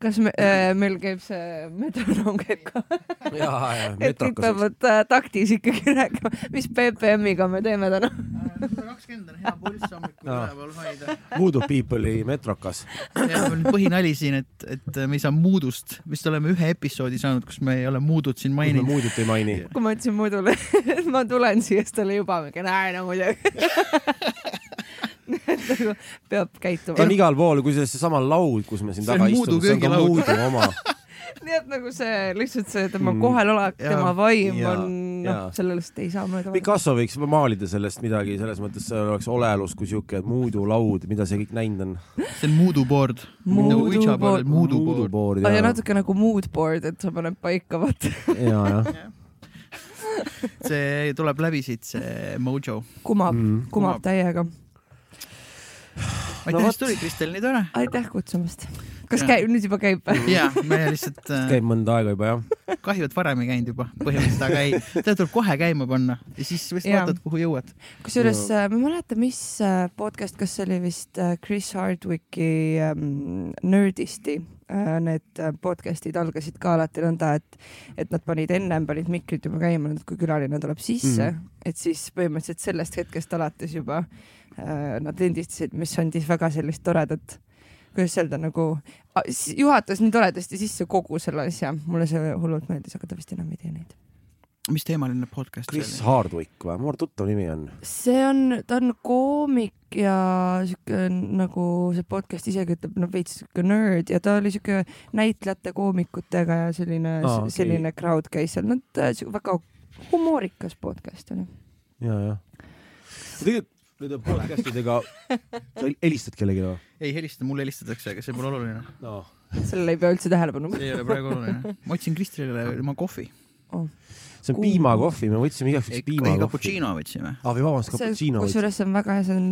kas me, äh, meil käib see metronoom käib ka? et kõik peavad äh, taktis ikkagi rääkima, mis BPM-iga me teeme täna. sada kakskümmend on hea pulss hommikul üleval hoida. Voodoo People'i metrokas. põhinali siin, et, et me ei saa Moodust, vist oleme ühe episoodi saanud, kus me ei ole Moodut siin maininud. Moodut ei maini. kui ma ütlesin Moodule, et ma tulen siia, siis ta oli juba mingi, näe no muidugi nagu peab käituma. ta on igal pool, kusjuures seesama laud, kus me siin taga istume, see on ka Moodu oma nii et nagu see lihtsalt see tema mm. kohalolek, tema vaim ja, on noh, sellest ei saa mööda. Picasso võiks maalida sellest midagi, selles mõttes see oleks oleelus kui siuke Moodu laud, mida see kõik näinud on. see on Moodu board. Moodu board. Moodu board. ja natuke nagu mood board, et sa paned paika, vaata. ja, jah see tuleb läbi siit, see mojo. kumab mm., kumab täiega no,, et tulid, Kristel, nii tore. aitäh kutsumast. kas käib, nüüd juba käib? ja, me lihtsalt äh.... käib mõnda aega juba jah. kahju, et varem ei käinud juba põhimõtteliselt, aga ei, teda tuleb kohe käima panna ja siis vist ja. vaatad, kuhu jõuad. kusjuures äh, ma ei mäleta, mis äh, podcast, kas see oli vist äh, Chris Hardwicki ähm, Nerdisti need podcast'id algasid ka alati nõnda, et, et nad panid ennem panid mikrid juba käima, kui külaline tuleb sisse mm, -hmm. et siis põhimõtteliselt sellest hetkest alates juba nad lindistasid, mis andis väga sellist toredat, kuidas öelda nagu, juhatas nii toredasti sisse kogu selle asja, mulle see hullult meeldis, aga ta vist enam ei tee neid mis teemaline podcast Chris see oli? Hardwick või, mul tuttav nimi on. see on, ta on koomik ja siuke nagu see podcast isegi ütleb, no veits siuke nörd ja ta oli siuke näitlejate, koomikutega ja selline ah,, okay. selline crowd käis seal, no ta väga humoorikas podcast oli. ja, jah. tegelikult nende podcast idega, sa helistad kellelegi või? ei helista, mulle helistatakse, aga see pole oluline no.. sellele ei pea üldse tähelepanu. see ei ole praegu oluline. ma otsin Kristjanile tema kohvi oh see on piimakohvi, me võtsime igaks juhuks piimakohvi. ei, cappuccino võtsime. aa, või vabandust, cappuccino. kusjuures see on väga hea, see on,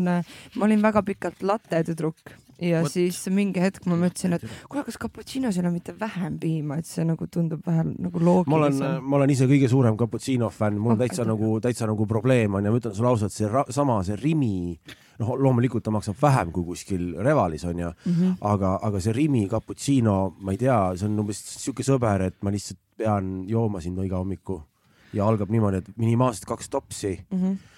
ma olin väga pikalt latte tüdruk ja What? siis mingi hetk ma mõtlesin, et kuule, kas cappuccinos ei ole mitte vähem piima, et see nagu tundub vähe nagu loogilisem. ma olen, ma olen ise kõige suurem cappuccino fänn, mul on täitsa oh, nagu, täitsa nagu probleem on ja ma ütlen sulle ausalt, see sama, see Rimi, noh, loomulikult ta maksab vähem kui kuskil Revalis onju mm, -hmm. aga, aga see Rimi cappuccino, ma ei tea, see on umbes siuke sõber, et ma lihtsalt pean jooma sinna iga hommiku ja algab niimoodi, et minimaalselt kaks topsi mm. -hmm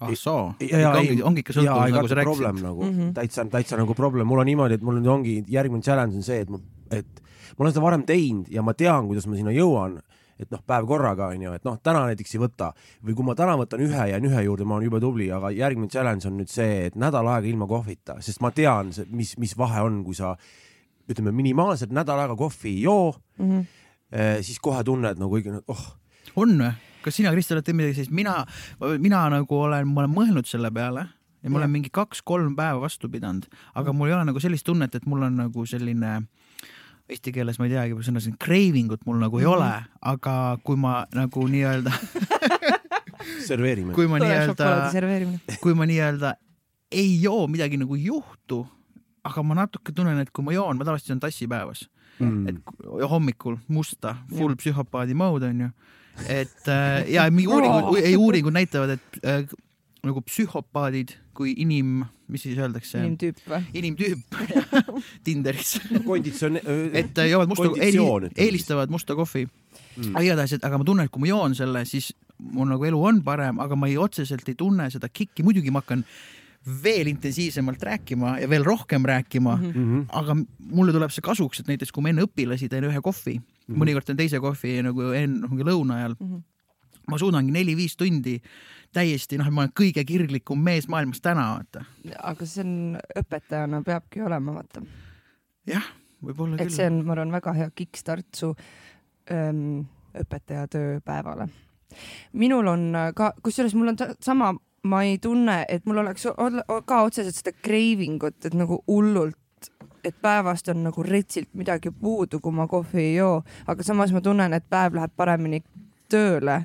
ah soo, ongi, ongi ikka sõltuvus, nagu sa rääkisid. nagu mm -hmm. täitsa, täitsa nagu problem, mul on niimoodi, et mul nüüd ongi järgmine challenge on see, et ma, et ma olen seda varem teinud ja ma tean, kuidas ma sinna jõuan. et noh, päev korraga onju, et noh, täna näiteks ei võta või kui ma täna võtan ühe, jään ühe juurde, ma olen jube tubli, aga järgmine challenge on nüüd see, et nädal aega ilma kohvita, sest ma tean, mis, mis vahe on, kui sa ütleme minimaalselt nädal aega kohvi ei joo mm, -hmm. eh, siis kohe tunned nagu ikka, oh. on või? Kas sina, Kristel, oled teinud midagi sellist, mina, mina nagu olen, ma olen mõelnud selle peale ja ma olen mingi kaks-kolm päeva vastu pidanud, aga mul ei ole nagu sellist tunnet, et mul on nagu selline eesti keeles ma ei teagi, sõna siin craving ut mul nagu ei -hmm. ole, aga kui ma nagu nii-öelda serveerime. kui ma nii-öelda, kui ma nii-öelda ei joo, midagi nagu ei juhtu, aga ma natuke tunnen, et kui ma joon, ma tavaliselt joon tassi päevas mm., et hommikul musta, full psühhopaadi mode onju et äh, ja mingi uuringud, ei uuringud näitavad, et äh, nagu psühhopaadid kui inim, mis siis öeldakse? inimtüüp või? inimtüüp Tinderis konditsioon-. et äh, joovad musta, eelistavad musta kohvi mm.. aga igatahes, et aga ma tunnen, et kui ma joon selle, siis mul nagu elu on parem, aga ma ei otseselt ei tunne seda kikki, muidugi ma hakkan veel intensiivsemalt rääkima ja veel rohkem rääkima mm, -hmm. aga mulle tuleb see kasuks, et näiteks kui ma enne õpilasi teen ühe kohvi mm, -hmm. mõnikord teen teise kohvi nagu enne mingi lõuna ajal mm. -hmm ma suudangi neli-viis tundi täiesti, noh, ma olen kõige kirglikum mees maailmas täna, vaata. aga see on õpetajana peabki olema, vaata. jah, võib-olla küll. et see on, ma arvan, väga hea kickstart su ähm, õpetaja tööpäevale. minul on ka, kusjuures mul on sama ma ei tunne, et mul oleks ka otseselt seda craving ut, et nagu hullult, et päevast on nagu retsilt midagi puudu, kui ma kohvi ei joo, aga samas ma tunnen, et päev läheb paremini tööle,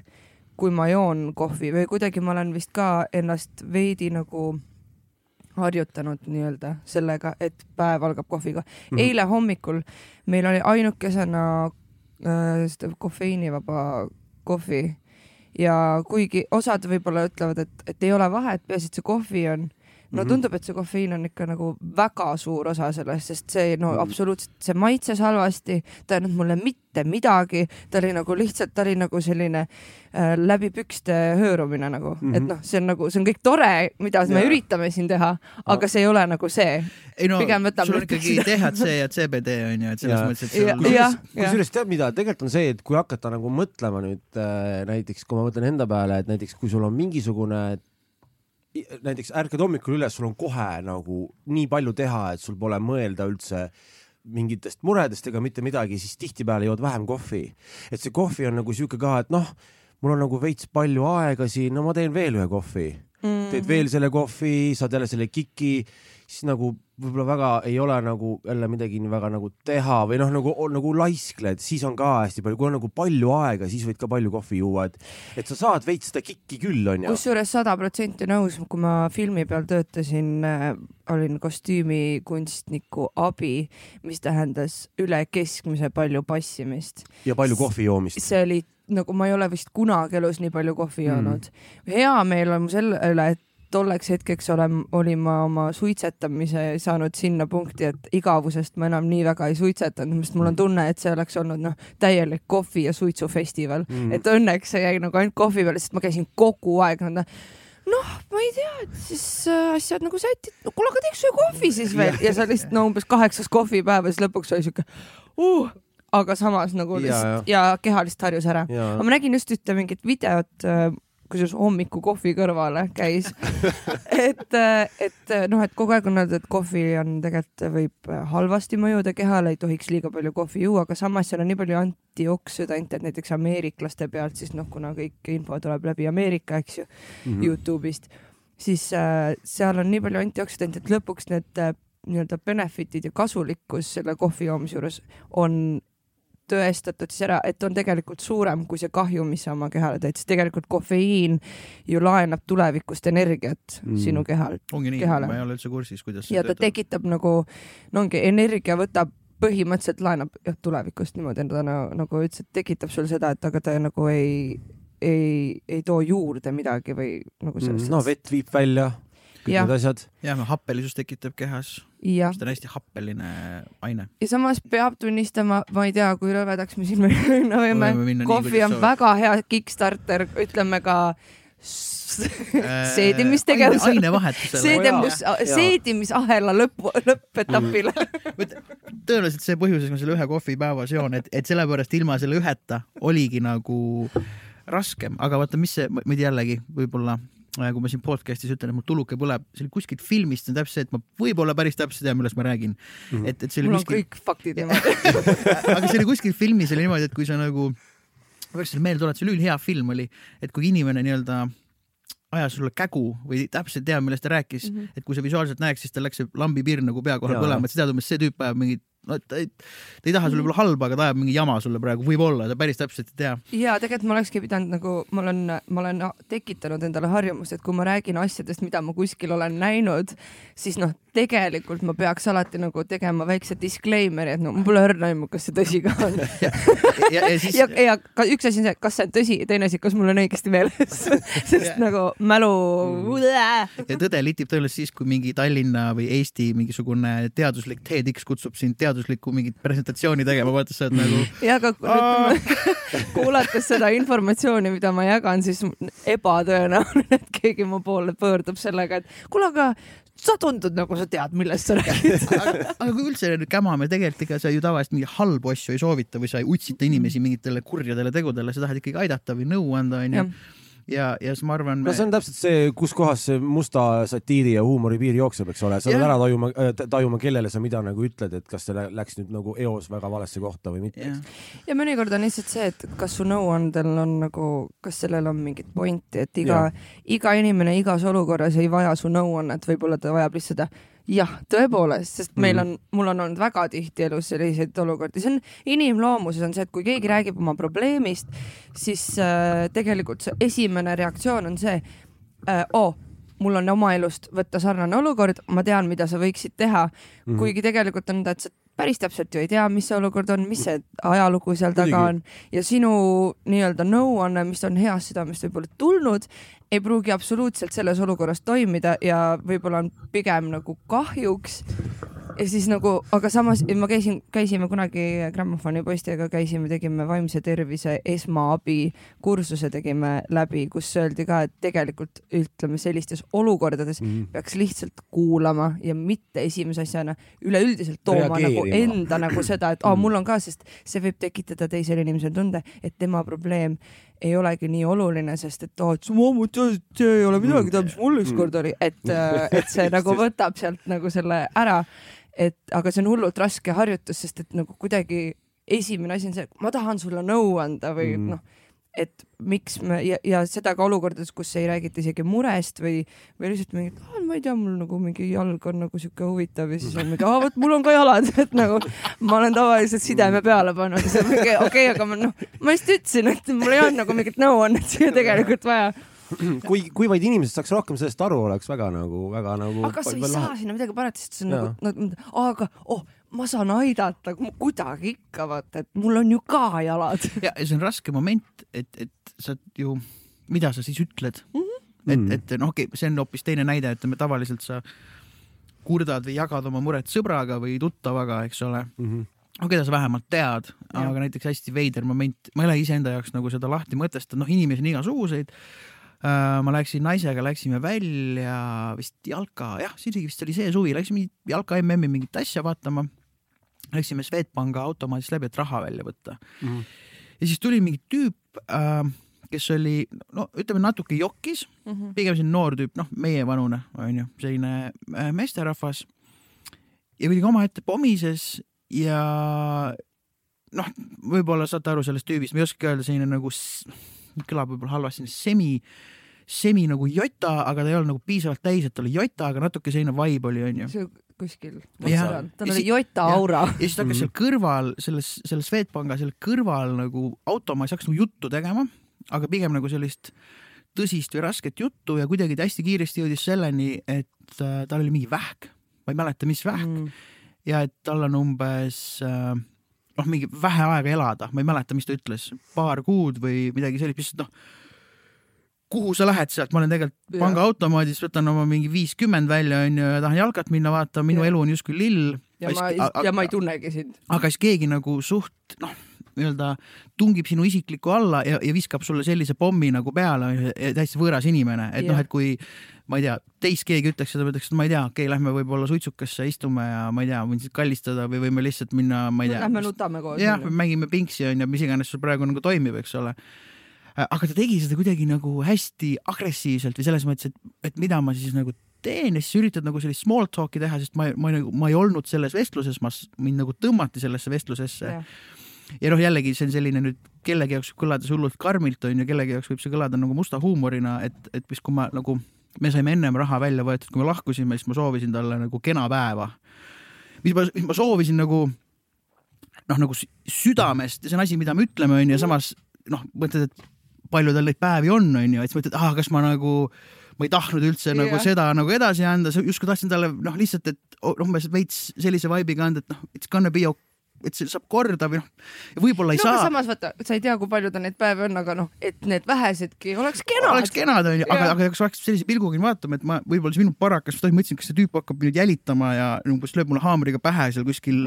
kui ma joon kohvi või kuidagi ma olen vist ka ennast veidi nagu harjutanud nii-öelda sellega, et päev algab kohviga mm. -hmm. eile hommikul meil oli ainukesena äh, seda kofeiinivaba kohvi ja kuigi osad võib-olla ütlevad, et, et ei ole vahet, peaasi, et see kohvi on, no tundub, et see kofeiin on ikka nagu väga suur osa sellest, sest see no absoluutselt, see maitses halvasti, ta ei andnud mulle mitte midagi, ta oli nagu lihtsalt, ta oli nagu selline äh, läbi pükste hõõrumine nagu mm, -hmm. et noh, see on nagu, see on kõik tore, mida me Jaa. üritame siin teha, aga see ei ole nagu see. ei no sul on ikkagi. THC ja CBD on ju, et selles Jaa. mõttes, et Ja- seal jah. kusjuures tead mida, tegelikult on see, et kui hakata nagu mõtlema nüüd äh, näiteks, kui ma mõtlen enda peale, et näiteks kui sul on mingisugune näiteks ärkad hommikul üles, sul on kohe nagu nii palju teha, et sul pole mõelda üldse mingitest muredest ega mitte midagi, siis tihtipeale jood vähem kohvi. et see kohvi on nagu sihuke ka, et noh, mul on nagu veits palju aega siin, no ma teen veel ühe kohvi Mm. teed veel selle kohvi, saad jälle selle kiki, siis nagu võib-olla väga ei ole nagu jälle midagi väga nagu teha või noh, nagu, nagu laiskled, siis on ka hästi palju, kui on nagu palju aega, siis võid ka palju kohvi juua, et, et sa saad veits seda kikki küll, onju. kusjuures sada protsenti nõus, kui ma filmi peal töötasin äh,, olin kostüümikunstniku abi, mis tähendas üle keskmise palju passimist. ja palju kohvi joomist. see oli nagu ma ei ole vist kunagi elus nii palju kohvi Mm. joonud mm.. hea meel on selle üle, et tolleks hetkeks olen, olin ma oma suitsetamise saanud sinna punkti, et igavusest ma enam nii väga ei suitsetanud, sest mul on tunne, et see oleks olnud noh, täielik kohvi ja suitsufestival. Mm. et õnneks see jäi nagu ainult kohvi peale, sest ma käisin kogu aeg nõnda noh, ma ei tea, et siis äh, asjad nagu sätid, no kuule, aga teeks ühe kohvi siis veel. Ja. Sa lihtsalt no umbes kaheksas kohvipäev ja siis lõpuks oli siuke uh,, aga samas nagu Ja, lihtsalt ja, ja keha lihtsalt harjus ära. ja. Aga ma nägin just ühte mingit videot, kusjuures hommiku kohvi kõrvale käis, et, et noh, et kogu aeg on öeldud, et kohvi on tegelikult võib halvasti mõjuda kehale, ei tohiks liiga palju kohvi juua, aga samas seal on nii palju antioksüdante, et näiteks ameeriklaste pealt siis noh, kuna kõik info tuleb läbi Ameerika, eks ju mm, -hmm. Youtube'ist, siis äh, seal on nii palju antioksüdante, et lõpuks need äh, nii-öelda benefit'id ja kasulikkus selle kohvi joomise juures on tõestatud siis ära, et on tegelikult suurem kui see kahju, mis sa oma kehale teed, sest tegelikult kofeiin ju laenab tulevikust energiat Mm. mm. sinu kehalt ongi nii, ma ei ole üldse kursis, kuidas ja ta. tekitab nagu, no ongi energia võtab põhimõtteliselt laenab jah tulevikust niimoodi, ta nagu, nagu ütles, et tekitab sul seda, et aga ta nagu ei, ei, ei too juurde midagi või nagu sellest. no vett viib välja, kõik Jah. need asjad. jah, happelisus tekitab kehas, see on hästi happeline aine. ja samas peab tunnistama, ma ei tea, kui rõvedaks me siin minna võime kohvi on soovid. väga hea Kickstarter, ütleme ka s- seedimistegevus, Äh, ainevahetusele. seedimus, seedimisahela lõpp, lõppetapile. tõenäoliselt see põhjus, miks ma selle ühe kohvi päevas joon, et, et sellepärast ilma selle üheta oligi nagu raskem, aga vaata, mis see, ma ei tea jällegi võib-olla äh, kui ma siin podcast'is ütlen, et mul tuluke põleb, see oli kuskilt filmist, see on täpselt see, et ma võib-olla päris täpselt tean, millest ma räägin mm. -hmm. et, et see oli mul on kuskil, kõik faktid niimoodi. aga see oli kuskil filmis oli niimoodi, et kui sa nagu, ma peaks selle meelde tuletama, see oli ülihea film oli, et kui inimene nii-öelda ajas sulle kägu või täpselt teab, millest ta rääkis mm. -hmm. et kui sa visuaalselt näeks, siis tal läks see lambipirn nagu pea kohal Jaa. põlema, et sa tead umbes see tüüp ajab mingit, no ta ei, ta ei taha sulle võib-olla halba, aga ta ajab mingi jama sulle praegu, võib-olla, ta päris täpselt ei tea. ja tegelikult ma olekski pidanud nagu, ma olen, ma olen tekitanud endale harjumust, et kui ma räägin asjadest, mida ma kuskil olen näinud, siis noh, tegelikult ma peaks alati nagu tegema väikse disclaimer'i, et no mul pole õrna aimu, kas see tõsi ka on. ja, ja siis ja, ja ka üks asi on see, kas see on tõsi, teine asi, kas mul on õigesti meeles, sest Ja. nagu mälu mm.. ja tõde litib tõenäoliselt siis, kui mingi Tallinna või Eesti mingisugune teaduslik TEDx kutsub sind teaduslikku mingit presentatsiooni tegema, vaata sa oled nagu ja aga kuulates seda informatsiooni, mida ma jagan, siis ebatõenäoline, et keegi mu poole pöördub sellega, et kuule, aga sa tundud nagu sa tead, millest sa räägid. aga, aga kui üldse nüüd kämame, tegelikult ega sa ju tavaliselt mingeid halbu asju ei soovita või sa ei utsita inimesi mingitele kurjadele tegudele, sa tahad ikkagi aidata või nõu anda, onju. ja, ja siis ma arvan. no see on täpselt see, kus kohas see musta satiiri ja huumori piir jookseb, eks ole, sa pead ära tajuma, tajuma, kellele sa mida nagu ütled, et kas see lä- läks nüüd nagu eos väga valesse kohta või mitte. ja mõnikord on lihtsalt see, et kas su nõuandel on nagu, kas sellel on mingit pointi, et iga, iga inimene igas olukorras ei vaja su nõuannet, võib-olla ta vajab lihtsalt seda jah, tõepoolest, sest meil on, mul on olnud väga tihti elus selliseid olukordi, see on inimloomuses on see, et kui keegi räägib oma probleemist, siis äh, tegelikult see esimene reaktsioon on see äh,, oo, mul on oma elust võtta sarnane olukord, ma tean, mida sa võiksid teha. Mm, -hmm. kuigi tegelikult on ta, et sa päris täpselt ju ei tea, mis see olukord on, mis see ajalugu seal taga on. Ja sinu nii-öelda nõuanne, mis on heast südamest võib-olla tulnud, ei pruugi absoluutselt selles olukorras toimida ja võib-olla on pigem nagu kahjuks ja siis nagu, aga samas ma käisin, käisime kunagi Grammofoni poistega, käisime, tegime vaimse tervise esmaabi kursuse tegime läbi, kus öeldi ka, et tegelikult ütleme sellistes olukordades mm. peaks lihtsalt kuulama ja mitte esimese asjana üleüldiselt tooma nagu enda nagu seda, et aa, mul on ka, sest see võib tekitada teisele inimesele tunde, et tema probleem ei olegi nii oluline, sest et oo, et see, see ei ole midagi, tead, mis mul ükskord oli, et, et see nagu võtab sealt nagu selle ära et aga see on hullult raske harjutus, sest et nagu kuidagi esimene asi on see, ma tahan sulle nõu anda või mm. noh, et miks me ja, ja seda ka olukordades, kus ei räägita isegi murest või, või lihtsalt mingi, ma ei tea, mul nagu mingi jalg on nagu sihuke huvitav ja siis on mingi, aa vot mul on ka jalad, et nagu ma olen tavaliselt sideme peale pannud siis on mingi okei okay,, aga ma noh, ma just ütlesin, et mul ei olnud nagu mingit nõuannet siia tegelikult vaja kui, kui vaid inimesed saaks rohkem sellest aru, oleks väga nagu, väga nagu. aga sa ei saa lahe. sinna midagi parata, sest see on ja. nagu, nagu, aga oh, ma saan aidata kuidagi ikka vaata, et mul on ju ka jalad. ja, see on raske moment, et, et sa ju, mida sa siis ütled mm. -hmm. et, mm. et noh, okei okay,, see on hoopis teine näide, ütleme tavaliselt sa kurdad või jagad oma muret sõbraga või tuttavaga, eks ole mm. -hmm no keda sa vähemalt tead, aga näiteks hästi veider moment, ma ei ole iseenda jaoks nagu seda lahti mõtestanud, noh, inimesi on igasuguseid ma läksin naisega, läksime välja vist jalka, jah, isegi vist oli see suvi, läksime jalka MM-i mingit asja vaatama. Läksime Swedbanka automaadist läbi, et raha välja võtta mm. -hmm. ja siis tuli mingi tüüp äh, kes oli, no ütleme natuke jokis mm, -hmm. pigem selline noor tüüp, noh, meievanune onju, selline äh, meesterahvas. ja kuidagi omaette pomises ja noh, võib-olla saate aru sellest tüübist, ma ei oska öelda, selline nagu kõlab võib-olla halvasti, semi, semi nagu jota, aga ta ei olnud nagu piisavalt täis, et ta oli jota, aga natuke selline vibe oli, onju kuskil. tal oli jota aura. ja siis ta hakkas seal kõrval, selles, selles Swedbanka seal kõrval nagu automaas hakkas nagu juttu tegema, aga pigem nagu sellist tõsist või rasket juttu ja kuidagi ta hästi kiiresti jõudis selleni, et äh, tal oli mingi vähk, ma ei mäleta, mis vähk mm. ja et tal on umbes äh, noh, mingi vähe aega elada, ma ei mäleta, mis ta ütles, paar kuud või midagi sellist, lihtsalt noh, kuhu sa lähed sealt, ma olen tegelikult pangaautomaadis, võtan oma mingi viiskümmend välja, onju, ja tahan jalkat minna vaatama, minu ja. elu on justkui lill. ja ma, ja ma ei tunnegi sind. aga siis keegi nagu suht, noh, nii-öelda tungib sinu isiklikku alla ja, ja viskab sulle sellise pommi nagu peale, täiesti võõras inimene, et noh, et kui ma ei tea, teist keegi ütleks seda, ma ütleks, et ma ei tea, okei okay,, lähme võib-olla suitsukasse istume ja ma ei tea, võin siis kallistada või võime lihtsalt minna, ma ei tea. Lähme nutame koos. jah, mängime pinksi onju, mis iganes sul praegu nagu toimib, eks ole. Aga ta tegi seda kuidagi nagu hästi agressiivselt või selles mõttes, et, et mida ma siis nagu teen ja siis üritad nagu sellist small talk'i teha, sest ma, ma nagu, ma ei olnud selles vestluses, ma, mind nagu tõmmati sellesse vestlusesse ja noh, jällegi see on selline nüüd kellegi jaoks võib kõlada see hullult karmilt onju, kellegi jaoks võib see kõlada nagu musta huumorina, et, et vist kui ma nagu me saime ennem raha välja võetud, kui me lahkusime, siis ma soovisin talle nagu kena päeva. mis ma, mis ma soovisin nagu noh, nagu südamest ja see on asi, mida me ütleme, onju, ja samas noh, mõtled, et palju tal neid päevi on, onju, et siis mõtled, ah, kas ma nagu ma ei tahtnud üldse yeah. nagu seda nagu edasi anda, justkui tahtsin talle noh, lihtsalt, et umbes veits sellise vibe'iga anda, et noh, it's gonna be okay et see saab korda või noh, võib-olla ei no, saa. samas vaata, sa ei tea, kui palju tal neid päevi on, aga noh, et need vähesedki oleks kenad. oleks kenad onju, aga, aga kas oleks sellise pilguga vaatama, et ma võib-olla see minu parakas, ma mõtlesin, kas see tüüp hakkab nüüd jälitama ja umbes lööb mulle haamriga pähe seal kuskil.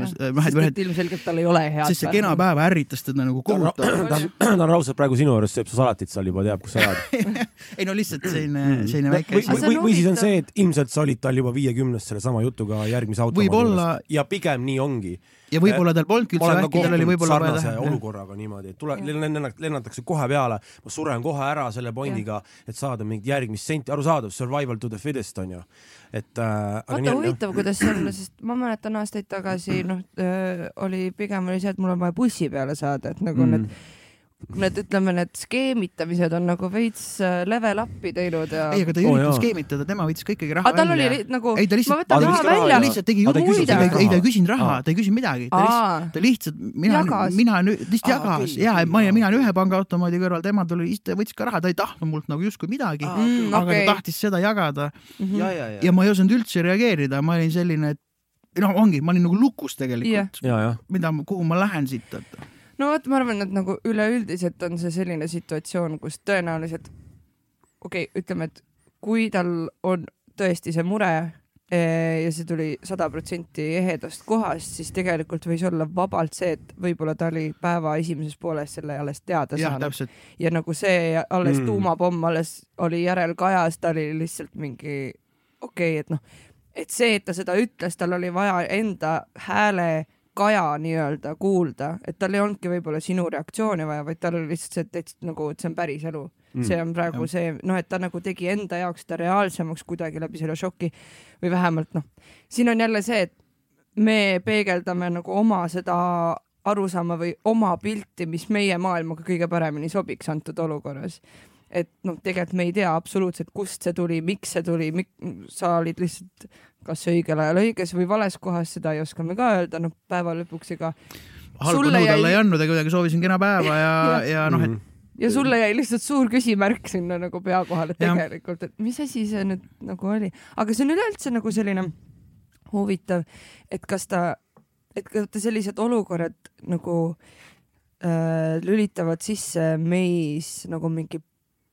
ilmselgelt tal ei ole head. sest see kena päev ärritas teda nagu kohutavalt. ta on raudselt praegu sinu juures, sööb su salatit seal juba, teab, kus sa elad. ei no lihtsalt selline, mm. selline väike asi. või, või siis on see, et ilmselt sa olid tal juba viiekümnes sellesama jutuga järgmise automaadi juures ja pigem nii ongi ja võib-olla tal polnudki üldse vähki, tal oli võib-olla vaja sarnase olukorraga niimoodi, et tule, lennatakse kohe peale, ma suren kohe ära selle pondiga, et saada mingit järgmist senti, arusaadav, survival to the fittest onju. et äh,. vaata huvitav, kuidas see on, sest ma mäletan aastaid tagasi, noh äh, oli pigem oli see, et mul on vaja bussi peale saada, et nagu mm. need need, ütleme, need skeemitamised on nagu veits äh, level up'i teinud ja. ei, aga ta ei oh, üritanud skeemitada, tema võttis ka ikkagi raha aga tal välja. oli nagu, ei, ta lihtsalt, ma võtan raha välja. lihtsalt tegi jutu, ei, ta ei küsinud raha, ta ei küsinud midagi, ta lihtsalt, ta lihtsalt, mina, mina lihtsalt jagas. ja ma ja mina olen ühe pangaautomaadi kõrval, tema tuli, võttis ka raha, ta ei tahtnud mult nagu justkui midagi, aga ta tahtis seda jagada. Mhm. ja ma ei osanud üldse reageerida, ma olin selline, et noh, ongi, ma olin nagu lukus tegelikult. Mida, kuhu ma lähen siit, et. No vot, ma arvan, et nagu üleüldiselt on see selline situatsioon, kus tõenäoliselt okei okay,, ütleme, et kui tal on tõesti see mure eh, ja see tuli sada protsenti ehedast kohast, siis tegelikult võis olla vabalt see, et võib-olla ta oli päeva esimeses pooles selle alles teada ja, saanud. ja nagu see alles mm. tuumapomm alles oli järel kajas, ta oli lihtsalt mingi okei okay,, et noh, et see, et ta seda ütles, tal oli vaja enda hääle kaja nii-öelda kuulda, et tal ei olnudki võib-olla sinu reaktsiooni vaja, vaid tal oli lihtsalt see, et, et nagu, et see on päris elu. Mm.. see on praegu ja. see, noh, et ta nagu tegi enda jaoks seda reaalsemaks kuidagi läbi selle šoki või vähemalt noh, siin on jälle see, et me peegeldame nagu oma seda arusaama või oma pilti, mis meie maailmaga kõige paremini sobiks antud olukorras et noh, tegelikult me ei tea absoluutselt, kust see tuli, miks see tuli, sa olid lihtsalt kas õigel ajal õiges või vales kohas, seda ei oska me ka öelda, noh päeva lõpuks ega. halba nõud alla ei andnud, aga kuidagi soovisin kena päeva ja, ja, ja noh, et mhm. ja sulle jäi lihtsalt suur küsimärk sinna nagu pea kohale tegelikult, et mis asi see nüüd nagu oli, aga see on üleüldse nagu selline huvitav, et kas ta, et kas ta sellised olukorrad nagu äh, lülitavad sisse meis nagu mingi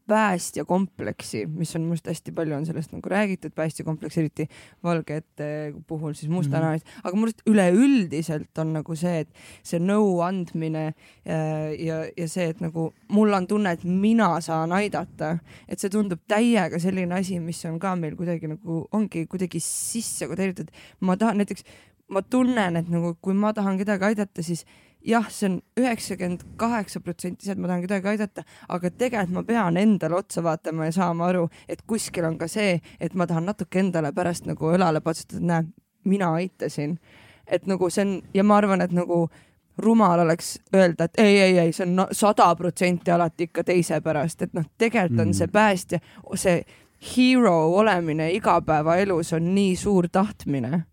päästjakompleksi, mis on must hästi palju on sellest nagu räägitud, päästjakompleks eriti valgete puhul siis mustanahalised mm, -hmm. aga minu arust üleüldiselt on nagu see, et see nõu andmine ja, äh, ja, ja see, et nagu mul on tunne, et mina saan aidata, et see tundub täiega selline asi, mis on ka meil kuidagi nagu ongi kuidagi sisse kodeeritud. ma tahan näiteks, ma tunnen, et nagu kui ma tahan kedagi aidata, siis jah, see on üheksakümmend kaheksa protsenti see, et ma tahan kedagi aidata, aga tegelikult ma pean endale otsa vaatama ja saama aru, et kuskil on ka see, et ma tahan natuke endale pärast nagu õlale patsutada, näe, mina aitasin. et nagu see on ja ma arvan, et nagu rumal oleks öelda, et ei, ei, ei, see on sada protsenti alati ikka teise pärast, et noh, tegelikult on see päästja, see hero olemine igapäevaelus on nii suur tahtmine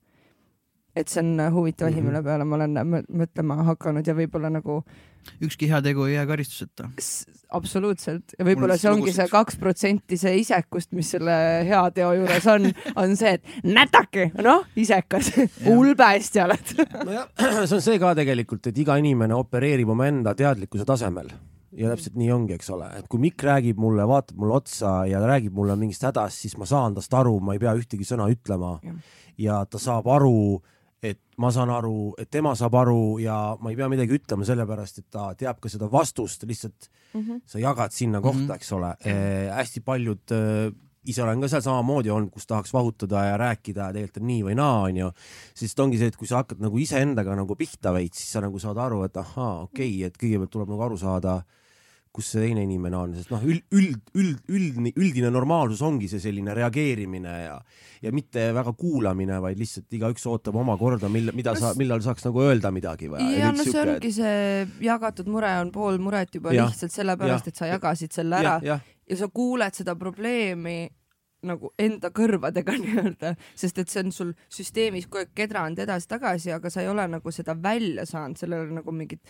et see on huvitav asi, mille mhm. peale ma olen mõtlema hakanud ja võib-olla nagu ükski heategu ei jää karistuseta. absoluutselt. Ja võib-olla see ongi see kaks protsenti see isekust, mis selle heateo juures on, on see, et nätake, noh, isekas, hull päästja oled. nojah, see on see ka tegelikult, et iga inimene opereerib omaenda teadlikkuse tasemel. Ja täpselt nii ongi, eks ole, et kui Mikk räägib mulle, vaatab mulle otsa ja räägib mulle mingist hädast, siis ma saan tast aru, ma ei pea ühtegi sõna ütlema. Ja, ja ta saab aru et ma saan aru, et tema saab aru ja ma ei pea midagi ütlema, sellepärast et ta teab ka seda vastust, lihtsalt mm -hmm. sa jagad sinna kohta mm, -hmm. eks ole eh,. hästi paljud eh, ise olen ka seal samamoodi olnud, kus tahaks vahutada ja rääkida ja tegelikult on nii või naa, onju. sest ongi see, et kui sa hakkad nagu iseendaga nagu pihta veits, siis sa nagu saad aru, et ahaa, okei okay,, et kõigepealt tuleb nagu aru saada kus see teine inimene on, sest noh, üld, üld, üld, üldine, üldine normaalsus ongi see selline reageerimine ja, ja mitte väga kuulamine, vaid lihtsalt igaüks ootab oma korda, mille, mida sa, millal saaks nagu öelda midagi või? ja no see ongi see jagatud mure on pool muret juba ja, lihtsalt sellepärast, et sa jagasid selle ära ja, ja. ja sa kuuled seda probleemi nagu enda kõrvadega nii-öelda, sest et see on sul süsteemis kogu aeg kedranud edasi-tagasi, aga sa ei ole nagu seda välja saanud, sellel on nagu mingit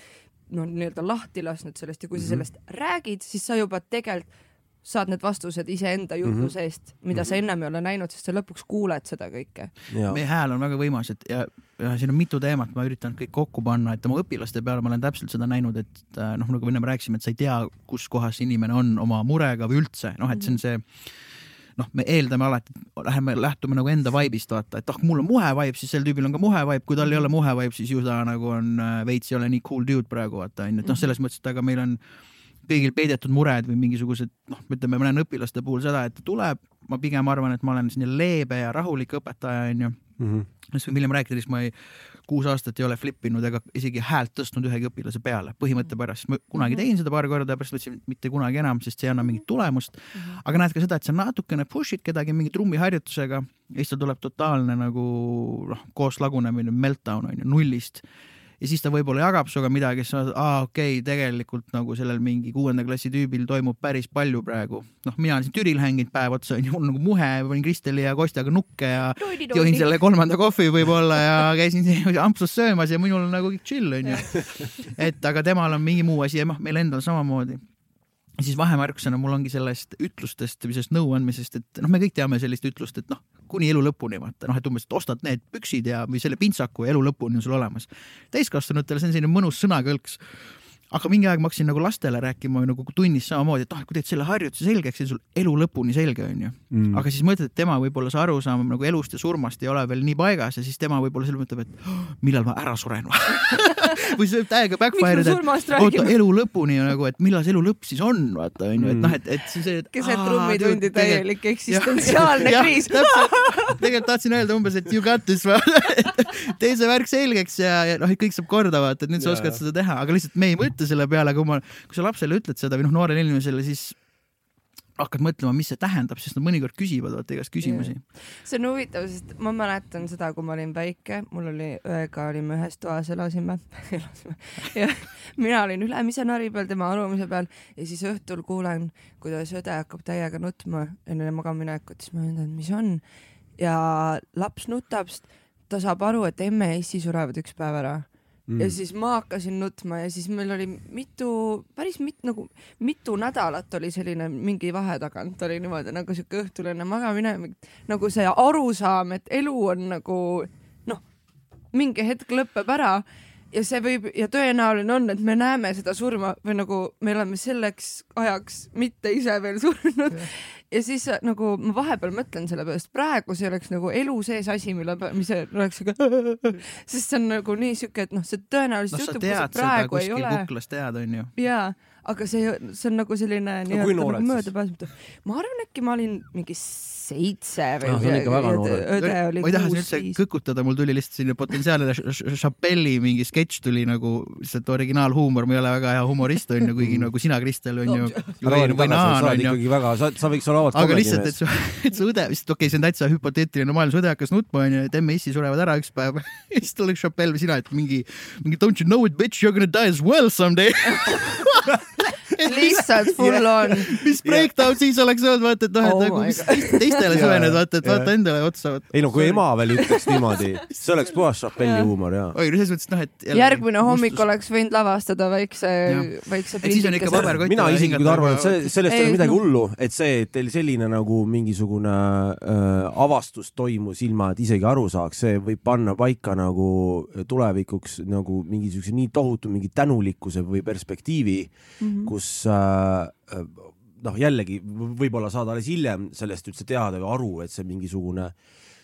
noh, nii-öelda lahti lasknud sellest ja kui sa mm -hmm. sellest räägid, siis sa juba tegelikult saad need vastused iseenda jutu mm -hmm. seest, mida mm -hmm. sa ennem ei ole näinud, sest sa lõpuks kuuled seda kõike. meie hääl on väga võimas, et ja, ja siin on mitu teemat, ma üritan kõik kokku panna, et oma õpilaste peale ma olen täpselt seda näinud, et noh, nagu enne me rääkisime, et sa ei tea, kus kohas inimene on oma murega või üldse, noh, et see on see noh, me eeldame alati, läheme, lähtume nagu enda vibe'ist vaata, et ah, mul on muhe vibe, siis sel tüübil on ka muhe vibe, kui tal ei ole muhe vibe, siis ju ta nagu on äh, veits ei ole nii cool dude praegu vaata onju, et noh, selles mõttes, et aga meil on kõigil peidetud mured või mingisugused noh, ütleme, ma näen õpilaste puhul seda, et ta tuleb, ma pigem arvan, et ma olen selline leebe ja rahulik õpetaja onju mm. -hmm. siis võib hiljem rääkida, siis ma ei kuus aastat ei ole flip inud ega isegi häält tõstnud ühegi õpilase peale põhimõtte mhm. pärast. ma kunagi mhm. tegin seda paar korda ja pärast mõtlesin, mitte kunagi enam, sest see ei anna mingit tulemust. Mhm. aga näed ka seda, et sa natukene push'id kedagi mingi trummiharjutusega ja siis tal tuleb totaalne nagu noh, koos lagunemine, meltdown on ju nullist ja siis ta võib-olla jagab sinuga midagi, siis sa oled, aa okei okay,, tegelikult nagu sellel mingi kuuenda klassi tüübil toimub päris palju praegu. noh, mina olen siin Türil hänginud päev otsa, onju, mul nagu muhe, panin Kristeli ja Kostjaga nukke ja jõin selle kolmanda kohvi võib-olla ja käisin ampsus söömas ja minul on nagu kõik chill, onju. et aga temal on mingi muu asi ja noh, meil endal samamoodi siis vahemärkusena mul ongi sellest ütlustest sellest nõuandmisest, et noh, me kõik teame sellist ütlust, et noh, kuni elu lõpuni, vaata noh, et umbes, et ostad need püksid ja, või selle pintsaku ja elu lõpuni on sul olemas. täiskasvanutele see on selline mõnus sõnakõlks aga mingi aeg ma hakkasin nagu lastele rääkima nagu tunnis samamoodi, et et kui teed selle harjutuse selgeks, see on sul elu lõpuni selge, onju mm.. aga siis mõtled, et tema võib-olla see arusaam nagu elust ja surmast ei ole veel nii paigas ja siis tema võib-olla selle mõtleb, et oh, millal ma ära suren või? See võib täiega backfire ida, et oota elu lõpuni nagu, et millal see elu lõpp siis on, vaata onju, et noh, et, et siis. keset trummitundi täielik eksistentsiaalne kriis. tegelikult tahtsin öelda umbes, et you got this tee see värk selgeks ja, ja noh, et kõik saab korda vaata, et nüüd sa oskad seda teha, aga lihtsalt me ei mõtle mõtle selle peale, kui ma, kui sa lapsele ütled seda või noh, noorele inimesele, siis hakkad mõtlema, mis see tähendab, sest nad mõnikord küsivad vaata igast küsimusi. see on huvitav, sest ma mäletan seda, kui ma olin väike, mul oli õega, olime ühes toas, elasime elasime. Ja mina olin ülemise nari peal, tema alumise peal ja siis õhtul kuulen, kuidas õde hakkab täiega nutma enne magamaminekut, siis ma mõtlen, mis on? Ja laps nutab, sest ta saab aru, et emme ja issi surevad üks päev ära mm.. ja siis ma hakkasin nutma ja siis meil oli mitu, päris mit, nagu mitu nädalat oli selline mingi vahe tagant oli niimoodi nagu siuke õhtul enne magamine, nagu see arusaam, et elu on nagu noh, mingi hetk lõpeb ära ja see võib ja tõenäoline on, et me näeme seda surma või nagu me oleme selleks ajaks mitte ise veel surnud ja siis nagu ma vahepeal mõtlen selle peale, sest praegu see oleks nagu elu sees asi, mille, mis oleks siuke, sest see on nagu nii siuke, et noh, see tõenäoliselt no, juhtub, kui see praegu ei ole. kuklas tead, onju. jaa, aga see, see on nagu selline nii-öelda nagu möödapääsmatu. ma arvan, äkki ma olin mingi seitse või no, midagi. õde oli ma ei taha siin üldse kõkutada, mul tuli lihtsalt selline potentsiaalne Chappelli mingi sketš tuli nagu lihtsalt originaalhuumor, ma ei ole väga hea humorist onju, kuigi nagu sina, Kristel onju. või Naan onju. väga, sa, sa võiks olla laualt aga lihtsalt, et su, et su õde, vist okei okay,, see on täitsa hüpoteetiline maailm, su õde hakkas nutma onju, et emme issi surevad ära üks päev ja siis tuleb Chappelle või sina, et mingi, mingi don't you know it bitch, you are gonna die as well someday lihtsalt full on. mis breakdown siis oleks olnud, vaata, et noh, et oh nagu mis teistele sööned, vaata, et vaata endale otsa. ei no kui ema veel ütleks niimoodi, see oleks puhas Chappelli huumor ja. oi, selles mõttes, et noh, et. järgmine hommik oleks võinud lavastada väikse, väikse. siis on ikka paberkott. mina isiklikult arvan, et see, sellest ei ole midagi hullu, et see, et teil selline nagu mingisugune äh, avastus toimus ilma, et isegi aru saaks, see võib panna paika nagu tulevikuks nagu mingisuguse nii tohutu mingi tänulikkuse või perspektiivi mm, -hmm. kus kus äh, noh, jällegi võib-olla saad alles hiljem sellest üldse teada või aru, et see mingisugune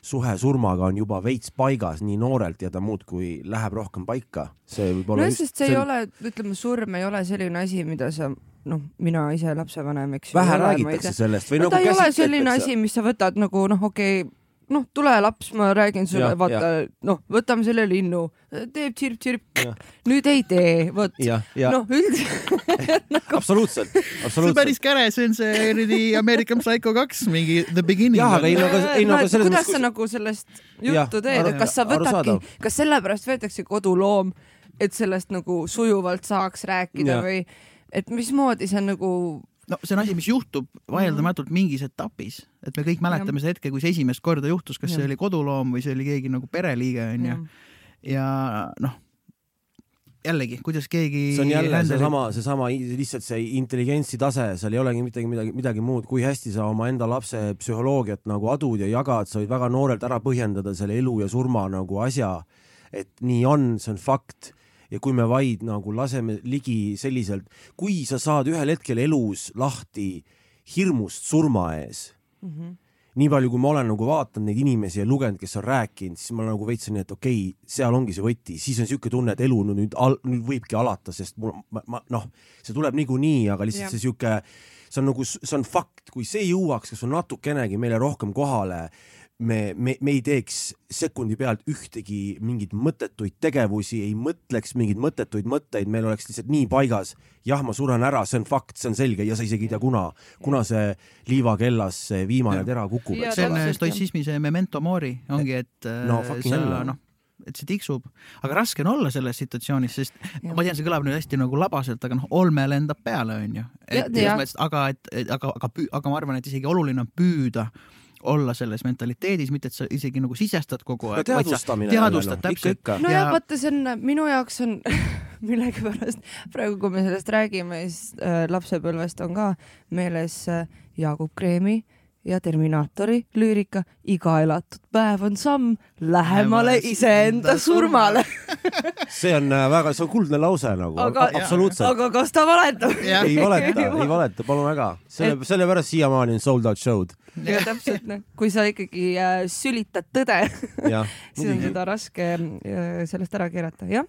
suhe surmaga on juba veits paigas nii noorelt ja ta muudkui läheb rohkem paika. see võib olla no, sest see, see ei ole, ütleme, surm ei ole selline asi, mida sa noh, mina ise lapsevanem, eks vähe räägitakse sellest või no, nagu ta ei ole selline asi, mis sa võtad nagu noh, okei okay, noh, tule laps, ma räägin sulle, vaata, noh, võtame selle linnu, teeb tsirp-tsirp, nüüd ei tee, vot. noh, üldiselt nagu... absoluutselt, absoluutselt. see on päris käre, see on see eriti American Psycho kaks mingi The Beginning. jah, aga ei no aga, ei no aga selles mõttes. kuidas sa nagu sellest juttu teed, et kas sa võtadki, kas sellepärast võetakse koduloom, et sellest nagu sujuvalt saaks rääkida ja. või et mismoodi see nagu no see on asi, mis juhtub vaieldamatult mingis etapis, et me kõik mäletame seda hetke, kui see esimest korda juhtus, kas ja. see oli koduloom või see oli keegi nagu pereliige onju. ja noh, jällegi, kuidas keegi. see on jälle seesama, seesama lihtsalt see intelligentsi tase, seal ei olegi midagi, midagi, midagi muud, kui hästi sa omaenda lapse psühholoogiat nagu adud ja jagad, sa võid väga noorelt ära põhjendada selle elu ja surma nagu asja. et nii on, see on fakt ja kui me vaid nagu laseme ligi selliselt, kui sa saad ühel hetkel elus lahti hirmust surma ees mm, -hmm. nii palju, kui ma olen nagu vaadanud neid inimesi ja lugenud, kes on rääkinud, siis ma nagu veits on nii, et okei okay,, seal ongi see võti, siis on niisugune tunne, et elu no nüüd, nüüd võibki alata, sest mul, ma, ma noh, see tuleb niikuinii, aga lihtsalt ja. see niisugune, see on nagu, see on fakt, kui see jõuaks kas või natukenegi meile rohkem kohale me, me, me ei teeks sekundi pealt ühtegi mingeid mõttetuid tegevusi, ei mõtleks mingeid mõttetuid mõtteid, meil oleks lihtsalt nii paigas. jah, ma suren ära, see on fakt, see on selge ja sa isegi ei tea, kuna, kuna see liivakellas see viimane tera kukub. see on stoitsismi see memento mori, ongi, et no, sa noh, et see tiksub, aga raske on olla selles situatsioonis, sest ja. ma tean, see kõlab nüüd hästi nagu labaselt, aga noh, olme lendab peale, onju. et selles mõttes, aga et, aga, aga, aga ma arvan, et isegi oluline on püüda olla selles mentaliteedis, mitte et sa isegi nagu sisestad kogu aeg. teadvustamine. teadvustad no, täpselt. nojah ja..., vaata, see on minu jaoks on millegipärast praegu, kui me sellest räägime, siis äh, lapsepõlvest on ka meeles äh, Jaagup Kreemi ja Terminaatori lüürika Iga elatud päev on samm lähemale iseenda surmale. see on äh, väga, see on kuldne lause nagu, absoluutselt. aga kas ta valetab? ei valeta, ei valeta, palun väga. selle, sellepärast siiamaani on sold out show'd. ja täpselt, noh, kui sa ikkagi äh, sülitad tõde siis on seda raske äh, sellest ära keerata, jah.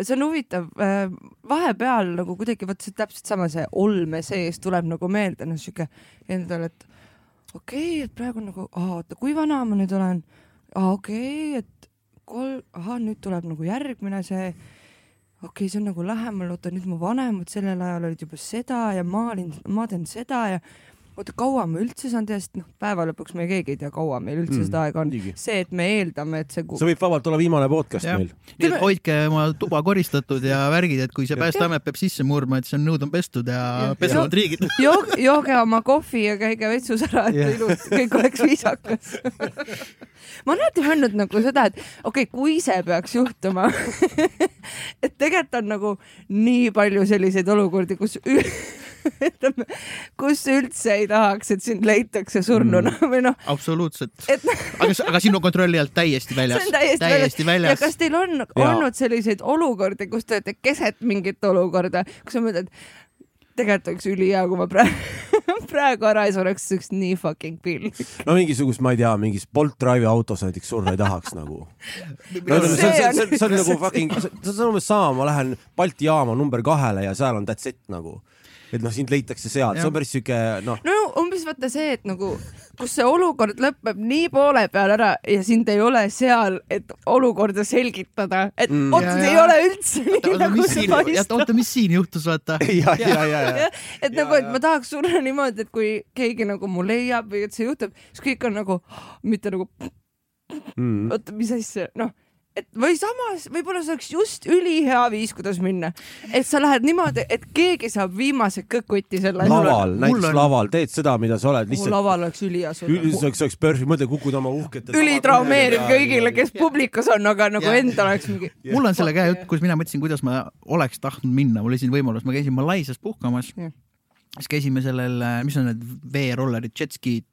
see on huvitav äh,, vahepeal nagu kuidagi vot see täpselt sama, see olme sees tuleb nagu meelde, noh sihuke endale, et okei okay,, et praegu nagu, oota, kui vana ma nüüd olen? okei okay,, et kolm, ahah, nüüd tuleb nagu järgmine see, okei okay,, see on nagu lähemal, oota nüüd mu vanemad sellel ajal olid juba seda ja ma olin, ma teen seda ja oota, kaua ma üldse saan teha, sest noh, päeva lõpuks me keegi ei tea, kaua meil üldse mm, seda aega on. see, et me eeldame, et see see võib vabalt olla viimane podcast ja. meil. nii et hoidke oma tuba koristatud ja värgid, et kui see Päästeamet peab sisse murma, et see on nõud on pestud ja, ja pesu on triigitud joog, jooge oma kohvi ja käige vetsus ära, et ilus, kõik oleks viisakas ma olen alati mõelnud nagu seda, et okei okay,, kui see peaks juhtuma et tegelikult on nagu nii palju selliseid olukordi, kus ütleme, kus üldse ei tahaks, et sind leitakse surnuna mm. või noh. absoluutselt et.... aga, aga sinu kontrolli alt täiesti väljas. täiesti, täiesti väljas. ja kas teil on ja. olnud selliseid olukordi, kus te olete keset mingit olukorda, kus sa mõtled, tegelikult oleks ülihea, kui ma praegu, praegu ära ei sureks, see oleks nii fucking pill. no mingisugust, ma ei tea, mingis Bolt Drive'i autos näiteks surra ei tahaks nagu no,. see, see, see, see, see on nagu fucking, see on umbes sama, ma lähen Balti jaama number kahele ja seal on that's it nagu et noh, sind leitakse sealt, see on päris siuke noh. no umbes vaata see, et nagu, kus see olukord lõpeb nii poole peal ära ja sind ei ole seal, et olukorda selgitada, et mm. otsas ei ole üldse nii oota, nagu see paistab. oota, mis siin juhtus, vaata. ja, ja, ja, ja. et ja, nagu, et ma tahaks surra niimoodi, et kui keegi nagu mu leiab või et see juhtub, siis kõik on nagu, mitte nagu mm. oota, mis asja, noh et või samas võib-olla see oleks just ülihea viis, kuidas minna, et sa lähed niimoodi, et keegi saab viimase kõkuti selle. laval, näiteks on... laval teed seda, mida sa oled lihtsalt. laval oleks ülihea sulle. see oleks, oleks perfect, mõtle, kukud oma uhketel. ülitraumeeriv kõigile, kes publikus on, aga nagu ja. endal oleks mingi. mul on selle käe jutt, kus mina mõtlesin, kuidas ma oleks tahtnud minna, mul oli siin võimalus, ma käisin Malaisias puhkamas. siis käisime sellel, mis on need veerollerid, jetskiid,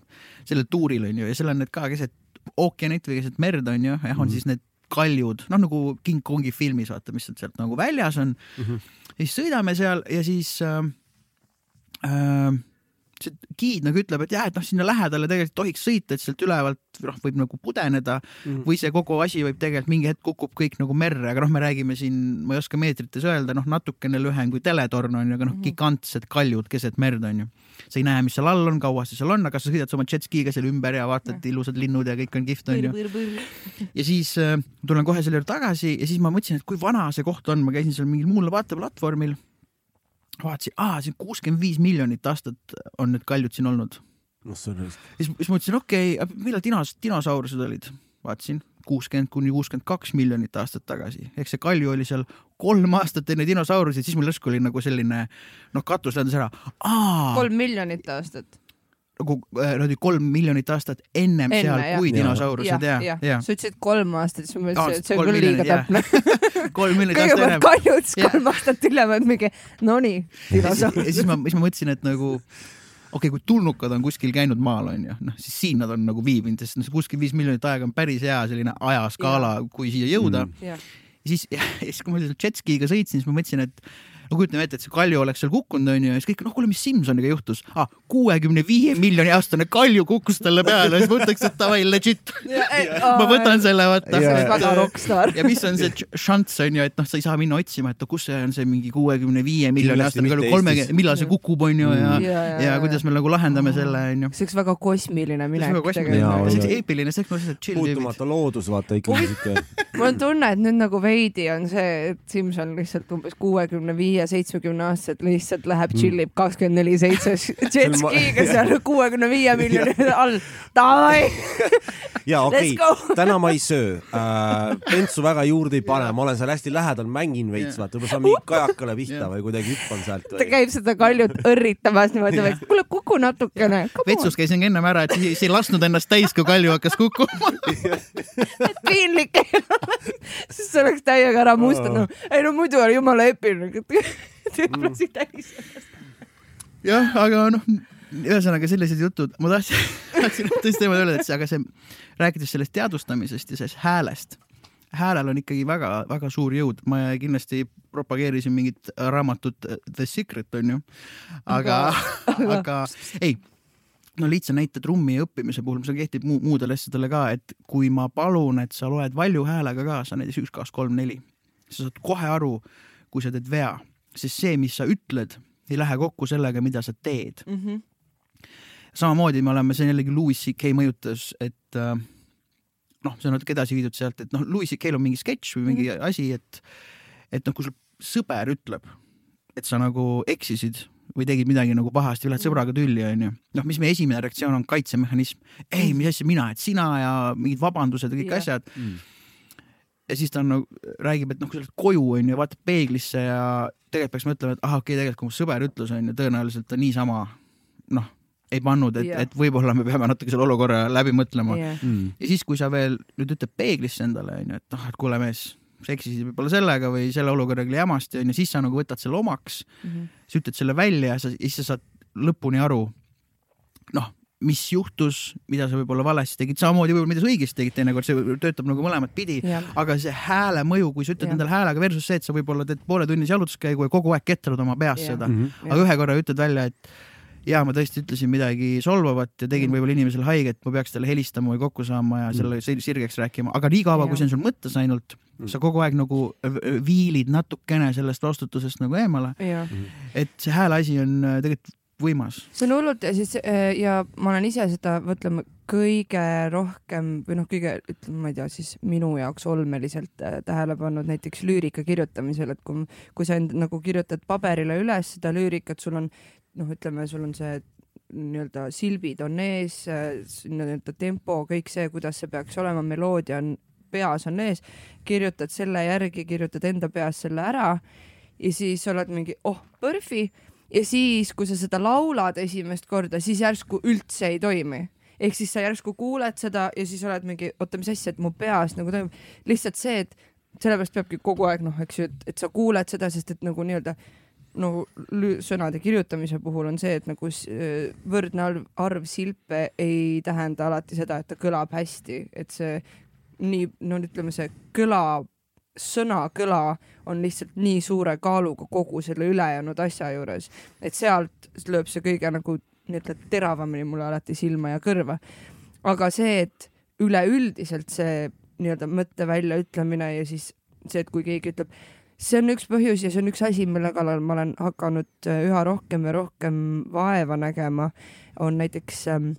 sellel tuuril onju ja seal on need ka keset ookeanit või keset merd onju, jah, on mm -hmm. siis need kaljud, noh nagu King Kongi filmis vaata, mis sealt nagu väljas on mm. -hmm. ja siis sõidame seal ja siis äh, äh, see giid nagu ütleb, et jah, et noh, sinna lähedale tegelikult tohiks sõita, et sealt ülevalt noh, võib nagu pudeneda mm. või see kogu asi võib tegelikult mingi hetk kukub kõik nagu merre, aga noh, me räägime siin, ma ei oska meetrites öelda, noh, natukene lühem kui teletorn on ju, aga noh mm., gigantsed kaljud keset merd on ju. Sa ei näe, mis seal all on, kaua see seal on, aga sa sõidad oma jetskiga seal ümber ja vaatad mm. ilusad linnud ja kõik on kihvt on ju. ja siis äh, tulen kohe selle juurde tagasi ja siis ma mõtlesin, et kui vana see koht on, ma käisin seal mingil muul vaateplatvormil vaatasin, aa, siin kuuskümmend viis miljonit aastat on need kaljud siin olnud. noh, see on. siis, siis mõtlesin, okei okay,, millal dinos-, dinosaurused olid? vaatasin, kuuskümmend kuni kuuskümmend kaks miljonit aastat tagasi, ehk see kalju oli seal kolm aastat enne dinosauruseid, siis mul järsku oli nagu selline noh, katus lendas ära. kolm miljonit aastat. Nagu äh, nad olid kolm miljonit aastat ennem Enne, seal kui dinosaurused ja, ja, ja. sa ütlesid kolm aastat, siis ma mõtlesin, et see on küll liiga täpne. kolm miljonit aastat ennem. kaljud, siis kolm aastat hiljem on mingi, nonii, dinosaurus. ja siis ma, siis ma mõtlesin, et nagu okei okay,, kui tulnukad on kuskil käinud maal, onju, noh siis siin nad on nagu viibinud, sest noh, see kuuskümmend viis miljonit aega on päris hea selline ajaskaala, kui siia jõuda. Mm.. Ja siis, ja siis, kui ma selle jetskiga sõitsin, siis ma mõtlesin, et no kujutame ette, et see kalju oleks seal kukkunud, onju, ja siis kõik, noh, kuule, mis Simsoniga juhtus ah,? kuuekümne viie miljoni aastane kalju kukkus talle peale, siis ma ütleks, et davai, legit. ma võtan selle, vaata. see oleks väga rokkstaar. ja mis on see šanss, onju, et noh, sa ei saa minna otsima, et kus see on see mingi kuuekümne viie miljoni aastane kalju, kolmekümne, millal see kukub, onju, ja, ja, ja kuidas me nagu lahendame selle, onju. see oleks väga kosmiline minek. see oleks eepiline, see oleks chill. puutumata loodus, vaata ikkagi siuke. mul on tunne, et nüüd nagu veidi on see, et Simson lihtsalt umbes kuuekümne viie ja seitsmekümne aastased lihtsalt läheb tšillib mm. kakskümmend neli seitse jetskiga seal kuuekümne viie miljoni all. Davai. ja okei okay., täna ma ei söö äh,. Pentsu väga juurde ei pane, ma olen seal hästi lähedal, mängin veits, vaata, võib-olla saan mingi kajakale pihta või kuidagi hüppan sealt ta käib seda kaljut õrritamas niimoodi, kuule kuku natukene. vetsus käisin ennem ära, et siis ei lasknud ennast täis, kui kalju hakkas kukkuma et piinlik ei ole, siis see oleks täiega ära mustanud. ei no muidu oli jumala epiline tühjasi täis. jah, aga noh, ühesõnaga sellised jutud, ma tahtsin, tahtsin tõesti niimoodi öelda, et see, aga see, rääkides sellest teadvustamisest ja sellest häälest, häälel on ikkagi väga-väga suur jõud, ma kindlasti propageerisin mingit raamatut The Secret onju, aga, aga ei. No lihtsa näite trummi õppimise puhul, see kehtib muu, muudele asjadele ka, et kui ma palun, et sa loed valju häälega kaasa, näiteks üks, kaks, kolm, neli, sa saad kohe aru, kui sa teed vea, sest see, mis sa ütled, ei lähe kokku sellega, mida sa teed mm. -hmm. samamoodi me oleme, see on jällegi Louis CK mõjutas, et äh, noh, see on natuke edasi viidud sealt, et noh, Louis CK-l on mingi sketš või mingi mm -hmm. asi, et, et noh, kui sul sõber ütleb, et sa nagu eksisid või tegid midagi nagu pahasti, lähed sõbraga tülli, onju. noh, mis meie esimene reaktsioon on, kaitsemehhanism. ei, mis asja mina, et sina ja mingid vabandused ja kõik yeah. asjad mm ja siis ta on nagu räägib, et noh, kui sa lähed koju onju, vaatab peeglisse ja tegelikult peaks mõtlema, et ah okei okay,, tegelikult kui mu sõber ütles onju, tõenäoliselt ta niisama noh, ei pannud, et yeah., et võib-olla me peame natuke selle olukorra läbi mõtlema yeah.. Mm. ja siis, kui sa veel nüüd ütled peeglisse endale onju, et noh, et kuule mees, sa eksisid võib-olla sellega või selle olukorraga oli jamasti onju, siis sa nagu võtad selle omaks mm, -hmm. sa ütled selle välja ja sa, siis sa saad lõpuni aru, noh mis juhtus, mida sa võib-olla valesti tegid, samamoodi võib-olla, mida sa õigesti tegid teinekord, see töötab nagu mõlemat pidi, aga see hääle mõju, kui sa ütled ja. endale häälega versus see, et sa võib-olla teed pooletunnise jalutuskäigu ja kogu aeg ketrad oma peas ja. seda mm, -hmm. aga ühe korra ütled välja, et ja ma tõesti ütlesin midagi solvavat ja tegin mhm. võib-olla inimesele haiget, ma peaks talle helistama või kokku saama ja selle mm. sirgeks rääkima, aga niikaua, kui see on sul mõttes ainult, mhm. sa kogu aeg nagu viilid natukene sellest vastutusest nagu eemale. et see hääle asi on äh, tegelikult võimas. see on hullult ja siis äh, ja ma olen ise seda, ütleme, kõige rohkem või noh, kõige, ütleme, ma ei tea, siis minu jaoks olmeliselt äh, tähele pannud näiteks lüürika kirjutamisel, et kui, kui sa end nagu kirjutad paberile üles seda lüürikat, sul on noh, ütleme, sul on see nii-öelda silbid on ees, äh, nii-öelda tempo, kõik see, kuidas see peaks olema, meloodia on peas on ees, kirjutad selle järgi, kirjutad enda peas selle ära ja siis oled mingi, oh, PERFi ja siis, kui sa seda laulad esimest korda, siis järsku üldse ei toimi ehk siis sa järsku kuuled seda ja siis oled mingi, oota, mis asja, et mu peas nagu toimub. lihtsalt see, et sellepärast peabki kogu aeg noh, eks ju, et, et sa kuuled seda, sest et nagu nii-öelda nagu sõnade kirjutamise puhul on see, et nagu võrdne arv, arv silpe ei tähenda alati seda, et ta kõlab hästi, et see nii, no ütleme, see kõla sõnakõla on lihtsalt nii suure kaaluga kogu selle ülejäänud asja juures, et sealt lööb see kõige nagu nii-öelda teravamini mulle alati silma ja kõrva. aga see, et üleüldiselt see nii-öelda mõtte väljaütlemine ja siis see, et kui keegi ütleb, see on üks põhjus ja see on üks asi, mille kallal ma olen hakanud üha rohkem ja rohkem vaeva nägema, on näiteks ähm,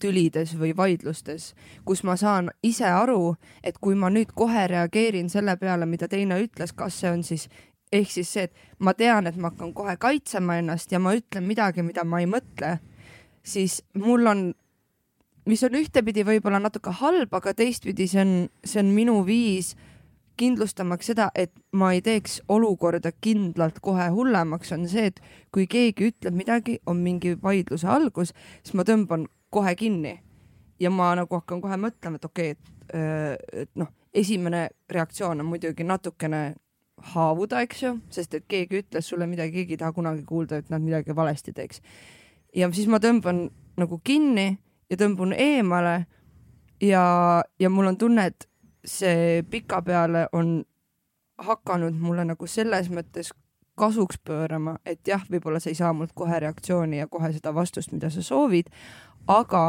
tülides või vaidlustes, kus ma saan ise aru, et kui ma nüüd kohe reageerin selle peale, mida teine ütles, kas see on siis ehk siis see, et ma tean, et ma hakkan kohe kaitsema ennast ja ma ütlen midagi, mida ma ei mõtle, siis mul on, mis on ühtepidi võib-olla natuke halb, aga teistpidi see on, see on minu viis kindlustamaks seda, et ma ei teeks olukorda kindlalt kohe hullemaks, on see, et kui keegi ütleb midagi, on mingi vaidluse algus, siis ma tõmban kohe kinni ja ma nagu hakkan kohe mõtlema, et okei okay,, et, äh, et noh, esimene reaktsioon on muidugi natukene haavuda, eks ju, sest et keegi ütles sulle midagi, keegi ei taha kunagi kuulda, et nad midagi valesti teeks. ja siis ma tõmban nagu kinni ja tõmbun eemale ja, ja mul on tunne, et see pikapeale on hakanud mulle nagu selles mõttes kasuks pöörama, et jah, võib-olla sa ei saa mult kohe reaktsiooni ja kohe seda vastust, mida sa soovid, aga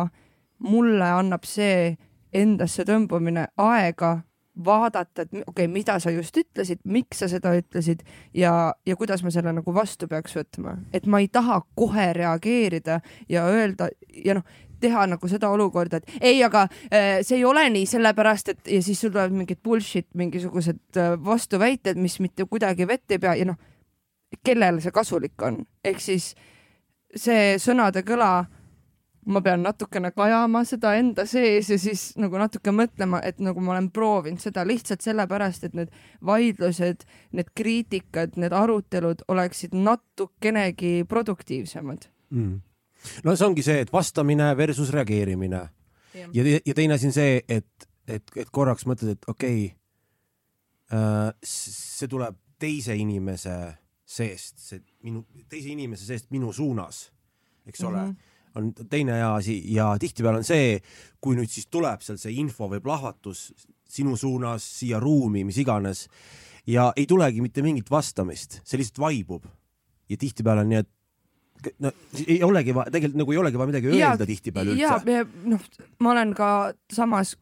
mulle annab see endasse tõmbumine aega vaadata, et okei okay,, mida sa just ütlesid, miks sa seda ütlesid ja, ja kuidas ma selle nagu vastu peaks võtma, et ma ei taha kohe reageerida ja öelda ja noh, teha nagu seda olukorda, et ei, aga äh, see ei ole nii, sellepärast et ja siis sul tulevad mingid bullshit, mingisugused äh, vastuväited, mis mitte kuidagi vett ei pea ja noh, kellele see kasulik on, ehk siis see sõnade kõla ma pean natukene kajama seda enda sees ja siis nagu natuke mõtlema, et nagu ma olen proovinud seda lihtsalt sellepärast, et need vaidlused, need kriitikad, need arutelud oleksid natukenegi produktiivsemad. Mm.. no see ongi see, et vastamine versus reageerimine. ja, ja teine asi on see, et, et, et korraks mõtled, et okei okay, äh,, see tuleb teise inimese seest, see minu, teise inimese seest minu suunas eks ole mm. -hmm on teine asi ja tihtipeale on see, kui nüüd siis tuleb seal see info või plahvatus sinu suunas siia ruumi, mis iganes ja ei tulegi mitte mingit vastamist, see lihtsalt vaibub ja tihtipeale on nii, et no ei olegi tegelikult nagu ei olegi vaja midagi ja, öelda tihtipeale üldse. ja, noh, ma olen ka samas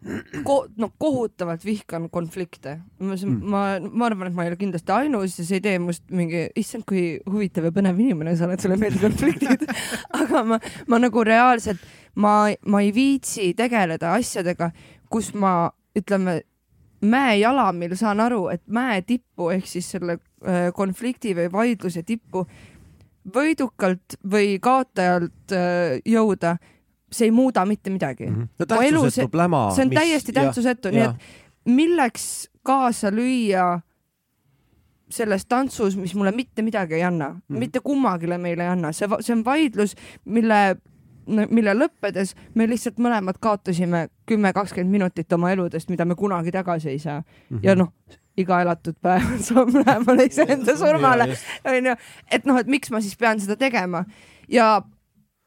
ko, noh, kohutavalt vihkan konflikte. ma mm., ma, ma arvan, et ma ei ole kindlasti ainus ja see ei tee must mingi, issand, kui huvitav ja põnev inimene sa oled, sulle meeldivad konfliktid aga ma, ma nagu reaalselt, ma, ma ei viitsi tegeleda asjadega, kus ma ütleme mäejalamil saan aru, et mäe tippu ehk siis selle äh, konflikti või vaidluse tippu võidukalt või kaotajalt äh, jõuda, see ei muuda mitte midagi mm. -hmm. no tähtsusetu pläma. see on mis... täiesti tähtsusetu, nii et milleks kaasa lüüa selles tantsus, mis mulle mitte midagi ei anna mm, -hmm. mitte kummagile meile ei anna, see, see on vaidlus, mille mille lõppedes me lihtsalt mõlemad kaotasime kümme, kakskümmend minutit oma eludest, mida me kunagi tagasi ei saa mm. -hmm. ja noh, iga elatud päev saab lähemale iseenda surmale, onju. et noh, et miks ma siis pean seda tegema ja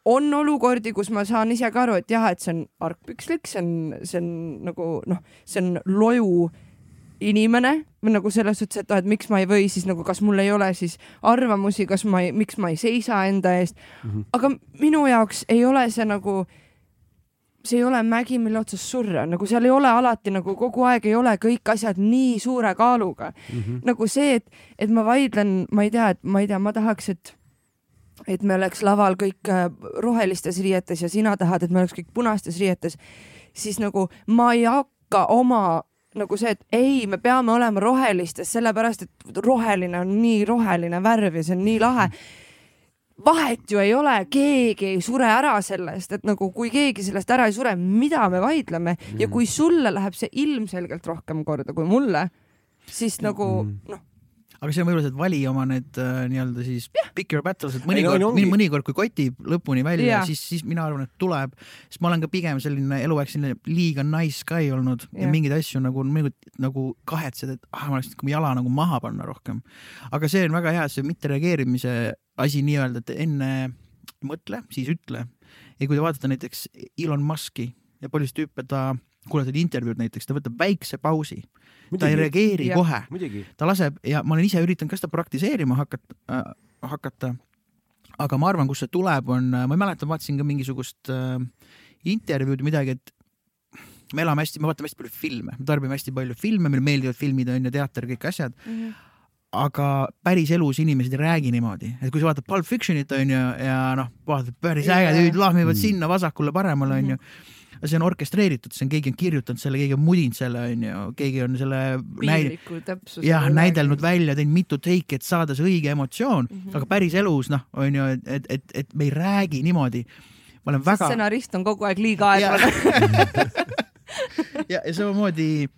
on olukordi, kus ma saan ise ka aru, et jah, et see on argpükslik, see on, see on nagu noh, see on loju inimene või nagu selles suhtes, et noh, et miks ma ei või siis nagu, kas mul ei ole siis arvamusi, kas ma ei, miks ma ei seisa enda eest mm. -hmm. aga minu jaoks ei ole see nagu see ei ole mägi, mille otsas surra, nagu seal ei ole alati nagu kogu aeg ei ole kõik asjad nii suure kaaluga mm. -hmm. nagu see, et, et ma vaidlen, ma ei tea, et ma ei tea, ma tahaks, et et me oleks laval kõik äh, rohelistes riietes ja sina tahad, et me oleks kõik punastes riietes, siis nagu ma ei hakka oma nagu see, et ei, me peame olema rohelistes, sellepärast et roheline on nii roheline värv ja see on nii lahe vahet ju ei ole, keegi ei sure ära sellest, et nagu kui keegi sellest ära ei sure, mida me vaidleme ja kui sulle läheb see ilmselgelt rohkem korda kui mulle, siis nagu mm. noh aga see on võib-olla see, et vali oma need äh, nii-öelda siis pick your battles, et mõnikord, mõnikord kui kotib lõpuni välja, siis, siis mina arvan, et tuleb, sest ma olen ka pigem selline eluaeg selline liiga nice guy olnud ja, ja mingeid asju nagu, nagu kahetsed, et ah, ma oleks nagu jala nagu maha panna rohkem. aga see on väga hea, see mittereageerimise asi nii-öelda, et enne mõtle, siis ütle. ja kui te vaatate näiteks Elon Musk'i ja paljusid tüüpe ta kuulad intervjuud näiteks, ta võtab väikse pausi, ta ei reageeri ja, kohe, ta laseb ja ma olen ise üritanud ka seda praktiseerima hakata äh,, hakata. aga ma arvan, kust see tuleb, on, ma ei mäleta, vaatasin ka mingisugust äh, intervjuud või midagi, et me elame hästi, me vaatame hästi palju filme, me tarbime hästi palju filme, meile meeldivad filmid on ju, teater, kõik asjad. Mm. -hmm aga päriselus inimesed ei räägi niimoodi, et kui sa vaatad Pulp Fictionit onju ja, ja noh, vaatad päris ägedad tüübid lahmivad mm. sinna vasakule-paremale onju mm -hmm see on orkestreeritud, see on, keegi on kirjutanud selle, keegi on mudinud selle, onju, keegi on selle piinliku täpsusega. jah, näidelnud välja, teinud mitu teiki, et saada see õige emotsioon mm, -hmm. aga päriselus noh, onju, et, et, et, et me ei räägi niimoodi. ma olen väga. stsenarist on kogu aeg liiga aeglane ja, ja samamoodi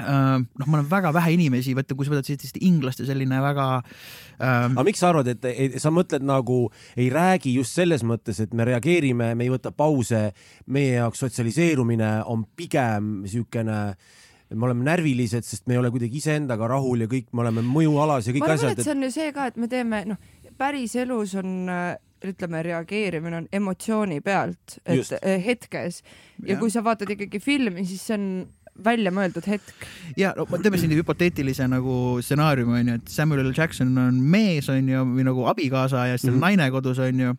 noh, ma olen väga vähe inimesi, vaata, kui sa võtad sellist inglaste selline väga ähm.... aga miks sa arvad, et ei, sa mõtled nagu ei räägi just selles mõttes, et me reageerime, me ei võta pause, meie jaoks sotsialiseerumine on pigem niisugune me oleme närvilised, sest me ei ole kuidagi iseendaga rahul ja kõik, me oleme mõjualas ja kõik ma arvan, asjad. Et... see on ju see ka, et me teeme, noh, päriselus on ütleme, reageerimine on emotsiooni pealt, et Just. hetkes ja, ja kui sa vaatad ikkagi filmi, siis see on väljamõeldud hetk. ja no teeme siin hüpoteetilise nagu stsenaariumi onju, et Samuel L Jackson on mees onju või nagu abikaasa ja siis tal on mm -hmm. naine kodus onju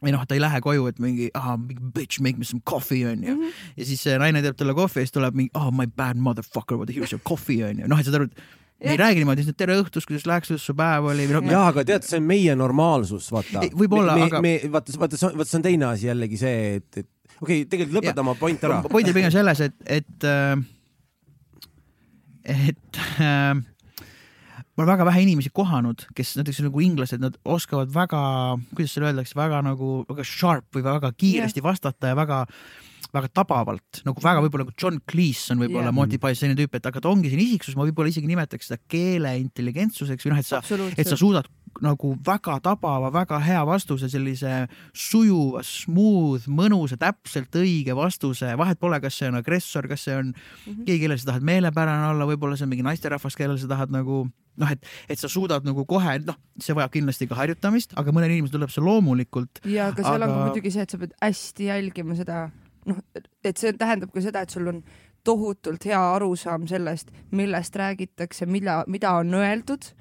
või noh, ta ei lähe koju, et mingi ah, bitch make me some coffee onju mm. -hmm. ja siis naine teeb talle kohvi ja siis tuleb mingi oh my bad motherfucker, what here's your coffee onju. noh, et saad aru, et me ei räägi niimoodi, siis tere õhtust, kuidas läks, kuidas su päev oli või noh. jaa, aga tead, see on meie normaalsus, vaata. võib-olla, aga. vaata, vaata, vaata, see on teine asi jällegi see, et, et okei okay,, tegelikult lõpeta oma point ära. point oli pigem selles, et, et, äh, et äh, ma olen väga vähe inimesi kohanud, kes näiteks nagu inglased, nad oskavad väga, kuidas seda öeldakse, väga nagu väga sharp või väga kiiresti yeah. vastata ja väga väga tabavalt, nagu väga võib-olla nagu John Cleese on võib-olla yeah. Monty Python selline tüüp, et aga ta ongi selline isiksus, ma võib-olla isegi nimetaks seda keele intelligentsuseks või noh, et sa, et sa suudad nagu väga tabava, väga hea vastuse, sellise sujuva, smooth, mõnusa, täpselt õige vastuse, vahet pole, kas see on agressor, kas see on mm -hmm. keegi, kellele sa tahad meelepärane olla, võib-olla see on mingi naisterahvas, kellele sa tahad nagu noh, et, et sa suudad nagu kohe, noh, see vajab kindlasti ka harjutamist, aga mõnel inimesel tuleb see loomulikult. ja aga seal aga... on ka muidugi see, et sa pead hästi jälgima seda, noh, et see tähendab ka seda, et sul on tohutult hea arusaam sellest, millest räägitakse, mida, mida on öeldud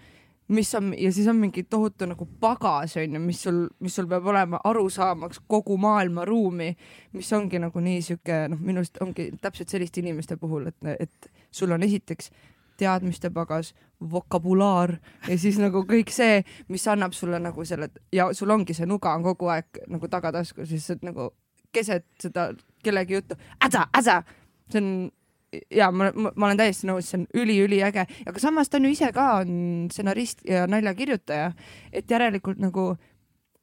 mis on ja siis on mingi tohutu nagu pagas onju, mis sul, mis sul peab olema arusaamaks kogu maailma ruumi, mis ongi nagu nii sihuke noh, minu arust ongi täpselt selliste inimeste puhul, et, et sul on esiteks teadmiste pagas, vokabulaar ja siis nagu kõik see, mis annab sulle nagu selle ja sul ongi see nuga on kogu aeg nagu tagataskus, et nagu keset seda kellegi juttu, äsa, äsa, see on ja ma, ma, ma olen täiesti nõus, see on üliüliäge, aga samas ta on ju ise ka on stsenarist ja naljakirjutaja, et järelikult nagu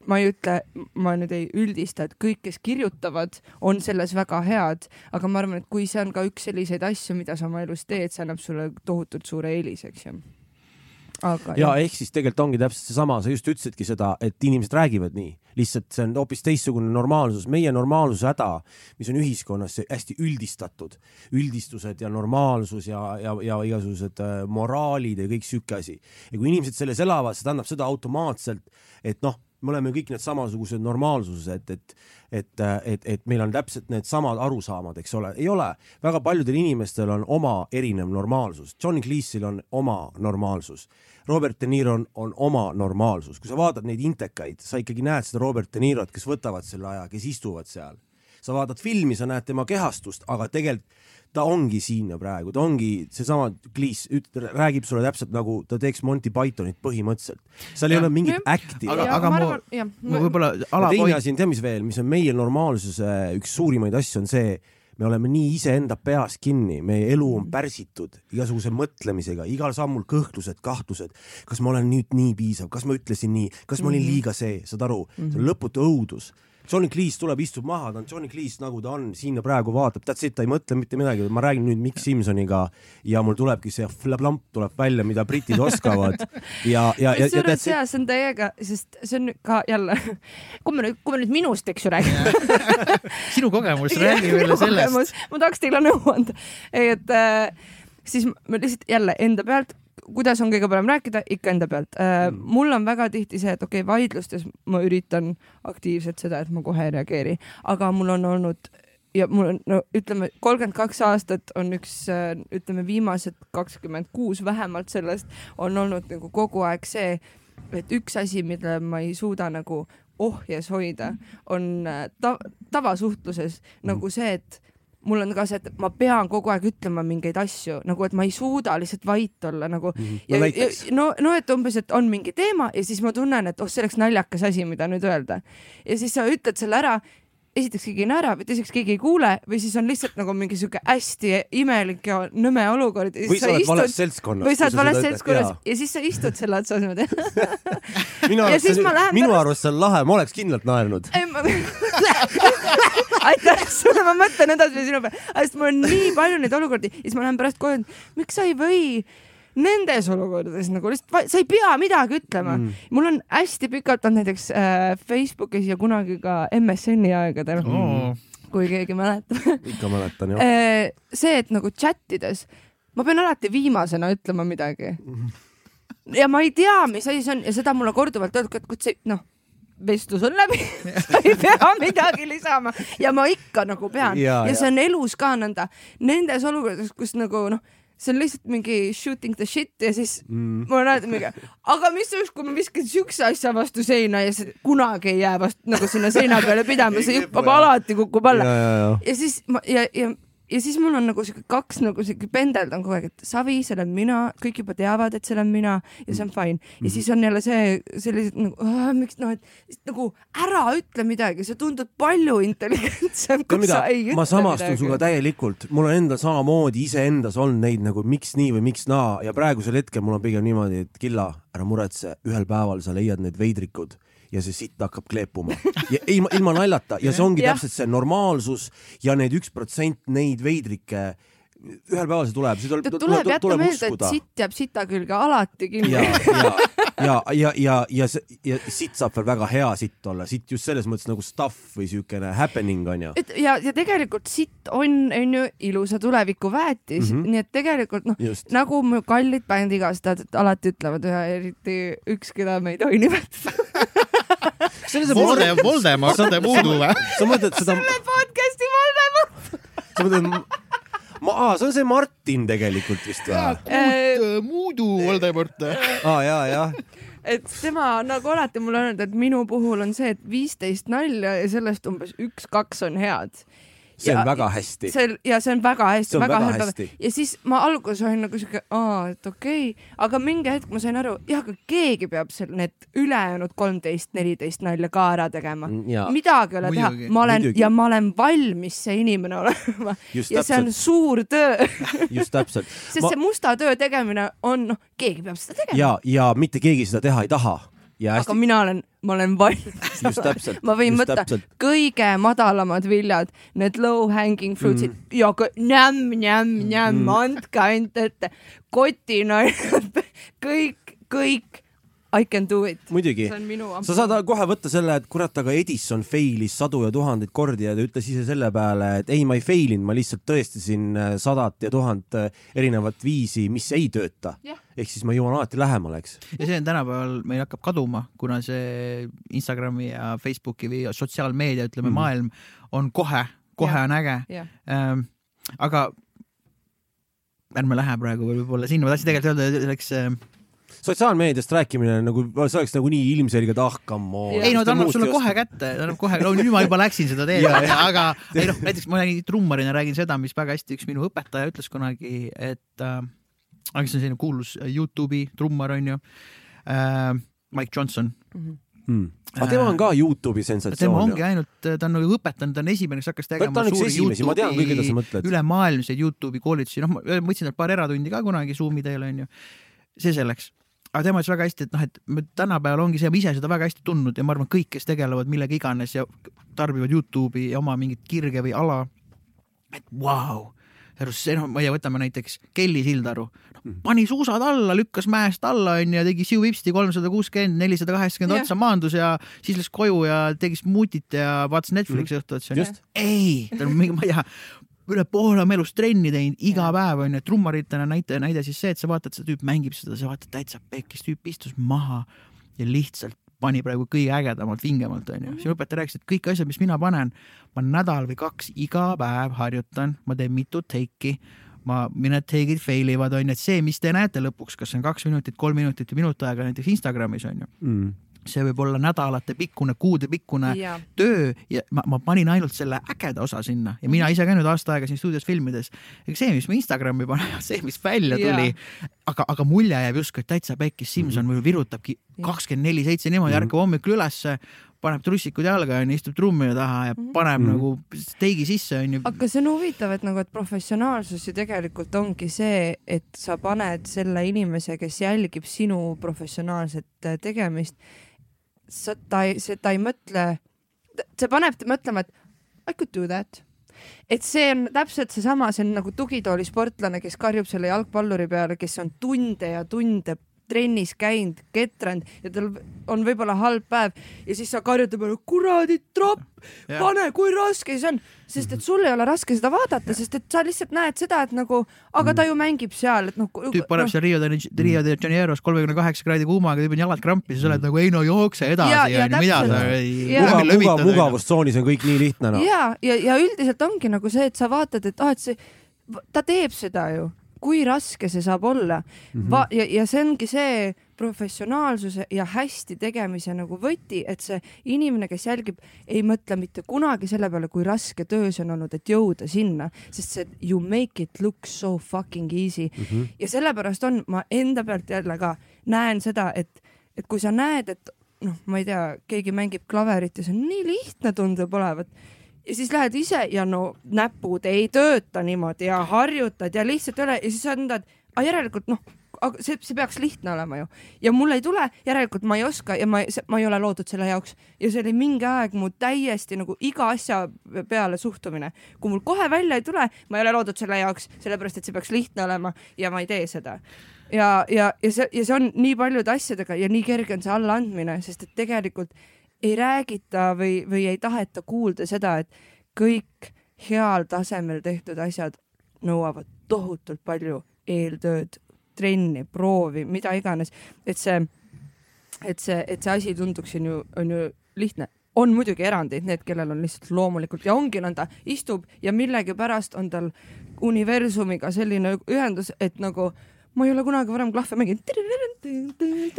ma ei ütle, ma nüüd ei üldista, et kõik, kes kirjutavad, on selles väga head, aga ma arvan, et kui see on ka üks selliseid asju, mida sa oma elus teed, see annab sulle tohutult suure eelise, eks ju aga ja ehk siis tegelikult ongi täpselt seesama, sa just ütlesidki seda, et inimesed räägivad nii, lihtsalt see on hoopis teistsugune normaalsus, meie normaalsuse häda, mis on ühiskonnas hästi üldistatud, üldistused ja normaalsus ja, ja, ja igasugused äh, moraalid ja kõik sihuke asi. ja kui inimesed selles elavad, see tähendab seda automaatselt, et noh, me oleme kõik need samasugused normaalsused, et, et, et, et meil on täpselt needsamad arusaamad, eks ole, ei ole, väga paljudel inimestel on oma erinev normaalsus, Johnny Cleese'il on oma normaalsus, Robert De Niro on, on oma normaalsus, kui sa vaatad neid intekaid, sa ikkagi näed seda Robert De Nirot, kes võtavad selle aja, kes istuvad seal. Sa vaatad filmi, sa näed tema kehastust, aga tegelikult ta ongi siin ja praegu, ta ongi seesama Cleese, räägib sulle täpselt nagu ta teeks Monty Pythonit põhimõtteliselt. seal ei ja, ole mingit act'i. aga, aga ma, ma võib-olla ala. teine asi on, tead mis veel, mis on meie normaalsuse üks suurimaid asju, on see, me oleme nii iseenda peas kinni, meie elu on pärsitud igasuguse mõtlemisega, igal sammul kõhklused, kahtlused, kas ma olen nüüd nii piisav, kas ma ütlesin nii, kas ma olin mhm. liiga see, saad aru, see on mhm. lõputu õudus Johnny Cleese tuleb, istub maha, ta on Johnny Cleese, nagu ta on, siin ja praegu vaatab, that's it, ta ei mõtle mitte midagi, ma räägin nüüd Mikk Simsoniga ja mul tulebki see flaplamp tuleb välja, mida britid oskavad. Ja, ja, ja, ja that's it. see on täiega, sest see on ka jälle, kui me nüüd, kui me nüüd minust, eks ju, räägime. Sinu kogemus, räägi meile sellest. ma tahaks teile nõu anda, et äh, siis ma lihtsalt jälle enda pealt kuidas on kõige parem rääkida, ikka enda pealt äh,. Mm. mul on väga tihti see, et okei okay,, vaidlustes ma üritan aktiivselt seda, et ma kohe ei reageeri, aga mul on olnud ja mul on, no ütleme, kolmkümmend kaks aastat on üks, äh, ütleme, viimased kakskümmend kuus vähemalt sellest on olnud nagu kogu aeg see, et üks asi, mida ma ei suuda nagu ohjes hoida, on äh, ta tavasuhtluses mm. nagu see, et mul on ka see, et ma pean kogu aeg ütlema mingeid asju nagu, et ma ei suuda lihtsalt vait olla nagu mm. -hmm. no, ja, no, no et umbes, et on mingi teema ja siis ma tunnen, et oh, see oleks naljakas asi, mida nüüd öelda. ja siis sa ütled selle ära esiteks keegi ei naera või teiseks keegi ei kuule või siis on lihtsalt nagu mingi sihuke hästi imelik ja nõme olukord. või sa oled istud, valest seltskonnas. või sa oled valest seltskonnas ja siis sa istud selle otsas niimoodi minu arust, minu arust see on lahe, ma oleks kindlalt naernud. aitäh sulle, ma mõtlen edasi sinu peale, sest mul on nii palju neid olukordi ja siis ma lähen pärast koju, miks sa ei või nendes olukordades nagu lihtsalt, sa ei pea midagi ütlema. Mm.. mul on hästi pikalt olnud näiteks äh, Facebookis ja kunagi ka MSN-i aegadel. Mm., kui keegi mäletab. Ikka mäletan jah. Äh,. see, et nagu chat ides ma pean alati viimasena ütlema midagi. Mm. ja ma ei tea, mis asi see on ja seda mulle korduvalt öeldud, et kuule see noh vestlus on läbi. Sa ei pea midagi lisama. Ja ma ikka nagu pean. Ja, ja see on elus ka nõnda. Nendes olukordades, kus nagu noh, see on lihtsalt mingi shooting the shit ja siis mm. ma näen mingi, aga mis juhus, kui ma viskan siukse asja vastu seina ja see kunagi ei jää vastu nagu sinna seina peale pidama, see jupp alati kukub alla. Ja siis ma ja, ja ja siis mul on nagu sihuke kaks nagu sihuke pendeldan kogu aeg, et Savi, see olen mina, kõik juba teavad, et see olen mina ja see on fine. ja -hmm. siis on jälle see sellised nagu, miks noh, et nagu ära ütle midagi, sa tundud palju intelligentsem, kui sa ei ütle ma samastun sinuga täielikult, mul on endal samamoodi iseendas olnud neid nagu miks nii või miks naa. Ja praegusel hetkel mul on pigem niimoodi, et Killa, ära muretse, ühel päeval sa leiad need veidrikud ja see sitt hakkab kleepuma. Ja ilma, ilma naljata. Ja see ongi täpselt see normaalsus ja need üks protsent neid veidrikke ühel päeval see tuleb, see tuleb, tuleb, tuleb, tuleb et sitt jääb sita külge alati kinni. ja, ja, ja, ja see ja sitt saab veel väga hea sitt olla, sitt just selles mõttes nagu stuff või siukene happening onju. et ja, ja tegelikult sitt on, on ju ilusa tuleviku väetis mm, -hmm. nii et tegelikult noh, nagu mu kallid bändikaaslased alati ütlevad ja eriti üks, keda me ei tohi nimetada Volde, Voldemort, see puudu või? sa mõtled seda? selle podcast'i Voldemort. sa mõtled ma, see on see Martin tegelikult vist või? Äh, Muudu Voldemort. aa, ja, jah et tema nagu alati mulle öelnud, et minu puhul on see, et viisteist nalja ja sellest umbes üks-kaks on head see on ja, väga hästi. see ja see on väga hästi, väga, väga hästi. ja siis ma alguses olin nagu siuke, aa, et okei okay., aga mingi hetk ma sain aru, jah, aga keegi peab seal need ülejäänud kolmteist, neliteist nalja ka ära tegema. Mm, midagi ei ole teha, ma olen Muidugi. ja ma olen valmis see inimene olema. ja täpselt. see on suur töö just täpselt sest ma... see musta töö tegemine on, noh, keegi peab seda tegema. ja, ja mitte keegi seda teha ei taha Ja hästi... aga mina olen, ma olen valmis. ma võin võtta täpselt. kõige madalamad viljad, need low hanging fruits'id mm. ja nämm-nämm-nämm mm., andke ainult ette, kotinaljad, kõik, kõik I can do it. muidugi, sa saad kohe võtta selle, et kurat, aga Edison fail'is sadu ja tuhandeid kordi ja ta ütles ise selle peale, et ei, ma ei fail inud, ma lihtsalt tõestasin äh, sadat ja tuhat äh, erinevat viisi, mis ei tööta yeah.. ehk siis ma jõuan alati lähemale, eks. ja see on tänapäeval, meil hakkab kaduma, kuna see Instagrami ja Facebooki või sotsiaalmeedia, ütleme mm, -hmm. maailm on kohe, kohe yeah. on äge yeah.. Ähm, aga ärme lähe praegu võib-olla sinna, ma tahtsin tegelikult öelda, selleks äh, sotsiaalmeediast rääkimine nagu, see oleks nagu nii ilmselge, et ah, come on. ei no ta annab sulle kohe kätte, ta annab kohe, no nüüd ma juba läksin seda teed aga ei noh, näiteks ma trummarina räägin seda, mis väga hästi üks minu õpetaja ütles kunagi, et äh, kes on selline kuulus Youtube'i trummar onju äh,, Mike Johnson mm. -hmm Hmm. aga tema on ka Youtube'i sensatsioon. tema ongi ainult, ta on nagu õpetanud, ta on esimene, kes hakkas tegema suuri Youtube'i, ülemaailmseid Youtube'i koolitusi, noh, ma võtsin talt paar eratundi ka kunagi Zoomi teel onju. see selleks aga tema ütles väga hästi, et noh, et tänapäeval ongi see, ma ise seda väga hästi tundnud ja ma arvan, kõik, kes tegelevad millega iganes ja tarbivad Youtube'i ja oma mingit kirge või ala, et vau wow., see noh, ma ei tea, võtame näiteks Kelly Sildaru no,, mhm. pani suusad alla, lükkas mäest alla onju ja tegi siu-vipsti kolmsada kuuskümmend, nelisada kaheksakümmend otsa maandus ja siis läks koju ja tegi smuutit ja vaatas Netflixi õhtul, et see on, ei, ta on mingi, ma ei tea, üle poole oma elust trenni teinud iga päev onju, trummaritena näite, näide siis see, et sa vaatad, seda tüüp mängib seda, sa vaatad täitsa pekkis, tüüp istus maha ja lihtsalt pani praegu kõige ägedamalt, vingemalt onju. siis õpetaja rääkis, et kõik asjad, mis mina panen, ma nädal või kaks iga päev harjutan, ma teen mitu take'i ma, mõned take'id fail ivad onju, et see, mis te näete lõpuks, kas see on kaks minutit, kolm minutit või minut aega näiteks Instagramis onju mm see võib olla nädalate pikkune, kuude pikkune ja. töö ja ma, ma panin ainult selle ägeda osa sinna ja mina ise ka nüüd aasta aega siin stuudios filmides. ega see, mis ma Instagrami panen, see, mis välja tuli, aga, aga mulje jääb justkui täitsa pekkis, Simson mm -hmm. virutabki kakskümmend neli seitse niimoodi -hmm., ärkab hommikul ülesse, paneb trussikud jalga onju, istub trummi taha ja paneb mm -hmm. nagu teigi sisse onju. aga see on huvitav, et nagu, et professionaalsus ju tegelikult ongi see, et sa paned selle inimese, kes jälgib sinu professionaalset tegemist sa, ta ei, ta ei mõtle, see paneb mõtlema, et I could do that. et see on täpselt seesama, see on nagu tugitoolisportlane, kes karjub selle jalgpalluri peale, kes on tunde ja tunde trennis käinud, ketranud ja tal on võib-olla halb päev ja siis sa karjud ta peale, kuradi tropp, pane, kui raske see on, sest et sul ei ole raske seda vaadata, sest et sa lihtsalt näed seda, et nagu, aga ta ju mängib seal, et noh. tüüp paneb no. seal Rio de, Rio de Janeiros kolmekümne kaheksa kraadi kuumaga, tüüp on jalad krampis ja sa oled nagu ei no jookse edasi ja, ja mida sa mugav, mugav, mugavustsoonis on kõik nii lihtne noh. ja, ja, ja üldiselt ongi nagu see, et sa vaatad, et ah, et see, ta teeb seda ju kui raske see saab olla mm. -hmm. Va ja, ja see ongi see professionaalsuse ja hästi tegemise nagu võti, et see inimene, kes jälgib, ei mõtle mitte kunagi selle peale, kui raske töö see on olnud, et jõuda sinna, sest see you make it look so fucking easy mm. -hmm. ja sellepärast on, ma enda pealt jälle ka näen seda, et, et kui sa näed, et noh, ma ei tea, keegi mängib klaverit ja see on nii lihtne tundub olevat ja siis lähed ise ja no näpud ei tööta niimoodi ja harjutad ja lihtsalt ole. Ja siis ütled, aga järelikult noh, aga see, see peaks lihtne olema ju. Ja mul ei tule, järelikult ma ei oska ja ma, ma ei ole loodud selle jaoks. Ja see oli mingi aeg mu täiesti nagu iga asja peale suhtumine. kui mul kohe välja ei tule, ma ei ole loodud selle jaoks, sellepärast et see peaks lihtne olema ja ma ei tee seda. Ja, ja, ja see, ja see on nii paljude asjadega ja nii kerge on see allaandmine, sest et tegelikult ei räägita või, või ei taheta kuulda seda, et kõik heal tasemel tehtud asjad nõuavad tohutult palju eeltööd, trenni, proovi, mida iganes, et see, et see, et see asi tunduks on ju, on ju lihtne. on muidugi erandeid, need, kellel on lihtsalt loomulikult ja ongi nõnda, istub ja millegipärast on tal universumiga selline ühendus, et nagu ma ei ole kunagi varem klahve mänginud.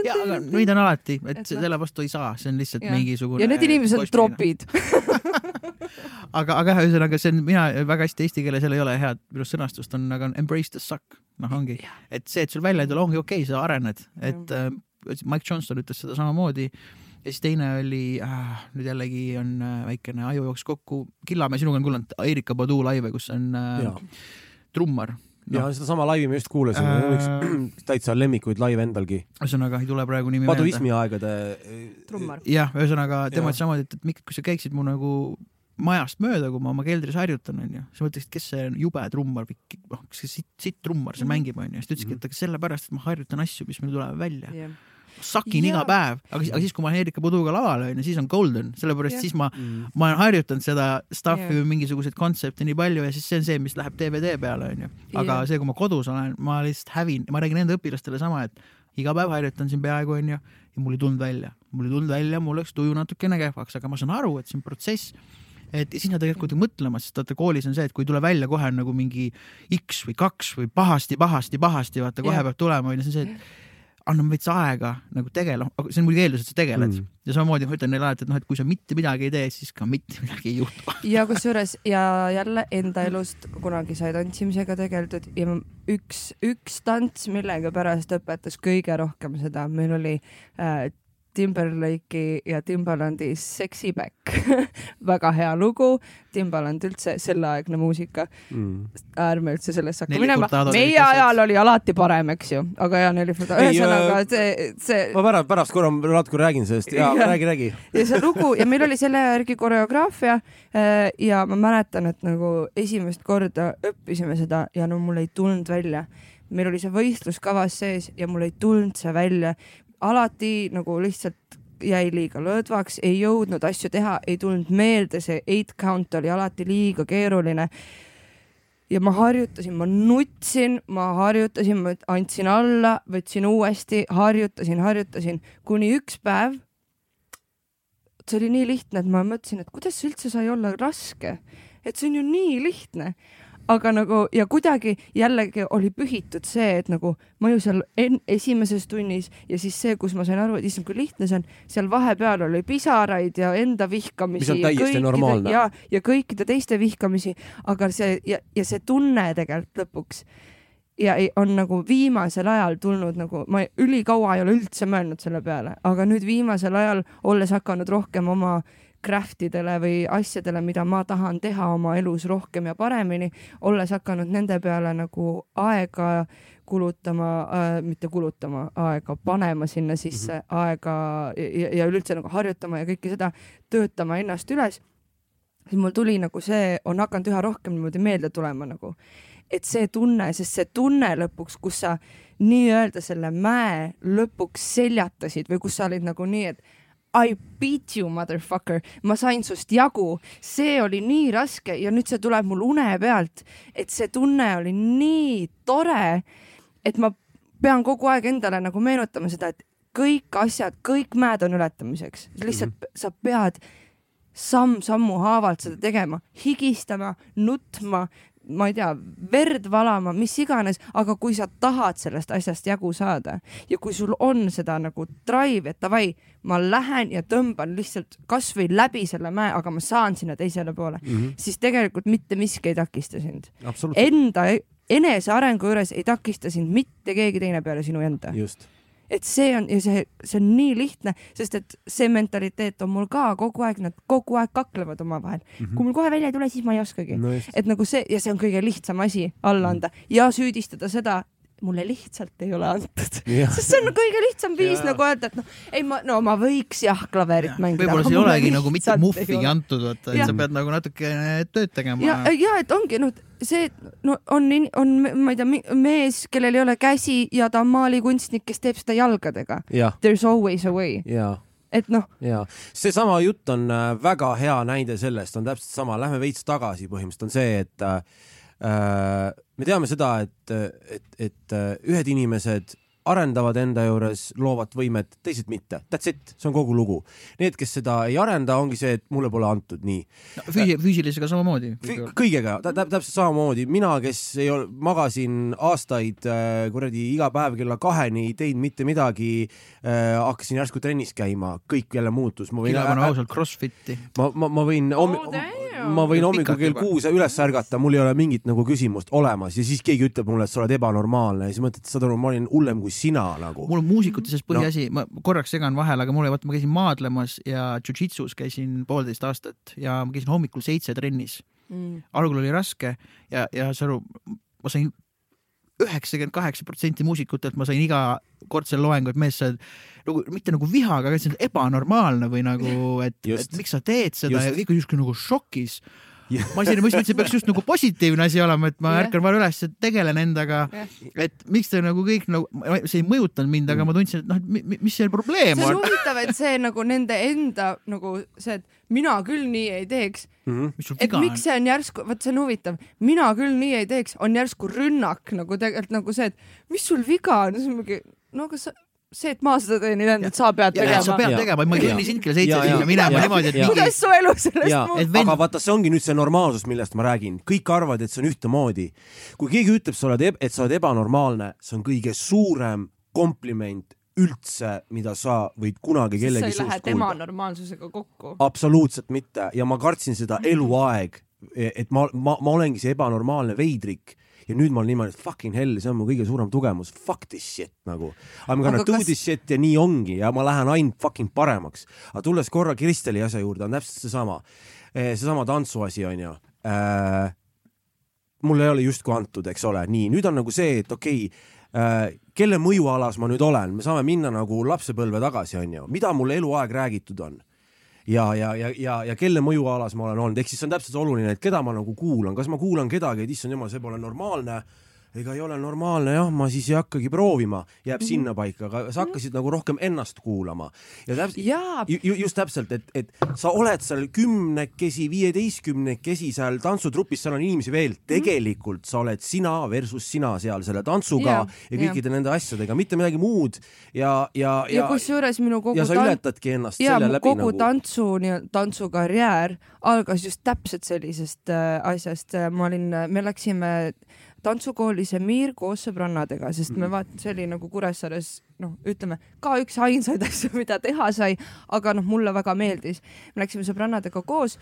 ja, aga neid on alati, et selle vastu ei saa, see on lihtsalt ja. mingisugune. ja need inimesed tropid aga, aga jah, ühesõnaga see on, mina väga hästi eesti keeles jälle ei ole head minu sõnastust on, aga on embrace the suck, noh, ongi, et see, et sul välja ei tule, ongi okei okay,, sa arened, et äh, Mike Johnson ütles seda samamoodi ja siis teine oli äh,, nüüd jällegi on äh, väikene aju jooksis kokku, Killamäe, sinuga on kuulanud Erika Badu laive, kus on äh, trummar no.. ja sedasama laivi me just kuulasime äh..., üks täitsa lemmikuid laive endalgi. ühesõnaga ei tule praegu nimi meelde. paduismi aegade. trummar. jah, ühesõnaga tema ütles samamoodi, et, et Mikk, kui sa käiksid mu nagu majast mööda, kui ma oma keldris harjutan, onju, siis mõtleksid, kes see jube trummar või noh, kes see sitt, sitt trummar seal -hmm. mängib, onju, siis ta ütleski, et aga sellepärast, et ma harjutan asju, mis meil tulevad välja yeah sakin yeah. iga päev, aga, aga siis, kui ma olen Erika Puduga laval onju, siis on golden, sellepärast yeah. siis ma mm., ma olen harjutanud seda stuff'i või mingisuguseid kontsepte nii palju ja siis see on see, mis läheb DVD peale onju. aga yeah. see, kui ma kodus olen, ma lihtsalt hävin, ma räägin enda õpilastele sama, et iga päev harjutan siin peaaegu onju ja mul ei tulnud välja, mul ei tulnud välja, mul läks tuju natukene kehvaks, aga ma saan aru, et see on protsess et siis nad tegelikult ei mõtlema, sest vaata koolis on see, et kui ei tule välja kohe nagu mingi X või kaks või pahasti, pahasti, pahasti, vaata kohe yeah. peab tulema, onju, see on see, et anname veits aega nagu tegele, see on muidugi eeldus, et sa tegeled mm. ja samamoodi ma ütlen neile alati, et noh, et kui sa mitte midagi ei tee, siis ka mitte midagi ei juhtu ja kusjuures ja jälle enda elust kunagi sai tantsimisega tegeldud ja üks, üks tants millegipärast õpetas kõige rohkem seda, meil oli äh, Timberlake'i ja Timbalandi Sexy Back. Väga hea lugu, Timbaland üldse selleaegne muusika. Mm.. ärme üldse sellesse hakka minema. meie ajal oli alati parem, eks ju, aga ja neli ühesõnaga see, see. ma pärast, pärast korra natuke räägin sellest. Ja, ja räägi, räägi. ja see lugu ja meil oli selle järgi koreograafia äh, ja ma mäletan, et nagu esimest korda õppisime seda ja no mul ei tulnud välja. Meil oli see võistlus kavas sees ja mul ei tulnud see välja alati nagu lihtsalt jäi liiga lõdvaks, ei jõudnud asju teha, ei tulnud meelde, see eight count oli alati liiga keeruline. ja ma harjutasin, ma nutsin, ma harjutasin, ma andsin alla, võtsin uuesti, harjutasin, harjutasin, kuni üks päev. see oli nii lihtne, et ma mõtlesin, et kuidas see üldse sai olla raske, et see on ju nii lihtne aga nagu ja kuidagi jällegi oli pühitud see, et nagu ma ju seal en, esimeses tunnis ja siis see, kus ma sain aru, et issand, kui lihtne see on, seal vahepeal oli pisaraid ja enda vihkamisi. mis on täiesti normaalne. ja, ja kõikide teiste vihkamisi, aga see ja, ja see tunne tegelikult lõpuks ja ei, on nagu viimasel ajal tulnud nagu, ma ülikaua ei ole üldse mõelnud selle peale, aga nüüd viimasel ajal, olles hakanud rohkem oma craft idele või asjadele, mida ma tahan teha oma elus rohkem ja paremini, olles hakanud nende peale nagu aega kulutama äh,, mitte kulutama, aega panema sinna sisse mm, -hmm. aega ja, ja üleüldse nagu harjutama ja kõike seda, töötama ennast üles, siis mul tuli nagu see, on hakanud üha rohkem niimoodi meelde tulema nagu, et see tunne, sest see tunne lõpuks, kus sa nii-öelda selle mäe lõpuks seljatasid või kus sa olid nagu nii, et I beat you, motherfucker, ma sain sust jagu, see oli nii raske ja nüüd see tuleb mul une pealt, et see tunne oli nii tore, et ma pean kogu aeg endale nagu meenutama seda, et kõik asjad, kõik mäed on ületamiseks, lihtsalt mm -hmm. sa pead samm-sammu haavalt seda tegema, higistama, nutma, ma ei tea, verd valama, mis iganes, aga kui sa tahad sellest asjast jagu saada ja kui sul on seda nagu drive, et davai, ma lähen ja tõmban lihtsalt kasvõi läbi selle mäe, aga ma saan sinna teisele poole mm, -hmm. siis tegelikult mitte miski ei takista sind. Enda enesearengu juures ei takista sind mitte keegi teine peale sinu enda. just et see on ja see, see on nii lihtne, sest et see mentaliteet on mul ka kogu aeg, nad kogu aeg kaklevad omavahel mm. -hmm. kui mul kohe välja ei tule, siis ma ei oskagi no. et nagu see ja see on kõige lihtsam asi alla anda mm -hmm. ja süüdistada seda mulle lihtsalt ei ole antud. Sest see on kõige lihtsam viis Jaa. nagu öelda, et noh, ei ma, no ma võiks jah klaverit mängida. võib-olla aga see ei olegi nagu mitte muffigi antud, vaata, et sa pead nagu natukene tööd tegema. Ja, ja et ongi noh, see no on, on, ma ei tea, mees, kellel ei ole käsi ja ta on maalikunstnik, kes teeb seda jalgadega. jah, There is always a way, ja et noh, ja seesama jutt on äh, väga hea näide sellest, on täpselt sama, lähme veits tagasi, põhimõtteliselt on see, et äh, me teame seda, et, et, et äh, ühed inimesed arendavad enda juures loovat võimet, teised mitte. That's it, see on kogu lugu. Need, kes seda ei arenda, ongi see, et mulle pole antud nii. Füüsi-, füüsilisega samamoodi. kõigega tä- tä- täpselt samamoodi, mina, kes ei ole, magasin aastaid äh, kuradi iga päev kella kaheni, ei teinud mitte midagi äh,, hakkasin järsku trennis käima, kõik jälle muutus, ma võin panen ausalt Crossfiti. ma, ma, ma võin oh, Oh, ma võin hommikul kell kuus üles ärgata, mul ei ole mingit nagu küsimust olemas ja siis keegi ütleb mulle, et sa oled ebanormaalne ja siis mõtled, saad aru, ma olin hullem kui sina nagu. mul on muusikute sees põhiasi no., ma korraks segan vahele, aga mulle, vaata, ma käisin maadlemas ja jujitsus käisin poolteist aastat ja ma käisin hommikul seitse trennis. mm, algul oli raske ja, ja sa aru, ma sain üheksakümmend kaheksa protsenti muusikutelt ma sain iga kord selle loengu, et mees, sa oled nagu mitte nagu vihaga, aga see on ebanormaalne või nagu, et, et miks sa teed seda Just. ja kõik on justkui nagu šokis. Ma isegi mõtlesin, et see peaks just nagu positiivne asi olema, et ma Jah. ärkan vahel üles, et tegelen endaga Jah., et miks te nagu kõik nagu, see ei mõjutanud mind, aga ma tundsin, et noh, et mis see probleem see on on, huvitav, et see nagu nende enda nagu see, et mina küll nii ei teeks, Mhm. mis sul et on miks. see on järsku, vot see on huvitav, mina küll nii ei teeks, on järsku rünnak nagu tegelikult nagu see, et mis sul viga on, siis mingi, no aga sa, see, et ma seda teen, ei tähenda, et sa pead ja sa tegema. pead Ja. tegema, ma ei kõnni sind kell seitse sinna minema niimoodi, et kuidas su elu sellest muutub? Aga vaata, see ongi nüüd see normaalsus, millest ma räägin, kõik arvavad, et see on ühtemoodi. kui keegi ütleb, sa oled, et sa oled ebanormaalne, see on kõige suurem kompliment üldse, mida sa võid kunagi sa kellegi ei lähe suust tema kuulda. normaalsusega kokku. absoluutselt mitte ja ma kartsin seda eluaeg, et ma, ma, ma olengi see ebanormaalne veidrik ja nüüd ma olen niimoodi, et fucking hell, see on mu kõige suurem tugevus, fuck this shit nagu. I m gonna Aga do kas- this shit ja nii ongi ja ma lähen ainult fucking paremaks. aga tulles korra Kristeli asja juurde, on täpselt seesama, seesama tantsuasi onju äh,. mul ei ole justkui antud, eks ole, nii nüüd on nagu see, et okei okay, äh, kelle mõjualas ma nüüd olen, me saame minna nagu lapsepõlve tagasi, onju, mida mulle eluaeg räägitud on ja, ja, ja, ja, ja kelle mõjualas ma olen olnud, ehk siis see on täpselt oluline, et keda ma nagu kuulan, kas ma kuulan kedagi, et issand jumal, see pole normaalne ega ei ole normaalne jah, ma siis ei hakkagi proovima, jääb Mhm. sinnapaika, aga sa hakkasid nagu rohkem ennast kuulama. Ja täpselt jaa, ju, ju- just täpselt, et, et sa oled seal kümnekesi, viieteistkümnekesi seal tantsutrupis, seal on inimesi veel, tegelikult sa oled sina versus sina seal selle tantsuga Jaa, ja, kõikide nende asjadega, mitte midagi muud. Ja, ja, ja ja, kusjuures minu kogu ja sa ületadki ennast ja selle läbi kogu nagu tantsu, tantsukarjäär algas just täpselt sellisest äh, asjast. ma olin, me läksime tantsukooli Semir koos sõbrannadega, sest me vaat-, see oli nagu Kuressaares noh, ütleme ka üks ainsaid asju, mida teha sai, aga noh, mulle väga meeldis. me läksime sõbrannadega koos,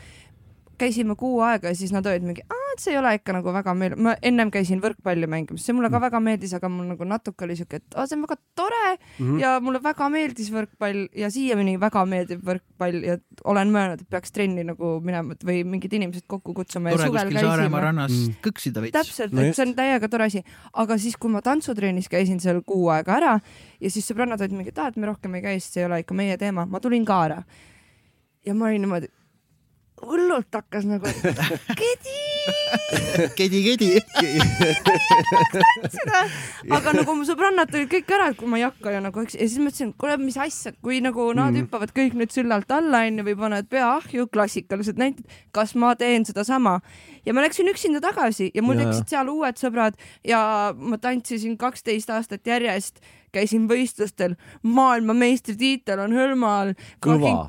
käisime kuu aega ja siis nad olid mingi, et see ei ole ikka nagu väga meeldiv, ma ennem käisin võrkpalli mängimas, see mulle ka väga meeldis, aga mul nagu natuke oli siuke, et aa, see on väga tore mm. -hmm. ja mulle väga meeldis võrkpall ja siiamaani väga meeldib võrkpall ja olen mõelnud, et peaks trenni nagu minema või mingid inimesed kokku kutsuma ja tore kuskil Saaremaa rannas Mm. kõksida veits. täpselt No et see on täiega tore asi, aga siis, kui ma tantsutrennis käisin seal kuu aega ära ja siis sõbrannad olid mingi, et aa, et me rohkem ei käi, sest see ei ole ikka meie teema, ma tulin ka ära. ja ma olin niimoodi, hullult hakkas nagu kedi kedi, kedi. aga nagu mu sõbrannad tulid kõik ära, et kui ma ei hakka ja nagu, eks, ja siis mõtlesin, kuule, mis asja, kui nagu nad Mhm. hüppavad kõik nüüd süllalt alla onju või panevad pea ahju, klassikalised näited, kas ma teen sedasama ja ma läksin üksinda tagasi ja mul tekkisid seal uued sõbrad ja ma tantsisin kaksteist aastat järjest käisin võistlustel, maailmameistritiitel on hõlma all,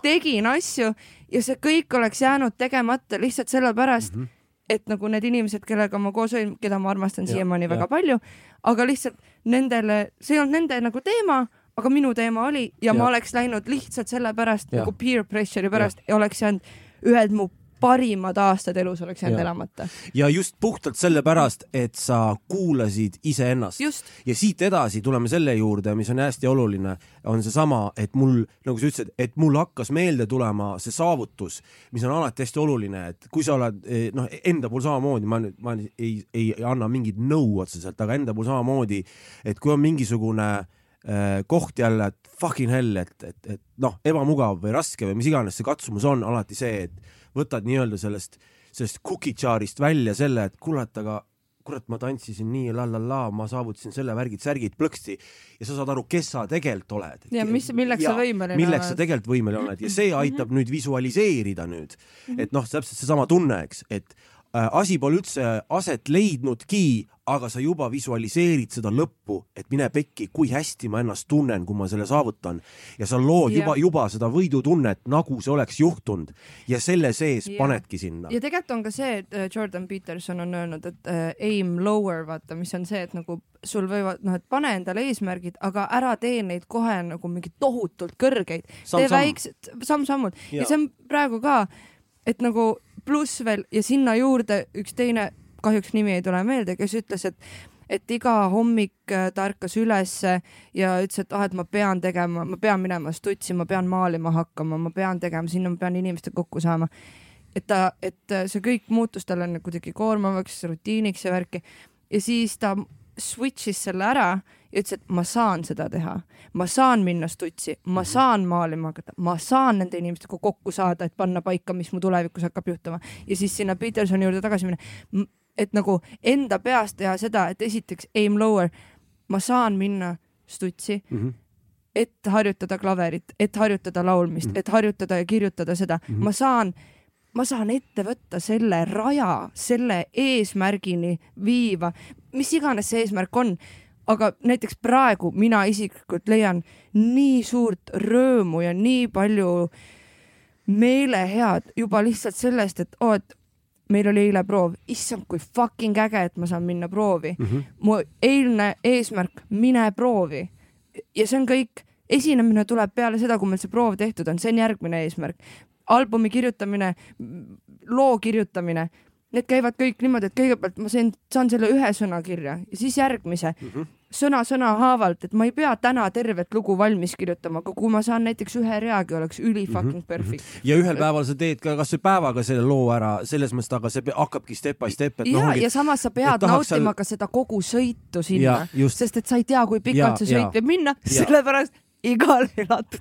tegin asju ja see kõik oleks jäänud tegemata lihtsalt sellepärast mm. -hmm et nagu need inimesed, kellega ma koos olin, keda ma armastan siiamaani väga palju, aga lihtsalt nendele, see ei olnud nende nagu teema, aga minu teema oli ja, ja. ma oleks läinud lihtsalt sellepärast nagu peer pressure'i pärast ja, ja oleks jäänud ühed mu parimad aastad elus oleks jäänud elamata. ja just puhtalt sellepärast, et sa kuulasid iseennast. just, ja siit edasi tuleme selle juurde, mis on hästi oluline, on seesama, et mul, nagu sa ütlesid, et mul hakkas meelde tulema see saavutus, mis on alati hästi oluline, et kui sa oled eh, noh, enda puhul samamoodi, ma nüüd, ma ei, ei anna mingit nõu otseselt, aga enda puhul samamoodi, et kui on mingisugune eh, koht jälle, et fucking hell, et, et, et noh, ebamugav või raske või mis iganes see katsumus on, alati see, et võtad nii-öelda sellest, sellest cookie jar'ist välja selle, et kurat, aga kurat, ma tantsisin nii la la la, ma saavutasin selle värgid-särgid plõksti. Ja sa saad aru, kes sa tegelikult oled. ja mis, milleks sa võimeline milleks sa tegelikult võimeline oled. Ja see aitab nüüd visualiseerida nüüd, et noh, täpselt seesama tunne, eks, et asi pole üldse aset leidnudki, aga sa juba visualiseerid seda lõppu, et mine pekki, kui hästi ma ennast tunnen, kui ma selle saavutan ja sa lood Jah. juba, juba seda võidutunnet, nagu see oleks juhtunud ja selle sees Jah. panedki sinna. ja tegelikult on ka see, et äh, Jordan Peterson on öelnud, et äh, aim lower, vaata, mis on see, et nagu sul võivad, noh, et pane endale eesmärgid, aga ära tee neid kohe nagu mingi tohutult kõrgeid. tee Samm-samm. väiksed, samm-sammult ja. Ja see on praegu ka, et nagu pluss veel ja sinna juurde üks teine, kahjuks nimi ei tule meelde, kes ütles, et et iga hommik äh, ta ärkas ülesse ja ütles, et ah, et ma pean tegema, ma pean minema stutsi, ma pean maalima hakkama, ma pean tegema sinna, ma pean inimestega kokku saama. et ta, et äh, see kõik muutus talle kuidagi koormavaks, rutiiniks ja värki ja siis ta switch'is selle ära ja ütles, et ma saan seda teha, ma saan minna stutsi, ma saan maalima hakata, ma saan nende inimestega kokku saada, et panna paika, mis mu tulevikus hakkab juhtuma ja siis sinna Petersoni juurde tagasi minna. et nagu enda peas teha seda, et esiteks aim lower, ma saan minna stutsi, Mm -hmm. et harjutada klaverit, et harjutada laulmist, Mhm. et harjutada ja kirjutada seda mm, -hmm. ma saan, ma saan ette võtta selle raja, selle eesmärgini viiva, mis iganes see eesmärk on. Aga näiteks praegu mina isiklikult leian nii suurt rõõmu ja nii palju meelehead juba lihtsalt sellest, et oo, et meil oli eile proov, issand, kui fucking äge, et ma saan minna proovi Mm -hmm. mu eilne eesmärk, mine proovi. ja see on kõik, esinemine tuleb peale seda, kui meil see proov tehtud on, see on järgmine eesmärk. albumi kirjutamine, loo kirjutamine, need käivad kõik niimoodi, et kõigepealt ma sain, saan selle ühe sõna kirja ja siis järgmise Mm -hmm. Sõna sõna haavalt, et ma ei pea täna tervet lugu valmis kirjutama, aga kui ma saan näiteks ühe reagi, oleks üli fucking Mhm, perfect. ja ühel päeval sa teed ka kasvõi päevaga selle loo ära, selles mõttes, aga see hakkabki step by step, et noh ja, ja samas sa pead nautima seal- ka seda kogu sõitu sinna ja, sest et sa ei tea, kui Ja, pikalt see ja. sõit võib minna, Ja. sellepärast igal elatud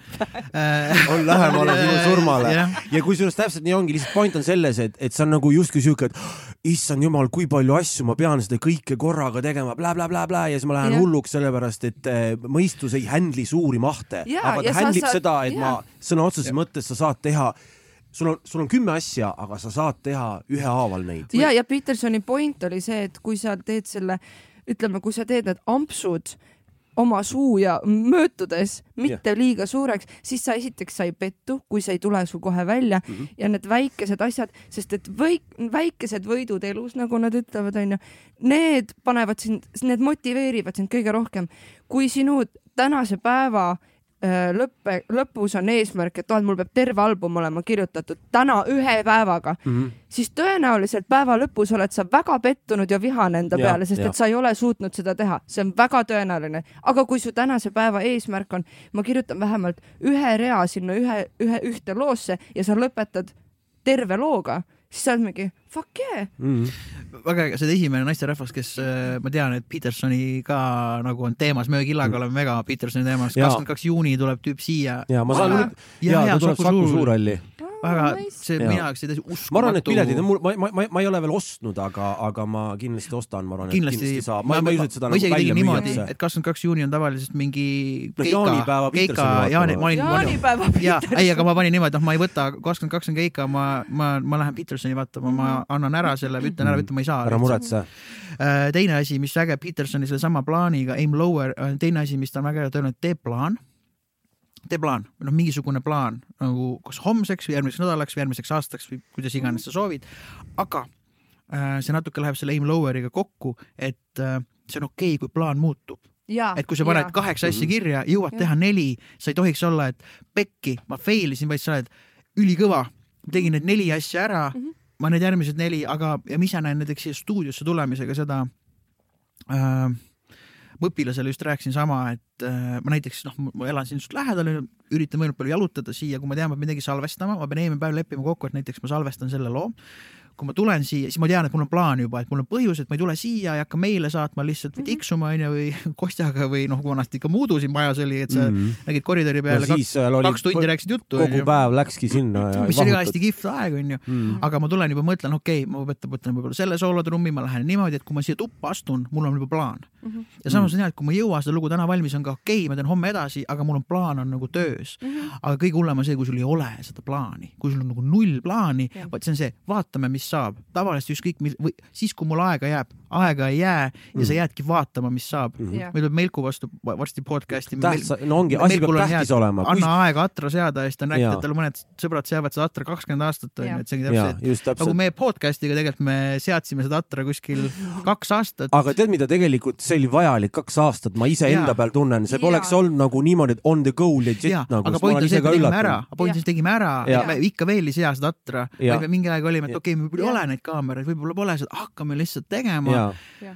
on lähemale sinu surmale Jah. ja kusjuures täpselt nii ongi, lihtsalt point on selles, et, et see on nagu justkui siuke, et issand jumal, kui palju asju ma pean seda kõike korraga tegema blä,, blablabla ja siis ma lähen Jah. hulluks, sellepärast et äh, mõistus ei handle'i suuri mahte, Jaa, aga ta sa handle'ib saad- seda, et jaa. ma sõna otseses mõttes sa saad teha, sul on, sul on kümme asja, aga sa saad teha ühehaaval neid. ja, ja Petersoni point oli see, et kui sa teed selle, ütleme, kui sa teed need ampsud oma suu ja möötudes mitte yeah. liiga suureks, siis sa esiteks sa ei pettu, kui see ei tule sul kohe välja mm -hmm. ja need väikesed asjad, sest et või, väikesed võidud elus, nagu nad ütlevad, onju, need panevad sind, need motiveerivad sind kõige rohkem, kui sinu tänase päeva öö, lõppe, lõpus on eesmärk, et oh, mul peab terve album olema kirjutatud täna ühe päevaga mm. -hmm. siis tõenäoliselt päeva lõpus oled sa väga pettunud ja vihane enda Ja, peale, sest ja. et sa ei ole suutnud seda teha, see on väga tõenäoline. aga kui su tänase päeva eesmärk on, ma kirjutan vähemalt ühe rea sinna ühe, ühe, ühte loosse ja sa lõpetad terve looga, siis sa oled mingi fuck yeah. Mm -hmm. väga äge, see esimene naisterahvas, kes äh, ma tean, et Petersoni ka nagu on teemas, me Killaga oleme väga Petersoni teemas, kakskümmend kaks juuni tuleb tüüp siia. ja ma saan nüüd, ja ta tuleb Saku Suurhalli. väga, see Jaa. mina oleks seda uskumatu. ma arvan, et piletid on mul, ma, ma, ma, ma ei ole veel ostnud, aga, aga ma kindlasti ostan, ma arvan, et kindlasti, saab, ma, ma ei usu, et seda nagu välja müüakse. et kakskümmend kaks juuni on tavaliselt mingi keika keika jaani, ma olin, ma olin, jaanipäeva ja Peterson. ei, aga ma panin niimoodi, noh, ma ei võta, kakskümmend kaks on keika, ma, ma, ma lähen Petersoni vaatama, ma annan ära selle, ütlen ära, ütlen ma ei saa. ära muretse. Äh, teine asi, mis äge Petersoni sellesama plaaniga, aim lower, teine asi, mis ta on väga hea öelnud, tee plaan. Tee plaan, noh, mingisugune plaan nagu kas homseks või järgmiseks nädalaks või järgmiseks aastaks või kuidas iganes sa soovid. aga äh, see natuke läheb selle aim lower'iga kokku, et äh, see on okei okay,, kui plaan muutub. et kui sa paned kaheksa asja kirja, jõuad Jah. teha neli, sa ei tohiks olla, et pekki, ma fail isin, vaid sa oled ülikõva, tegin need neli asja ära mm, -hmm. ma need järgmised neli, aga, ja ma ise näen näiteks siia stuudiosse tulemisega seda äh, ma õpilasele just rääkisin sama, et äh, ma näiteks noh, ma elan siin just lähedal, üritan võimalikult palju jalutada siia, kui ma tean, ma pean midagi salvestama, ma pean eelmine päev leppima kokku, et näiteks ma salvestan selle loo kui ma tulen siia, siis ma tean, et mul on plaan juba, et mul on põhjus, et ma ei tule siia, ei hakka meile saatma lihtsalt või mhm. tiksuma onju või Kostjaga või noh, kui vanasti ikka Muudu siin majas oli, et sa mm -hmm. nägid koridori peal no, kaks, kaks tundi rääkisid juttu. kogu onju. päev läkski sinna ja mis oli ka hästi kihvt aeg onju mm, -hmm. aga ma tulen juba mõtlen, okei okay,, ma võtan, võtan võib-olla selle soolotrummi, ma lähen niimoodi, et kui ma siia tuppa astun, mul on juba plaan mm. -hmm. ja samas on hea, et kui ma ei jõua seda lugu täna valmis, on ka okei okay,, ma teen homme edasi, aga mul on plaan on nagu töös mm. -hmm. aga kõige hullem on see, kui sul ei ole seda plaani, kui sul on nagu null plaani, vot see on see, vaatame, mis saab. tavaliselt ükskõik mil- või siis, kui mul aega jääb, aega ei jää ja mm. sa jäädki vaatama, mis saab mm. -hmm. meil tuleb Melku vastu varsti podcast'i. no ongi, asi peab tähtis head, olema. anna Kus... aega atra seada ja siis ta on rääkinud, et tal mõned sõbrad seavad seda atra kakskümmend aastat onju, et see ongi täpselt, nagu meie podcast'iga tegelikult me seadsime seda atra kuskil kaks aastat. aga tead, mida tegelikult see oli vajalik kaks aastat, ma iseenda peal tunnen, see poleks olnud nagu niimoodi, on the go legit ja, nagu. aga point on see, et me tegime ära, point on see, et tegime ära, me ikka veel ei sea seda atra, vaid me mingi aeg olime, et okei okay,, meil ei ole neid kaameraid, võib-olla pole seda, hakkame lihtsalt tegema. ja, ja.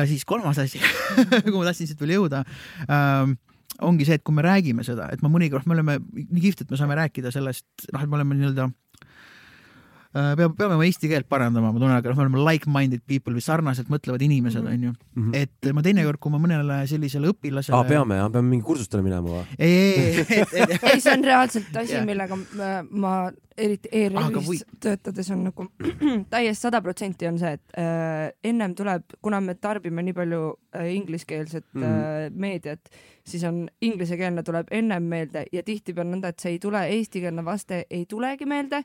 ja siis kolmas asi kuhu ma tahtsin siit veel jõuda ähm, ongi see, et kui me räägime seda, et ma mõnikord, me oleme nii kihvt, et me saame rääkida sellest, noh, et me oleme nii-öelda peab, peame oma eesti keelt parandama, ma tunnen, aga noh, me oleme like-minded people või sarnaselt mõtlevad inimesed, mhm. onju. Mhm. et ma teinekord, kui ma mõnele sellisele õpilasele ah,. peame jah, peame mingi kursustele minema või? ei, ei, ei, ei, see on reaalselt asi, millega ma, ma eriti ERR-is või... töötades on nagu täiesti sada protsenti on see, et äh, ennem tuleb, kuna me tarbime nii palju äh, ingliskeelset mm. äh, meediat, siis on inglisekeelne tuleb ennem meelde ja tihtipeale nõnda, et see ei tule, eestikeelne vaste ei tulegi meelde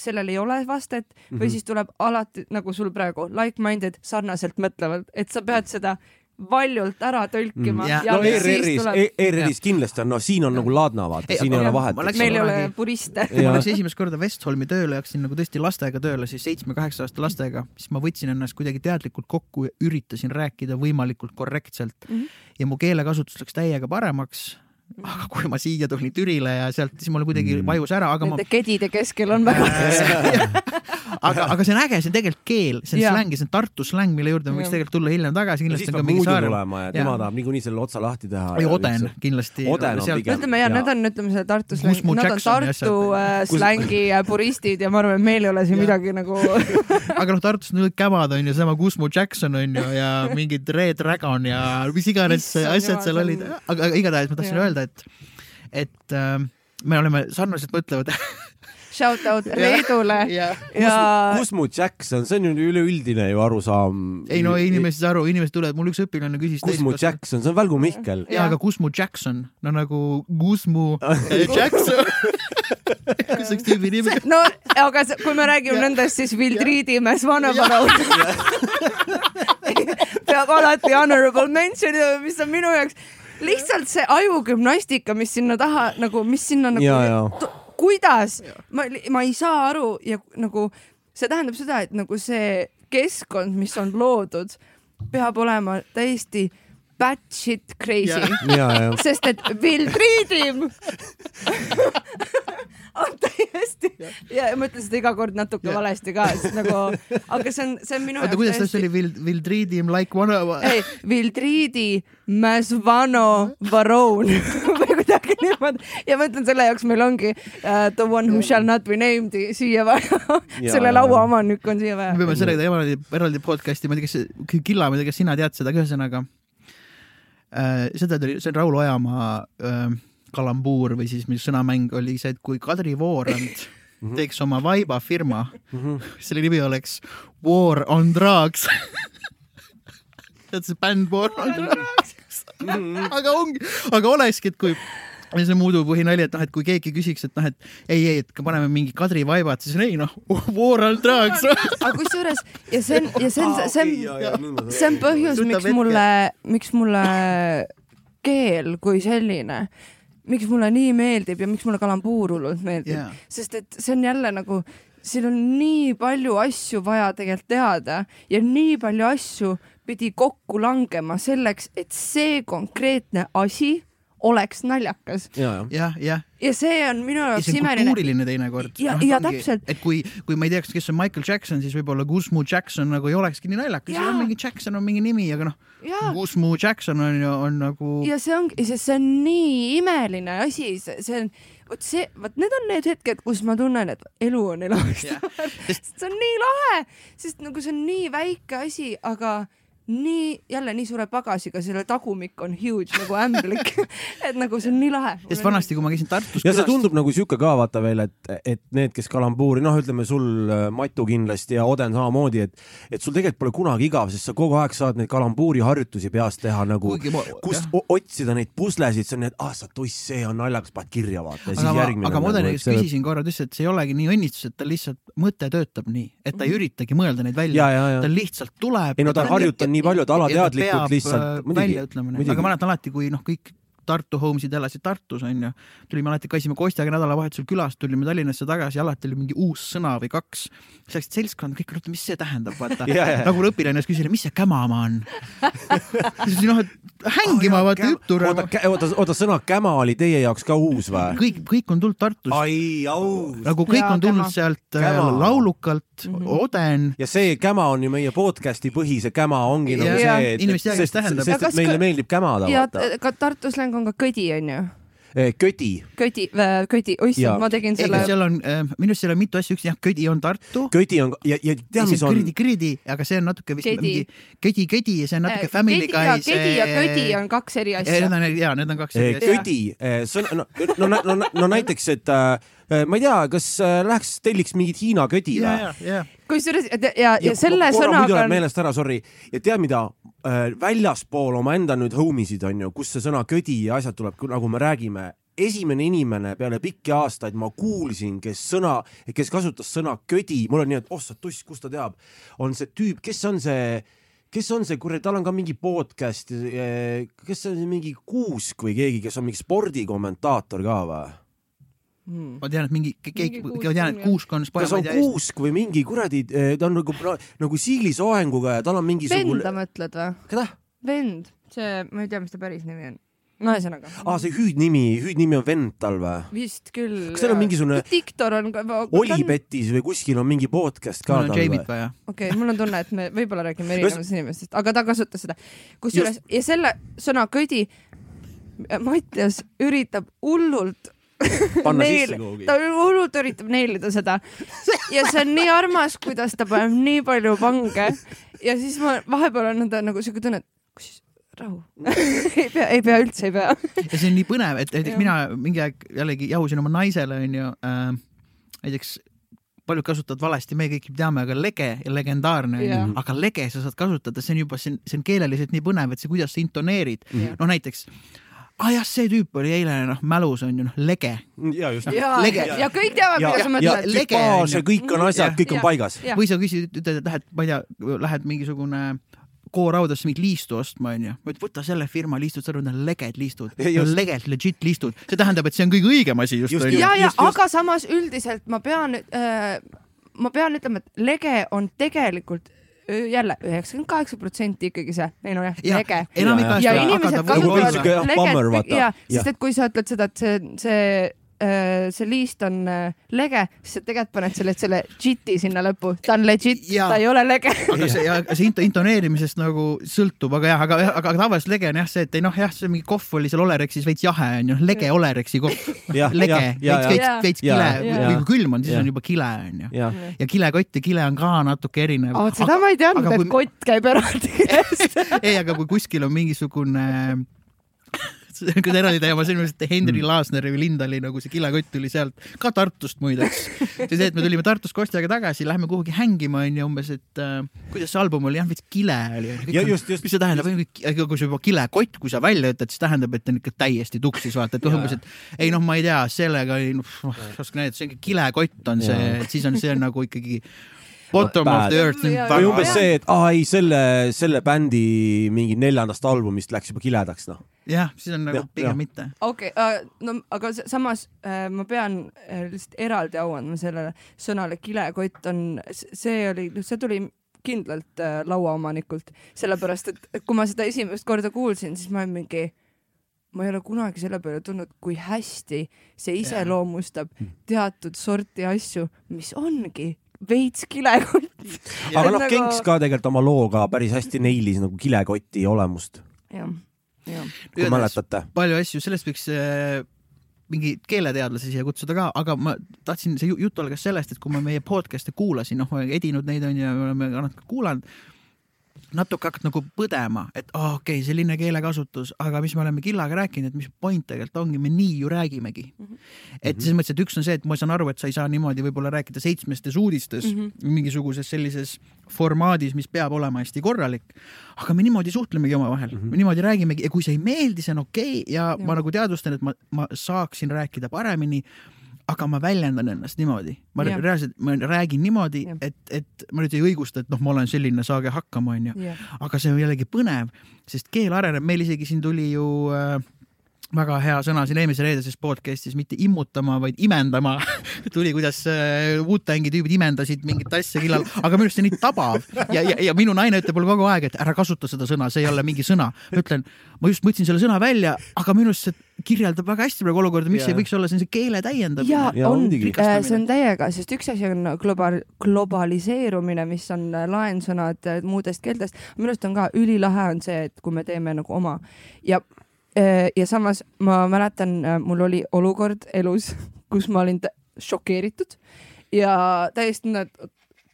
sellel ei ole vastet mm -hmm. või mhm. siis tuleb alati nagu sul praegu like-minded sarnaselt mõtlevad, et sa pead seda valjult ära tõlkima mm,. no ERR-is tuleb..., ERR-is kindlasti on, no siin on ja. nagu Ladna vaata, siin ei ole vahet. meil ei ole puriste. ma läksin esimest korda Westholmi tööle, hakkasin nagu tõesti lastega tööle, siis seitsme-kaheksa aasta lastega, siis ma võtsin ennast kuidagi teadlikult kokku ja üritasin rääkida võimalikult korrektselt mm. -hmm. ja mu keelekasutus läks täiega paremaks aga kui ma siia tulin Türile ja sealt, siis mul kuidagi mm. vajus ära, aga Nende ma. kedide keskel on väga aga, aga see on äge, see on tegelikult keel, see on ja. släng ja see on Tartu släng, mille juurde me võiks tegelikult tulla hiljem tagasi, kindlasti on ka mingi saar. tulema ja tema tahab niikuinii selle otsa lahti teha. ei, Oden kindlasti. ütleme ja need on, ütleme selle Tartu släng, nad on Tartu äh, slängi puristid ja ma arvan, et meil ei ole siin midagi nagu aga noh, Tartus on kämad on ju, sama Kusmu Jackson on ju ja mingid Red Dragon ja mis iganes asjad seal olid, aga igatahes ma tahtsin öelda, öelda, et, et äh, me oleme sarnaselt mõtlevad Shout out Leedule. Ja, ja... Kusmu Jackson, see on ju üleüldine ju arusaam. ei no inimesed ei saa aru, inimesed tulevad, mul üks õpilane küsis. Kusmu Jackson, see on Välgu Mihkel. ja, aga Kusmu Jackson, no nagu Kusmu Jackson. Kas üks tüübi nimi? no aga kui me räägime nendest, siis Vildriidi mees Vanapanu peab alati honorable mention, mis on minu jaoks. Lihtsalt see ajugümnastika, mis sinna taha nagu, mis sinna nagu, kuidas, ma, ma ei saa aru ja nagu see tähendab seda, et nagu see keskkond, mis on loodud, peab olema täiesti batshit crazy. sest et Will Treatim on täiesti ja ma ütlen seda iga kord natuke ja. valesti ka, sest nagu, aga see on, see on minu jaoks. oota, kuidas täiesti... see oli Will, Will Treatim like one of? ei, Will Treati Masvano Varon või kuidagi niimoodi ja ma ütlen selle jaoks meil ongi uh, The one who shall not be named siia vaja selle laua omanik on siia vaja. me peame sellega eraldi, eraldi podcast'i, ma ei tea, kas Killa, ma ei tea, kas sina tead seda, aga ühesõnaga äh, seda tuli, see on Raul Ojamaa äh, kalambuur või siis mis sõnamäng oli see, et kui Kadri Voorand mhm. teeks oma vaiba firma mm, -hmm. selle nimi oleks War on Drugs tead see bänd War on Drugs. aga ongi, aga olekski, et kui ja see Muudu põhinali, et noh, et kui keegi küsiks, et noh, et ei, ei, et paneme mingi Kadri vaivad, siis ei noh, War on Drugs aga kusjuures ja see on, ja see on, see on, see on põhjus, miks mulle, miks mulle keel kui selline miks mulle nii meeldib ja miks mulle kalambuur hullult meeldib. Yeah., sest et see on jälle nagu, siin on nii palju asju vaja tegelikult teada ja nii palju asju pidi kokku langema selleks, et see konkreetne asi oleks naljakas ja, ja. jah, jah. ja see on minu ja jaoks imeline. kultuuriline teinekord. ja no,, ja täpselt. et kui, kui ma ei teaks, kes on Michael Jackson, siis võib-olla Guzmu Jackson nagu ei olekski nii naljakas, on mingi Jackson on mingi nimi, aga noh, Guzmu Jackson on ju, on nagu. ja see ongi, sest see on nii imeline asi, see, see on, vot see, vot need on need hetked, kus ma tunnen, et elu on elamist väärt, sest see on nii lahe, sest nagu see on nii väike asi, aga nii, jälle nii suure pagasiga, selle tagumik on huge nagu ämblik et nagu see on nii lahe. sest vanasti, kui ma käisin Tartus. ja see tundub nagu sihuke ka vaata veel, et, et need, kes kalambuuri, noh, ütleme sul äh, Matu kindlasti ja Oden samamoodi, et, et sul tegelikult pole kunagi igav, sest sa kogu aeg saad neid kalambuuri harjutusi peas teha nagu, kust otsida neid puslesid, see on need, ah sa tuss, see on naljakas, paned kirja vaata. aga ma, aga ma Odeni käest küsisin korra, ta ütles, et see ei olegi nii õnnistus, et ta lihtsalt mõte töötab nii, et ta ei Mhm. üritagi mõelda neid välja, ta lihtsalt tuleb. ei no ta on harjutanud nii palju, et alateadlikult lihtsalt. äh, välja ütlema, aga ma mäletan alati, kui noh, kõik Tartu homesid elasid Tartus onju, tulime alati, käisime Kostjaga nädalavahetusel külas, tulime Tallinnasse tagasi, alati oli mingi uus sõna või kaks. siis läksid seltskond, kõik oota, mis see tähendab, vaata nagu õpilane küsis, mis see kämama on siis noh, et hängima oh, vaata juttu. oota, oota, oota, sõna käma oli teie jaoks ka uus või? kõik, kõik on tulnud Tartust. ai, aus. nagu kõik ja, on tulnud käma. sealt käma. laulukalt mm, -hmm. Oden. ja see käma on ju meie podcast'i põhi, see käma ongi nagu ja, see, et, et sest, sest, sest et meile meeldib kämada. ja ka Tartu släng on ka kõdi, onju ködi. ködi, ködi, oissand, ma tegin selle. seal on äh,, minu arust seal on mitu asja, üks jah, ködi on Tartu. ködi on ja, ja tead, mis on? kridi, kridi, aga see on natuke vist mingi ködi, ködi ja see on natuke Family Guy. ködi ja ködi on kaks eri asja. Need on ja need on kaks eri asja. ködi, sõna, no, no, no, no, no näiteks, et äh, ma ei tea, kas äh, läheks telliks mingit Hiina ködi või? kusjuures ja, ja, ja selle sõnaga. muidu läheb meelest ära, sorry. ja tead, mida äh, väljaspool omaenda nüüd homisid on ju, kus see sõna ködi ja asjad tuleb, nagu me räägime. Esimene inimene peale pikki aastaid ma kuulsin, kes sõna, kes kasutas sõna ködi, mul on nii, et oh sa tuss, kust ta teab, on see tüüp, kes on see, kes on see, kuradi, tal on ka mingi podcast, kes see on mingi Kuusk või keegi, kes on mingi spordikommentaator ka või? Hmm. ma tean, et mingi keegi, ma tean, et Kuusk on. kas on Kuusk või mingi kuradi, ta on nagu, nagu Siili soenguga ja tal on mingisugune. venda mõtled või? keda? vend, see, ma ei tea, mis ta päris nimi on no ühesõnaga. aa, see hüüdnimi, hüüdnimi on vend tal või? vist küll. kas seal on mingisugune? diktor on ka. Olipetis või kuskil on mingi podcast ka tal või? okei mul on tunne, et me võib-olla räägime erinevatest inimestest, aga ta kasutas seda. kusjuures ja selle sõna ködi, Mattias üritab hullult panna Neil, sisse kuhugi. ta hullult üritab neelida seda. Ja see on nii armas, kuidas ta paneb nii palju pange ja siis ma vahepeal on ta nagu siuke tunne, et kus rahu? Ei pea, ei pea üldse, ei pea. Ja see on nii põnev, et näiteks mina mingi aeg jällegi jahusin oma naisele onju äh,, näiteks paljud kasutavad valesti, me kõik teame, aga lege ja legendaarne onju. Yeah., aga lege sa saad kasutada, see on juba, see on, see on keeleliselt nii põnev, et see, kuidas sa intoneerid. -hmm., no näiteks ah jah, see tüüp oli eile noh mälus on ju noh lege. ja just. ja, ja, ja kõik teavad, mida sa mõtled. lege on ju. kõik on asjad, kõik on paigas. või sa küsid, ütled, et lähed, ma ei tea, lähed mingisugune kooraudasse mingit liistu ostma, onju. võta selle firma liistud, sa arvad, need on leged liistud. leged, legit liistud. see tähendab, et see on kõige õigem asi just. ja, ja aga samas üldiselt ma pean äh,, ma pean ütlema, et lege on tegelikult jälle üheksakümmend kaheksa protsenti ikkagi see, ei no jah, lege. ja, inimesed kasutavad leget, ja, sest et kui sa ütled seda, et see, see see liist on lege, siis sa tegelikult paned selle, selle JIT-i sinna lõppu, ta on legit, ta ei ole lege. aga see, see intoneerimisest nagu sõltub, aga jah, aga, aga, aga tavaliselt lege on jah see, et ei noh, jah, see mingi kohv oli seal Olerexis veits jahe onju, lege Olereksi kohv. lege, veits, veits, veits kile, või kui külm on, siis on juba kile onju. ja kilekott ja kile on ka natuke erinev. seda ma ei teadnud, et kott käib eraldi käest. ei, aga kui kuskil on mingisugune kui eraldi teema, see on ilmselt Henri Laasneri või Lindali nagu see kilekott tuli sealt, ka Tartust muideks. see, et me tulime Tartust Kostjaga tagasi, lähme kuhugi hängima onju umbes, et äh, kuidas see album oli, jah, veits kile oli. mis see tähendab, kui sa juba kilekott, kui sa välja ütled, siis tähendab, et on ikka täiesti tuksis, vaata, et umbes, et ei noh, ma ei tea, sellega ei noh, oska näidata, see on kilekott on see, et siis on see on nagu ikkagi Bottom Bad. of the earth. või umbes see, et aa ei, selle, selle bändi mingi neljandast albumist läks juba kiledaks, noh. Jah, siis on nagu ja, pigem mitte. okei okay, uh,, no aga samas uh, ma pean uh, lihtsalt eraldi au andma sellele sõnale kilekott on, see oli, see tuli kindlalt uh, lauaomanikult, sellepärast et kui ma seda esimest korda kuulsin, siis ma olin mingi ma ei ole kunagi selle peale tulnud, kui hästi see iseloomustab teatud sorti asju, mis ongi veits kilekott. aga noh nagu..., Genks ka tegelikult oma looga päris hästi neilis nagu kilekoti olemust, jah. Kui mäletate. palju asju, sellest võiks äh, mingi keeleteadlasi siia kutsuda ka, aga ma tahtsin, see jutt algas sellest, et kui ma meie podcast'e kuulasin, noh, ma olen edinud neid onju ja me oleme ka natuke kuulanud natuke hakkad nagu põdema, et oh, okei okay,, selline keelekasutus, aga mis me oleme Killaga rääkinud, et mis point tegelikult ongi, me nii ju räägimegi mm. -hmm. et selles mõttes, et üks on see, et ma saan aru, et sa ei saa niimoodi võib-olla rääkida seitsmestes uudistes mm -hmm. mingisuguses sellises formaadis, mis peab olema hästi korralik. aga me niimoodi suhtlemegi omavahel mm, -hmm. me niimoodi räägimegi ja kui see ei meeldi, see on okei okay ja, ja ma nagu teadvustan, et ma, ma saaksin rääkida paremini aga ma väljendan ennast niimoodi, ma ja. reaalselt, ma räägin niimoodi, et, et ma nüüd ei õigusta, et noh, ma olen selline, saage hakkama, onju. aga see on jällegi põnev, sest keel areneb, meil isegi siin tuli ju äh, väga hea sõna siin eelmisel reedeses podcast'is, mitte immutama, vaid imendama tuli, kuidas äh, Wu-Tangi tüübid imendasid mingit asja killal, aga minu arust see on nii tabav ja, ja, ja minu naine ütleb mulle kogu aeg, et ära kasuta seda sõna, see ei ole mingi sõna. ma ütlen, ma just võtsin selle sõna välja, aga minu arust see kirjeldab väga hästi praegu olukorda, miks yeah. ei võiks olla, see on see keele täiendamine. ja, ja on, äh, see on täiega, sest üks asi on globa-, globaliseerumine, mis on äh, laensõnad muudest keeltest. minu arust on ka ülilahe on see, et kui me teeme nagu oma ja Äh, ja samas ma mäletan, äh, mul oli olukord elus, kus ma olin šokeeritud ja täiesti,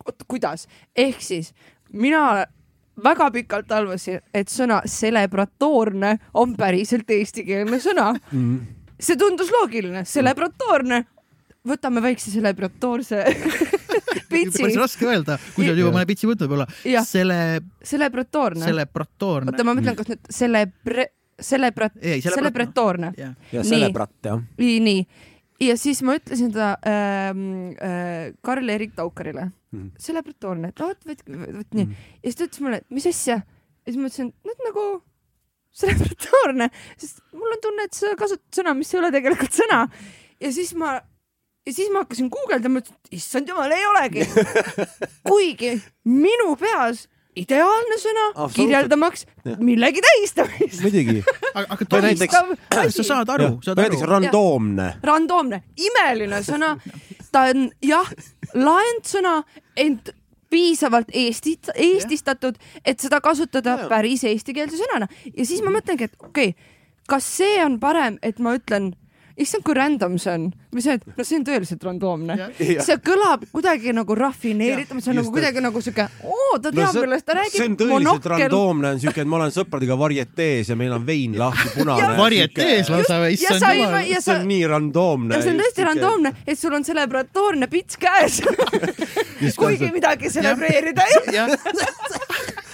oot kuidas, ehk siis mina väga pikalt arvasin, et sõna celebratoorne on päriselt eestikeelne sõna mm. -hmm. see tundus loogiline, celebratoorne. võtame väikse celebratoorse pitsi. päris raske öelda, kui sa oled juba mõne pitsi võtnud võib-olla. Selle. celebratoorne. celebratoorne. oota, ma mõtlen, kas nüüd celebre celebrat-, celebratoorne. ja celebrat jah. nii, nii. ja siis ma ütlesin ta ähm, äh, Karl-Erik Taukarile mm., celebratoorne, et vot, vot, vot nii mm.. ja siis ta ütles mulle, mis asja. ja siis ma ütlesin, no nagu celebratoorne, sest mul on tunne, et sa kasutad sõna, mis ei ole tegelikult sõna. ja siis ma ja siis ma hakkasin guugeldama, ütlesin, issand jumal, ei olegi. kuigi minu peas ideaalne sõna kirjeldamaks millegi tähistamist. muidugi. aga too näiteks, sa saad aru, saad aru. näiteks randoomne. randoomne, imeline sõna. ta on jah, laendsõna, ent piisavalt eestit, eestistatud, et seda kasutada päris eestikeelse sõnana ja siis ma mõtlengi, et okei okay,, kas see on parem, et ma ütlen issand, kui random see on. või see, et no see on tõeliselt randoomne. see kõlab kuidagi nagu rafineeritum, see on nagu kuidagi nagu siuke, oo, ta teab no,, millest ta räägib. see on tõeliselt Monokkel. randoomne, on siuke, et ma olen sõpradega varietees ja meil on vein lahti punane. varietees lausa või, issand jumal. see on nii randoomne. see on tõesti randoomne, et sul on celebratoorne pits käes kuigi midagi celebreerida ei ole.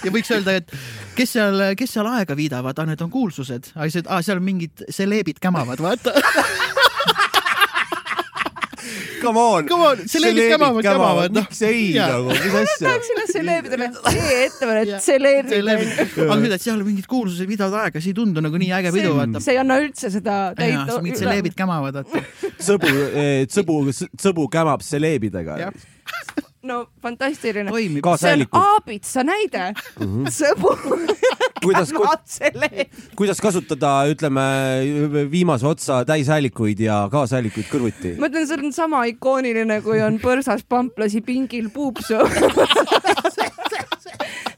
ja võiks öelda, et kes seal, kes seal aega viidavad, ah need on kuulsused, ah seal mingid seleebid kämavad, vaata. Come on, Come on, seleebid kämavad, kämavad, miks ei nagu, mis asja? tahaks sinna seleebidele, e-ettevõte, seleebid. aga nüüd, et seal mingid kuulsused viidavad aega, see ei tundu nagu nii äge pidu, vaata. see ei anna üldse seda täit. mingid seleebid kämavad, vaata. sõbu, eh, sõbu, sõbu kämab seleebidega no fantastiline. see on aabitsa näide mm. -hmm. sõbu kuidas, kuidas kasutada, ütleme, viimase otsa täishäälikuid ja kaashäälikuid kõrvuti? ma ütlen, see on sama ikooniline, kui on põrsas pamplasi pingil puupsu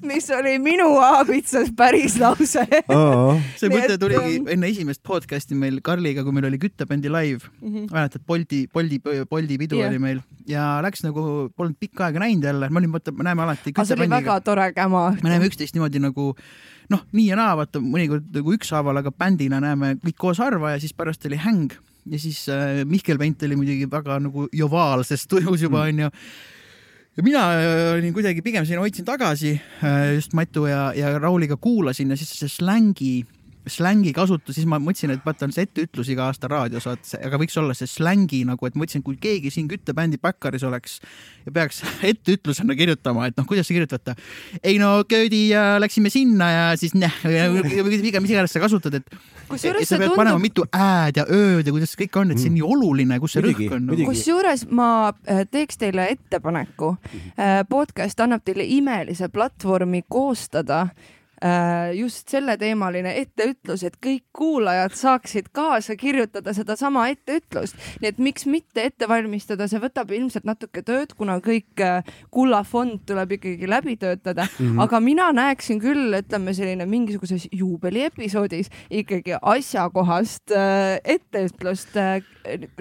mis oli minu aabitsas päris lause. See mõte tuligi enne esimest podcast'i meil Karliga, kui meil oli küttebändi live. Mm -hmm.. mäletad, Bolti, Boldi, Boldi pidu yeah. oli meil. Ja läks nagu, polnud pikka aega näinud jälle, ma olin, vaata, me näeme alati. see oli väga tore käma. me näeme üksteist niimoodi nagu noh, nii ja naa, vaata mõnikord nagu ükshaaval, aga bändina näeme kõik koos harva ja siis pärast oli häng. Ja siis äh, Mihkel Pent oli muidugi väga nagu jovaalses tujus juba onju. mm ja mina äh, olin kuidagi pigem siin, hoidsin tagasi äh, just Matu ja, ja Rauliga kuulasin ja siis see slängi slängi kasutus, siis ma mõtlesin, et vaata on see etteütlus iga aasta raadios, vaat aga võiks olla see slängi nagu, et mõtlesin, kui keegi siin küttebändi Backeris oleks ja peaks etteütlusena kirjutama, et noh, kuidas sa kirjutad, ei no köödi ja läksime sinna ja siis näh, pigem mis iganes sa kasutad, et kusjuures sa pead tundub... panema mitu ä-d ja ö-d ja kuidas see kõik on, et see on nii oluline, kus see rõhk on. Kusjuures ma äh, teeks teile ettepaneku. Äh, podcast annab teile imelise platvormi koostada äh, just selleteemaline etteütlus, et kõik kuulajad saaksid kaasa kirjutada sedasama etteütlust. nii et miks mitte ette valmistada, see võtab ilmselt natuke tööd, kuna kõik äh, kullafond tuleb ikkagi läbi töötada mm, -hmm. aga mina näeksin küll, ütleme selline mingisuguses juubeliepisoodis ikkagi asjakohast äh, etteütlust äh,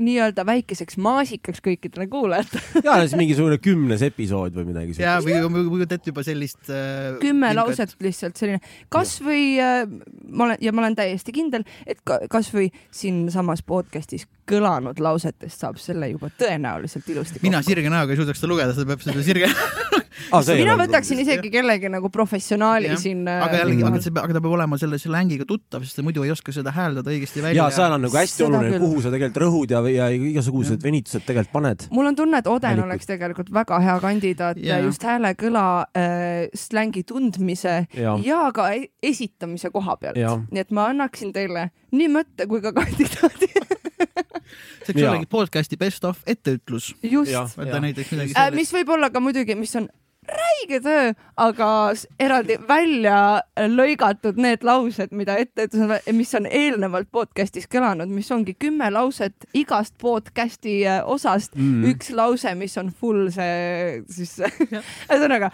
nii-öelda väikeseks maasikaks kõikidele kuulajatele ja siis mingisugune kümnes episood või midagi siukest. ja, või kujutad ette juba sellist äh, kümme lauset lihtsalt selline, kasvõi äh, ma olen ja ma olen täiesti kindel, et ka, kasvõi siinsamas podcast'is kõlanud lausetest saab selle juba tõenäoliselt ilusti. mina sirge näoga ei suudaks seda lugeda, seda peab seda sirge ah, mina võtaksin isegi kellegi nagu professionaali ja. siin. aga jällegi, aga see, aga ta peab olema selle slängiga tuttav, sest ta muidu ei oska seda hääldada õigesti välja. ja seal on nagu hästi seda oluline, kuhu sa tegelikult rõhud ja, ja igasugused venitused tegelikult paned. mul on tunne, et Oden Välikud. oleks tegelikult väga hea kandidaat ja. just häälekõla äh, slängi tundmise ja. ja ka e-, esitamise koha pealt. nii et ma annaksin teile nii mõtte kui ka kandidaadi see võiks ollagi podcast'i best of etteütlus. just. sellist. mis võib olla ka muidugi, mis on räige töö, aga eraldi välja lõigatud need laused, mida ette mis on eelnevalt podcast'is kõlanud, mis ongi kümme lauset igast podcast'i äh, osast mm., üks lause, mis on full see siis ühesõnaga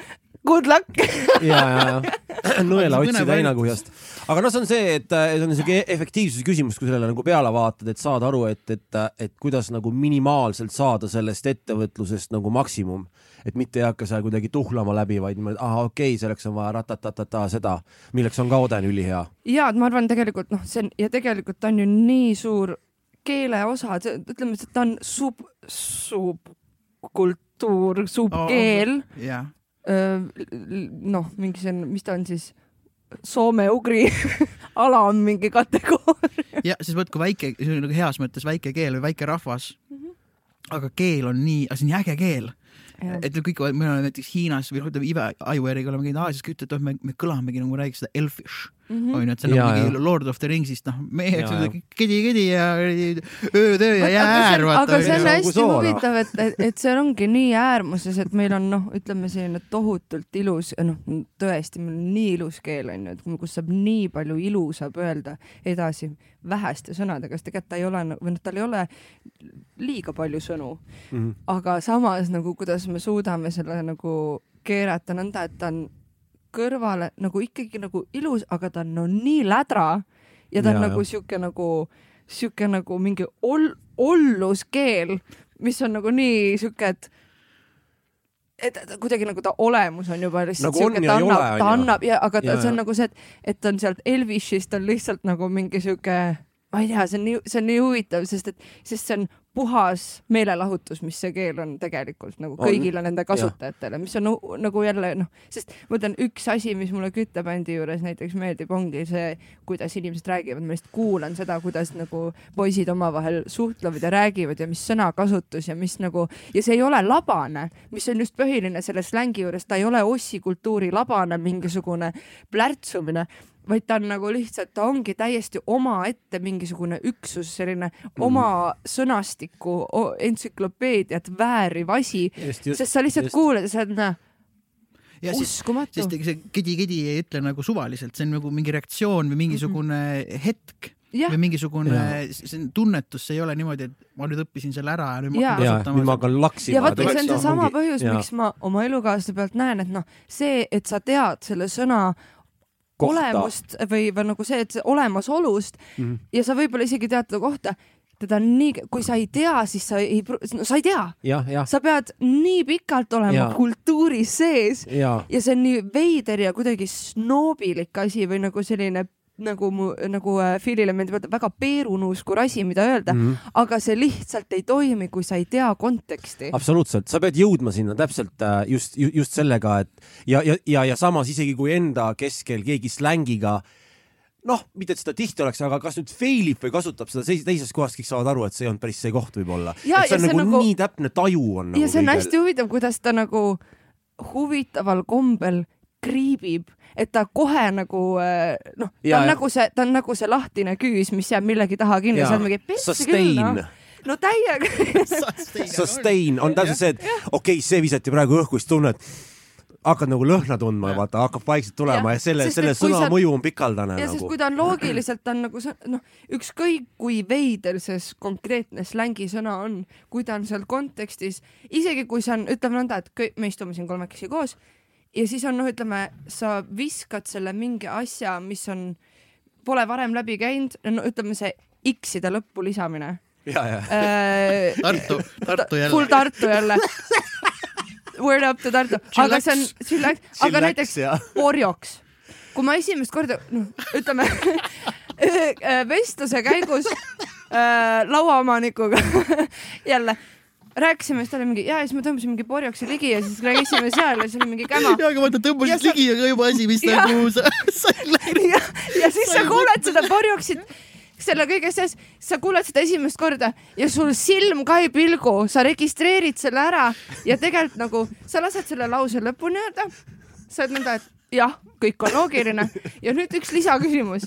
good luck ja, ja, ja nõela otsida heinakuhjast. aga noh, see on see, et see on siuke efektiivsuse küsimus, kui sellele nagu peale vaatad, et saada aru, et, et, et kuidas nagu minimaalselt saada sellest ettevõtlusest nagu maksimum. et mitte ei hakka seal kuidagi tuhlama läbi, vaid niimoodi, ahah, okei okay,, selleks on vaja ratatatata seda, milleks on ka Oden ülihea. ja, et ma arvan, tegelikult noh, see on ja tegelikult ta on ju nii suur keeleosa, ütleme, et ta on sub, subkultuur, subkeel oh,. jah noh, mingi see on, mis ta on siis, soome-ugri ala on mingi kategooria. ja siis vot, kui väike, see on nagu heas mõttes väike keel või väike rahvas mm. -hmm. aga keel on nii, see on nii äge keel et kõik, me oleme näiteks Hiinas või ütleme Ive Aiueriga oleme käinud Aasias, kütta, et oh, me, me kõlamegi nagu räägiks seda elfish. Onju, et see on nagu mingi Lord of the Ringsist, noh, meie kedi-kedi ja öötöö ja jäär. aga see on hästi huvitav, et, et, et see ongi nii äärmuses, et meil on noh, ütleme selline tohutult ilus, noh, tõesti, meil on nii ilus keel onju, et kus saab nii palju ilu saab öelda edasi väheste sõnadega, sest tegelikult ta ei ole või noh, tal ei ole liiga palju sõnu mm. -hmm. aga samas nagu, kuidas me suudame selle nagu keerata nõnda, et ta on kõrvale nagu ikkagi nagu ilus, aga ta on no nii lädra ja ta on ja, nagu sihuke nagu, sihuke nagu mingi ol-, olluskeel, mis on nagu nii sihuke, et et kuidagi nagu ta olemus on juba lihtsalt nagu siuke, ta annab, ta annab ja, aga ta, ja, see on nagu see, et, et ta on sealt Elvishist on lihtsalt nagu mingi sihuke, ma ei tea, see on nii, see on nii huvitav, sest et, sest see on puhas meelelahutus, mis see keel on tegelikult nagu kõigile on. nende kasutajatele, mis on nagu jälle noh, sest ma ütlen, üks asi, mis mulle küttebändi juures näiteks meeldib, ongi see, kuidas inimesed räägivad, ma lihtsalt kuulan seda, kuidas nagu poisid omavahel suhtlevad ja räägivad ja mis sõnakasutus ja mis nagu ja see ei ole labane, mis on just põhiline selle slängi juures, ta ei ole ossikultuuri labane mingisugune plärtsumine vaid ta on nagu lihtsalt, ta ongi täiesti omaette mingisugune üksus, selline mm. oma sõnastikku, entsüklopeediat vääriv asi, sest sa lihtsalt just. kuulad ja sa oled, näe ja uskumatu. sest see kedi-kedi ei ütle nagu suvaliselt, see on nagu mingi reaktsioon või mingisugune mm -hmm. hetk ja. või mingisugune, see on tunnetus, see ei ole niimoodi, et ma nüüd õppisin selle ära ja nüüd ma hakkan kasutama. nüüd ma hakkan laksima. ja vot, see on seesama põhjus, miks ma oma elukaaslaste pealt näen, et noh, see, et sa tead selle sõna kohta. olemust või, või nagu see, et olemasolust mm -hmm. ja sa võib-olla isegi tead teda kohta, teda nii, kui sa ei tea, siis sa ei, no sa ei tea. sa pead nii pikalt olema ja. kultuuris sees ja. ja see on nii veider ja kuidagi snoobilik asi või nagu selline nagu mu, nagu äh, Philile meeldib väga peerunuuskur asi, mida öelda mm, -hmm. aga see lihtsalt ei toimi, kui sa ei tea konteksti. absoluutselt, sa pead jõudma sinna täpselt äh, just, just sellega, et ja, ja, ja, ja samas isegi kui enda keskel keegi slängiga noh, mitte et seda tihti oleks, aga kas nüüd fail ib või kasutab seda teises kohas, kõik saavad aru, et see ei olnud päris see koht võib-olla. see on see nagu, nagu nii täpne taju on nagu. ja see on kõigel... hästi huvitav, kuidas ta nagu huvitaval kombel kriibib et ta kohe nagu eh, noh, ta on ja. nagu see, ta on nagu see lahtine küüs, mis jääb millegi taha kinni, sa oled mingi persse küll noh. No täiega Sustain on täpselt see, et okei okay,, see visati praegu õhku, siis tunned hakkad nagu lõhna tundma ja vaata hakkab vaikselt tulema ja, ja selle, selle sõna sa... mõju on pikaldane ja nagu. sest kui ta on loogiliselt, ta on nagu noh, ükskõik kui veider see konkreetne slängisõna on, kui ta on seal kontekstis, isegi kui see on, ütleme nõnda, et kõik, me istume siin kolmekesi koos ja siis on noh, ütleme, sa viskad selle mingi asja, mis on, pole varem läbi käinud, no ütleme see X-ide lõppu lisamine. ja, ja äh,. Tartu, Tartu jälle. Full Tartu jälle Word up to Tartu, aga see on, siin läks, aga näiteks orjoks. kui ma esimest korda, noh, ütleme vestluse käigus äh, lauaomanikuga jälle rääkisime, siis ta oli mingi ja siis ma tõmbasin mingi porjoksi ligi ja siis käisime seal ja siis oli mingi käma. ja, aga vaata tõmbasid sa... ligi ja ka juba asi, mis nagu sa, sa ei läinud. ja, ja siis sa kuuled seda porjoksit selle kõige sees, sa kuuled seda esimest korda ja sul silm ka ei pilgu, sa registreerid selle ära ja tegelikult nagu sa lased selle lause lõpuni öelda. sa oled nõnda, et jah, kõik on loogiline. Ja nüüd üks lisaküsimus.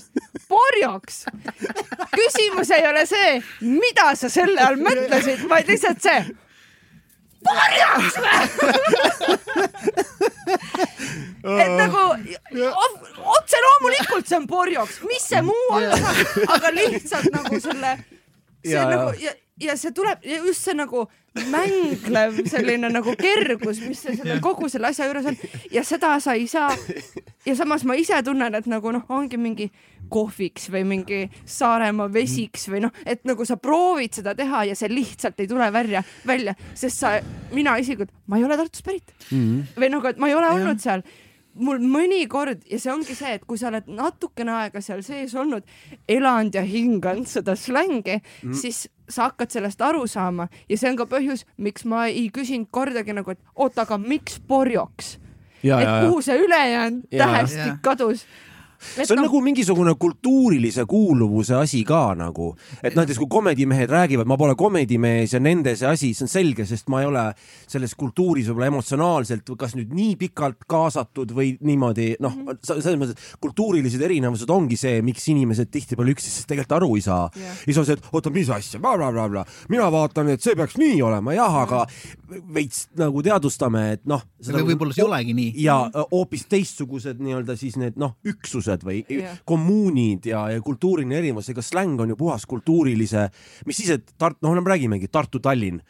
porjoks. küsimus ei ole see, mida sa selle all mõtlesid, vaid lihtsalt see. Porjaks et nagu otse loomulikult see on porjoks, mis see muu saab, aga lihtsalt nagu selle, see ja, nagu ja, ja see tuleb just see nagu mänglev selline nagu kergus, mis selle kogu selle asja juures on ja seda sa ei saa. ja samas ma ise tunnen, et nagu noh, ongi mingi kohviks või mingi Saaremaa vesiks või noh, et nagu sa proovid seda teha ja see lihtsalt ei tule välja, välja, sest sa, mina isiklikult, ma ei ole Tartust pärit mm -hmm. või nagu, et ma ei ole olnud seal mul mõnikord ja see ongi see, et kui sa oled natukene aega seal sees olnud, elanud ja hinganud seda slängi mm., siis sa hakkad sellest aru saama ja see on ka põhjus, miks ma ei küsinud kordagi nagu, et oota, aga miks porjoks? et kuhu see ülejäänud tähestik kadus see on no, nagu mingisugune kultuurilise kuuluvuse asi ka nagu, et näiteks kui komedimehed räägivad, ma pole komedimees ja nende see asi, see on selge, sest ma ei ole selles kultuuris võib-olla emotsionaalselt kas nüüd nii pikalt kaasatud või niimoodi noh -hmm., selles mõttes, et kultuurilised erinevused ongi see, miks inimesed tihtipeale üksteisest tegelikult aru ei saa yeah.. siis on see, et oota, mis asja mina vaatan, et see peaks nii olema, jah, aga veits nagu teadvustame, et noh. võib-olla see ei olegi nii. ja hoopis teistsugused nii-öelda siis need noh, üksused üksused või yeah. kommuunid ja, ja kultuuriline erinevus, ega släng on ju puhas kultuurilise, mis siis, et Tart-, noh, me räägimegi Tartu-Tallinn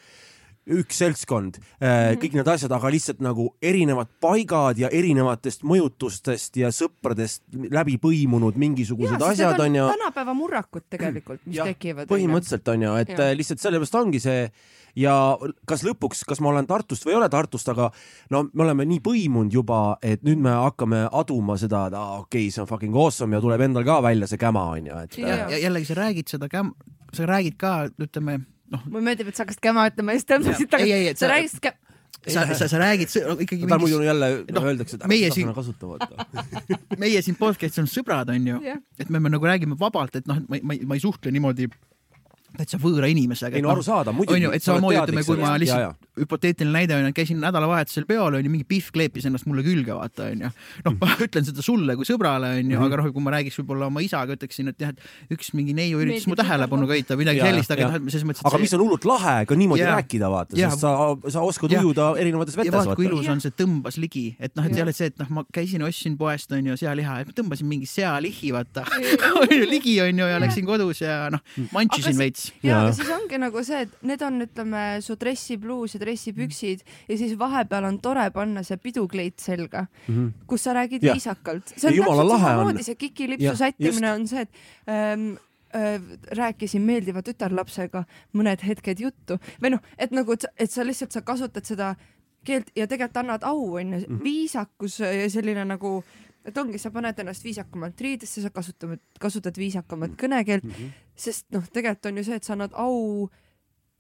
üks seltskond mm, -hmm. kõik need asjad, aga lihtsalt nagu erinevad paigad ja erinevatest mõjutustest ja sõpradest läbi põimunud mingisugused ja, asjad on ju. tänapäeva murrakud tegelikult, mis ja, tekivad. põhimõtteliselt on ju, et ja. lihtsalt sellepärast ongi see ja kas lõpuks, kas ma olen Tartust või ei ole Tartust, aga no me oleme nii põimunud juba, et nüüd me hakkame aduma seda, et aa okei okay,, see on fucking awesome ja tuleb endal ka välja see käma onju, et. ja, ja jällegi sa räägid seda käm-, sa räägid ka, ütleme noh. mulle meeldib, et sa hakkasid käma ütlema ja siis tõmbasid tagasi. sa rääkisid käma sa, sa, sa räägid ikkagi. tal muidu jälle no, öeldakse, et meie siin kasutavad meie siin podcast'is on sõbrad, onju et me, me nagu räägime vabalt, et noh, ma, ma, ma ei suhtle niimoodi täitsa võõra inimesega. ei no arusaadav, muidugi. onju, et samamoodi ütleme, kui ma lihtsalt, hüpoteetiline näide onju, käisin nädalavahetusel peol onju, mingi Pihv kleepis ennast mulle külge, vaata onju. noh, ma ütlen seda sulle kui sõbrale onju mm, -hmm. aga noh, kui ma räägiks võib-olla oma isaga, ütleksin, et jah, et üks mingi neiu üritas mu tähelepanu köita, midagi sellist, aga noh, selles mõttes. aga see... mis on hullult lahe ka niimoodi ja, rääkida, vaata, sest sa, sa oskad ujuda erinevates vetes. ja vaata, kui ilus on see tõmbas ligi, et noh, et ei ole see, et noh, ma käisin, ostsin poest onju sealiha, et tõmbasin mingi sealihi, vaata ligi onju ja läksin kodus ja noh, mantsisin veits. Ja, aga siis ongi nagu see, et need on, ütleme, su dressipluus ja dressipüksid ja siis vahepeal on tore panna see pidukleit selga mm, -hmm. kus sa räägid ja. viisakalt. see on täpselt samamoodi, see kikilipsu sättimine on see, et ähm, äh, rääkisin meeldiva tütarlapsega mõned hetked juttu või noh, et nagu, et sa lihtsalt, sa kasutad seda keelt ja tegelikult annad au, onju, mhm. viisakus ja selline nagu et ongi, sa paned ennast viisakamalt riidesse, sa kasutad, kasutad viisakamat kõnekeelt mm, -hmm. sest noh, tegelikult on ju see, et sa annad au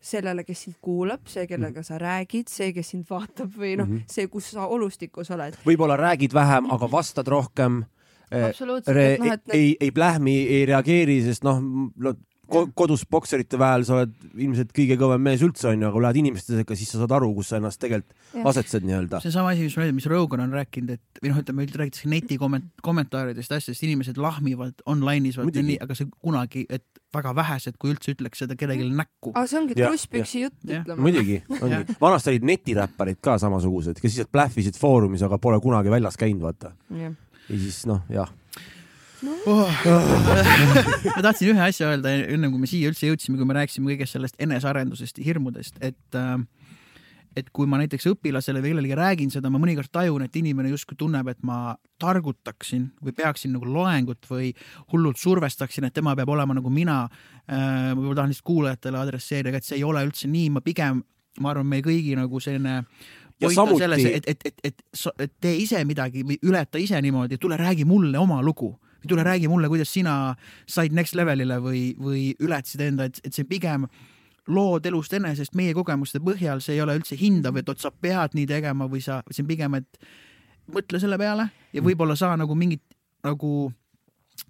sellele, kes sind kuulab, see, kellega sa räägid, see, kes sind vaatab või noh mm -hmm., see, kus sa olustikus oled. võib-olla räägid vähem, aga vastad rohkem. absoluutselt. No, et... ei, ei plähmi, ei reageeri, sest noh, no ko kodus bokserite väel sa oled ilmselt kõige kõvem mees üldse onju, aga kui lähed inimeste sekka, siis sa saad aru, kus sa ennast tegelikult asetsed nii-öelda. see sama asi, mis ma ütlen, mis Rogan on rääkinud, et või noh, ütleme räägitakse neti komment-, kommentaaridest, asjadest, inimesed lahmivad online'is, aga see kunagi, et väga vähesed, kui üldse ütleks seda kellelegi näkku. aga see ongi trusspüksi jutt, ütleme. muidugi, ongi. vanasti olid netiräpparid ka samasugused, kes lihtsalt plähvisid foorumis, aga pole kunagi väljas käinud, vaata. ja siis noh, jah no. oh. ma tahtsin ühe asja öelda enne kui me siia üldse jõudsime, kui me rääkisime kõigest sellest enesearendusest ja hirmudest, et äh, et kui ma näiteks õpilasele või kellelegi räägin seda, ma mõnikord tajun, et inimene justkui tunneb, et ma targutaksin või peaksin nagu loengut või hullult survestaksin, et tema peab olema nagu mina. Äh, ma tahan lihtsalt kuulajatele adresseerida, et see ei ole üldse nii, ma pigem, ma arvan, meie kõigi nagu selline point on selles, et, et, et, et, et tee ise midagi või ületa ise niimoodi, tule räägi mulle oma lugu või tule räägi mulle, kuidas sina said next level'ile või, või ületasid enda, et, et see pigem lood elust enesest meie kogemuste põhjal, see ei ole üldse hindav, et oot, sa pead nii tegema või sa, see on pigem, et mõtle selle peale ja võib-olla sa nagu mingit nagu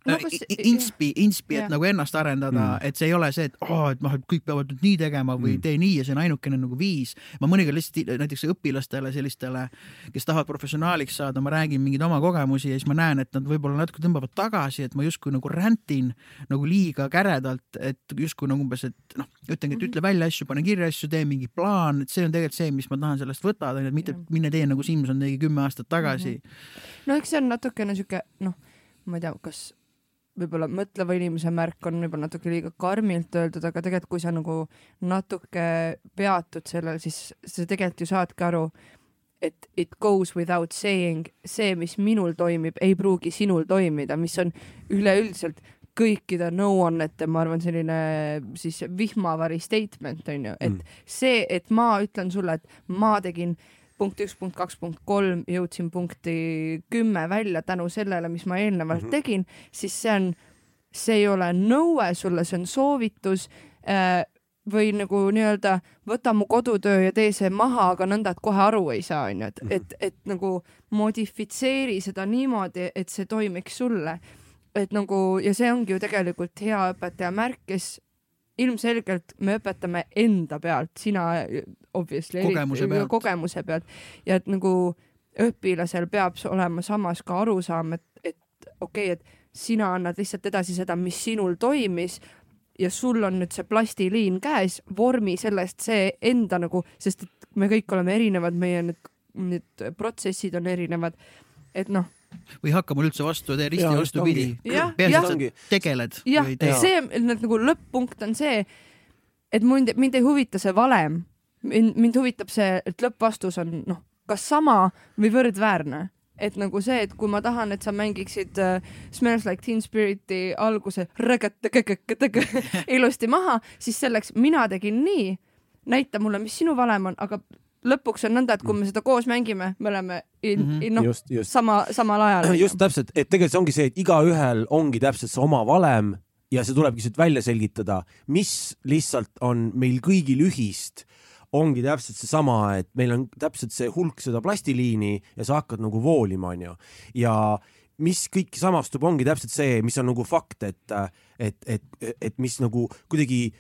no, äh, kas... inspi, inspi, et nagu ennast arendada mm., et see ei ole see, et oh, et noh, et kõik peavad nüüd nii tegema või mm. tee nii ja see on ainukene nagu viis. ma mõnikord lihtsalt näiteks õpilastele, sellistele, kes tahavad professionaaliks saada, ma räägin mingeid oma kogemusi ja siis ma näen, et nad võib-olla natuke tõmbavad tagasi, et ma justkui nagu räntin nagu liiga käredalt, et justkui nagu umbes, et noh, ütlengi, et ütle välja asju, pane kirja asju, tee mingi plaan, et see on tegelikult see, mis ma tahan sellest võtta, mitte mine tee nagu Simson tegi kümme aastat tagasi mm. -hmm. no eks see on natukene sihuke noh, ma ei tea, kas võib-olla mõtleva inimese märk on võib-olla natuke liiga karmilt öeldud, aga tegelikult kui sa nagu natuke peatud sellel, siis sa tegelikult ju saadki aru, et it goes without saying, see, mis minul toimib, ei pruugi sinul toimida, mis on üleüldiselt kõikide nõuannete, ma arvan, selline siis vihmavari statement on ju, et mm. see, et ma ütlen sulle, et ma tegin punkt üks, punkt kaks, punkt kolm, jõudsin punkti kümme välja tänu sellele, mis ma eelnevalt mm -hmm. tegin, siis see on, see ei ole nõue sulle, see on soovitus äh, või nagu nii-öelda võta mu kodutöö ja tee see maha, aga nõnda, et kohe aru ei saa, onju, et, et, et nagu modifitseeri seda niimoodi, et see toimiks sulle. et nagu ja see ongi ju tegelikult hea õpetaja märk, kes ilmselgelt me õpetame enda pealt, sina obviously kogemuse eriti, pealt, kogemuse pealt ja et nagu õpilasel peab olema samas ka arusaam, et, et okei okay,, et sina annad lihtsalt edasi seda, mis sinul toimis ja sul on nüüd see plastiliin käes, vormi sellest see enda nagu, sest et me kõik oleme erinevad, meie need, need protsessid on erinevad. et noh või hakka mul üldse vastu tee risti vastupidi. peaasi, et sa tegeled. jah, see nagu lõpp-punkt on see, et mind, mind ei huvita see valem. mind, mind huvitab see, et lõppvastus on noh, kas sama või võrdväärne et nagu see, et kui ma tahan, et sa mängiksid uh, Smells Like Teen Spiriti alguse ilusti maha, siis selleks mina tegin nii, näita mulle, mis sinu valem on, aga lõpuks on nõnda, et kui me seda koos mängime, me oleme in, mm -hmm. noh, sama, samal ajal. just täpselt, et tegelikult see ongi see, et igaühel ongi täpselt see oma valem ja see tulebki siit välja selgitada, mis lihtsalt on meil kõigil ühist ongi täpselt seesama, et meil on täpselt see hulk seda plastiliini ja sa hakkad nagu voolima, onju. ja mis kõik samastub, ongi täpselt see, mis on nagu fakt, et, et, et, et mis nagu kuidagi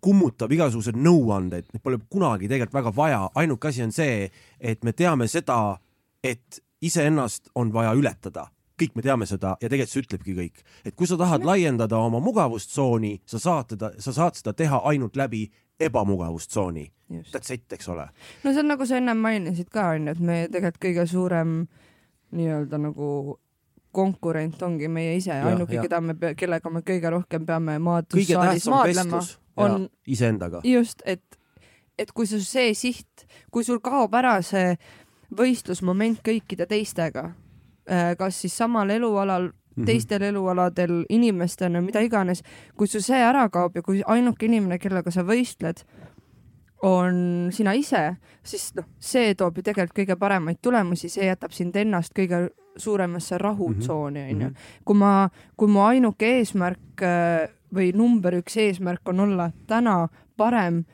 kummutab igasugused nõuanded, neid pole kunagi tegelikult väga vaja, ainuke asi on see, et me teame seda, et iseennast on vaja ületada. Kõik me teame seda ja tegelikult see ütlebki kõik, et kui sa tahad laiendada oma mugavustsooni, sa saad teda, sa saad seda teha ainult läbi ebamugavustsooni. That's it, eks ole. no see on nagu sa ennem mainisid ka onju, et meie tegelikult kõige suurem nii-öelda nagu konkurent ongi meie ise, ainuke, keda me, kellega me kõige rohkem peame maadlussaalis maadlema on iseendaga. just, et, et kui sul see siht, kui sul kaob ära see võistlusmoment kõikide teistega, äh, kas siis samal elualal mhm. teistel mm -hmm. elualadel inimestena, mida iganes, kui sul see ära kaob ja kui ainuke inimene, kellega sa võistled, on sina ise, siis noh, see toob ju tegelikult kõige paremaid tulemusi, see jätab sind ennast kõige suuremasse rahutsooni, mhm. onju. kui ma, kui mu ainuke eesmärk äh, või number üks eesmärk on olla täna parem,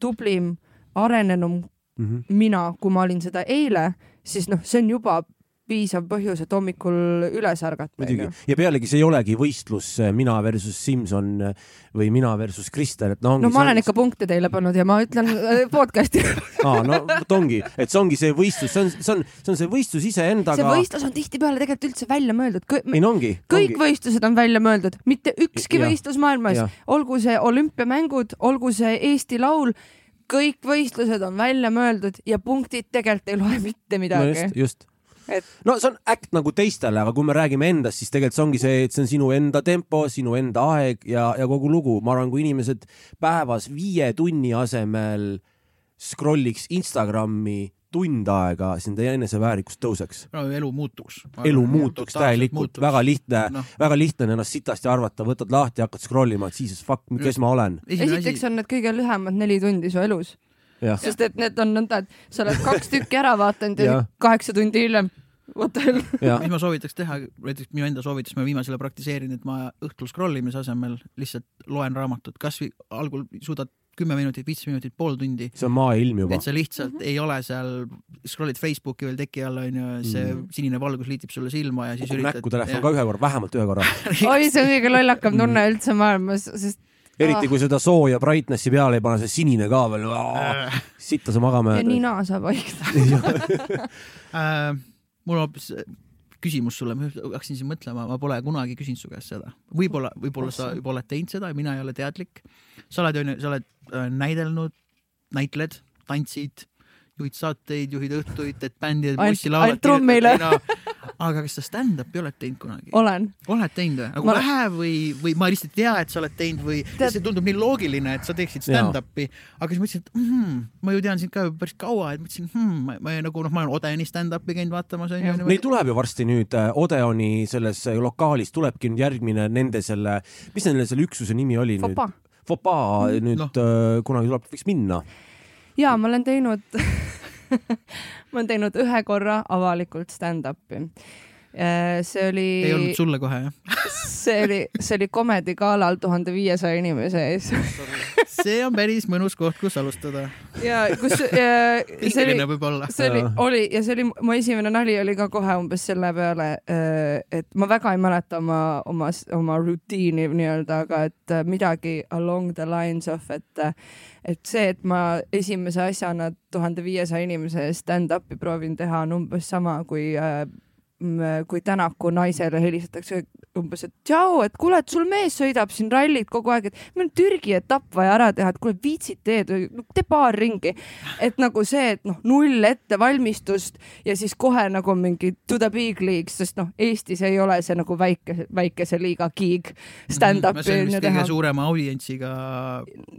tublim, arenenum mm -hmm. mina, kui ma olin seda eile, siis noh, see on juba piisav põhjus, et hommikul üles ärgata. muidugi, ja pealegi see ei olegi võistlus äh, mina versus Simson äh, või mina versus Kristel, et noh. no ma olen ikka punkte teile pannud ja ma ütlen podcast'i aa, no vot ongi, et see ongi see võistlus, see on, see on, see on see võistlus iseendaga. see võistlus on tihtipeale tegelikult üldse välja mõeldud. ei no ongi. kõik ongi. võistlused on välja mõeldud, mitte ükski ja. võistlus maailmas, olgu see olümpiamängud, olgu see Eesti Laul kõik võistlused on välja mõeldud ja punktid tegelikult ei loe mitte midagi no. just, just et no see on äkt nagu teistele, aga kui me räägime endast, siis tegelikult see ongi see, et see on sinu enda tempo, sinu enda aeg ja, ja kogu lugu. ma arvan, kui inimesed päevas viie tunni asemel scroll'iks Instagrami tund aega, siis nende eneseväärikus tõuseks no,. elu muutuks. elu muutuks täielikult, väga lihtne no., väga lihtne on ennast sitasti arvata, võtad lahti, hakkad scroll ima, et siis fuck, kes ma olen. esiteks on need kõige lühemad neli tundi su elus. Sest et need on nõnda, et sa oled kaks tükki ära vaadanud ja kaheksa tundi hiljem what the hell. mis ma soovitaks teha, näiteks minu enda soovitus, ma viimasel ajal praktiseerin, et ma õhtul scroll imise asemel lihtsalt loen raamatut, kasvõi algul suudad kümme minutit, viisteist minutit, pool tundi. see on maailm juba. et sa lihtsalt mm -hmm. ei ole seal, scroll'id Facebooki veel teki all onju, see mm. sinine valgus liitib sulle silma ja siis Kukub üritad. näkku telefon ka ühe korra, vähemalt ühe korra oi, see on kõige lollakam tunne mm. üldse maailmas, sest eriti ah. kui seda sooja brightnessi peale ei pane, see sinine ka veel, sitta sa magama jääd. ja nina saab vaikida äh, mul hoopis küsimus sulle, ma hakkasin siin mõtlema, ma pole kunagi küsinud su käest seda. võib-olla, võib-olla sa juba oled teinud seda ja mina ei ole teadlik. sa oled, onju, sa oled äh, näidelnud, näitled, tantsid, juhid saateid, juhid õhtuid, teed bändi, teed bussi, laulad. ainult trummile aga kas sa stand-up'i oled teinud kunagi? olen. oled teinud või? nagu ma... vähe või, või ma lihtsalt ei tea, et sa oled teinud või Tead... see tundub nii loogiline, et sa teeksid stand-up'i, aga siis mõtlesin, et mm, ma ju tean sind ka päris kaua, et mõtlesin hmm,, ma, ma nagu noh, ma olen Odeoni stand-up'i käinud vaatamas onju. Neid tuleb ju varsti nüüd äh, Odeoni selles äh, lokaalis tulebki nüüd järgmine nende selle, mis nende selle üksuse nimi oli Fopa. nüüd? Fopa mm, nüüd no. äh, kunagi tuleb, võiks minna. ja ma olen teinud ma olen teinud ühe korra avalikult stand-up'i. Äh, see oli. ei olnud sulle kohe jah? see oli, see oli Comedy galal tuhande viiesaja inimese ees see on päris mõnus koht, kus alustada. ja kus äh, see oli, see oli, oli ja see oli mu esimene nali oli ka kohe umbes selle peale, äh, et ma väga ei mäleta oma, oma, oma rutiini nii-öelda, aga et midagi along the lines of, et et see, et ma esimese asjana tuhande viiesaja inimese stand-up'i proovin teha, on umbes sama kui äh, kui Tänaku naisele helistatakse umbes, et tšau, et kuule, et sul mees sõidab siin rallit kogu aeg, et meil on Türgi etapp vaja ära teha, et kuule, viitsid teed, tee paar ringi. et nagu see, et noh, null ettevalmistust ja siis kohe nagu mingi to the big leagues, sest noh, Eestis ei ole see nagu väike, väikese liiga gig stand-up'i. see on vist kõige suurema audientsiga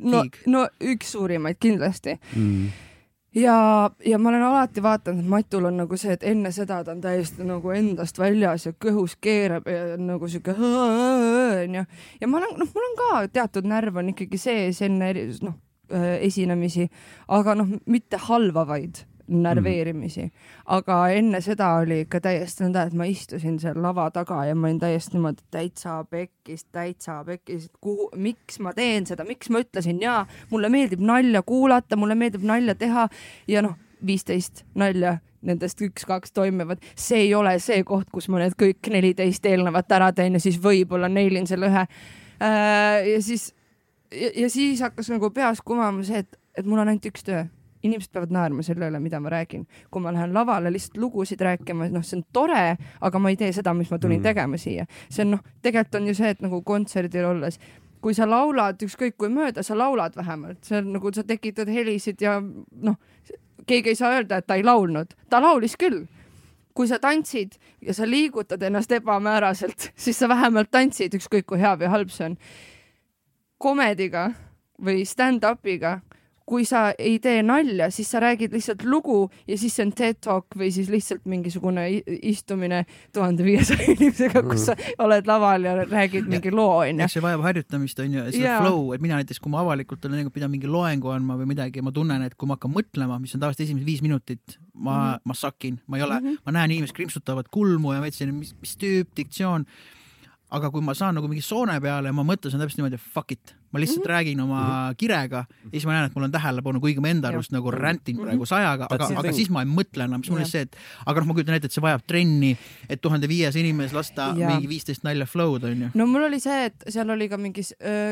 no, gig. no üks suurimaid kindlasti mm ja, ja ma olen alati vaadanud, et Matul on nagu see, et enne seda ta on täiesti nagu endast väljas ja kõhus keerab ja nagu sihuke onju. ja ma olen, noh, mul on ka teatud närv on ikkagi sees enne noh äh, esinemisi, aga noh, mitte halvavaid närveerimisi mm. aga enne seda oli ikka täiesti nõnda, et ma istusin seal lava taga ja ma olin täiesti niimoodi täitsa pekkis, täitsa pekkis, et kuhu, miks ma teen seda, miks ma ütlesin ja mulle meeldib nalja kuulata, mulle meeldib nalja teha ja noh, viisteist nalja nendest üks-kaks toimivad, see ei ole see koht, kus ma need kõik neliteist eelnevat ära teen ja siis võib-olla neilin selle ühe äh,. ja siis ja siis hakkas nagu peas kumama see, et, et mul on ainult üks töö inimesed peavad naerma selle üle, mida ma räägin. kui ma lähen lavale lihtsalt lugusid rääkima, noh, see on tore, aga ma ei tee seda, mis ma tulin mm. tegema siia. see on noh, tegelikult on ju see, et nagu kontserdil olles, kui sa laulad ükskõik kui mööda, sa laulad vähemalt, see on nagu sa tekitad helisid ja noh, keegi ei saa öelda, et ta ei laulnud, ta laulis küll kui sa tantsid ja sa liigutad ennast ebamääraselt, siis sa vähemalt tantsid, ükskõik kui hea või halb see on. komediga või stand-up'iga kui sa ei tee nalja, siis sa räägid lihtsalt lugu ja siis see on TED Talk või siis lihtsalt mingisugune istumine tuhande viiesaja inimesega, kus sa mhm. oled laval ja räägid mingi loo onju. see vajab harjutamist onju, seda flow, et mina näiteks, kui ma avalikult olen pidanud mingi loengu andma või midagi, ma tunnen, et kui ma hakkan mõtlema, mis on tavaliselt esimesed viis minutit, ma mm, -hmm. ma sakin, ma ei ole mm, -hmm. ma näen inimesed krimpsutavad kulmu ja ma ütlesin, mis, mis tüüp, diktsioon aga kui ma saan nagu mingi soone peale ja ma mõtlen täpselt niimoodi, fuck it, ma lihtsalt mm -hmm. räägin oma mm -hmm. kirega ja siis ma näen, et mul on tähelepanu, kuigi ma enda arust nagu rändin mm -hmm. praegu sajaga, aga, aga siis ma ei mõtle enam, siis mul on see, et aga noh, ma kujutan ette, et see vajab trenni, et tuhande viies inimes lasta ja. mingi viisteist nalja flow'd onju. no mul oli see, et seal oli ka mingi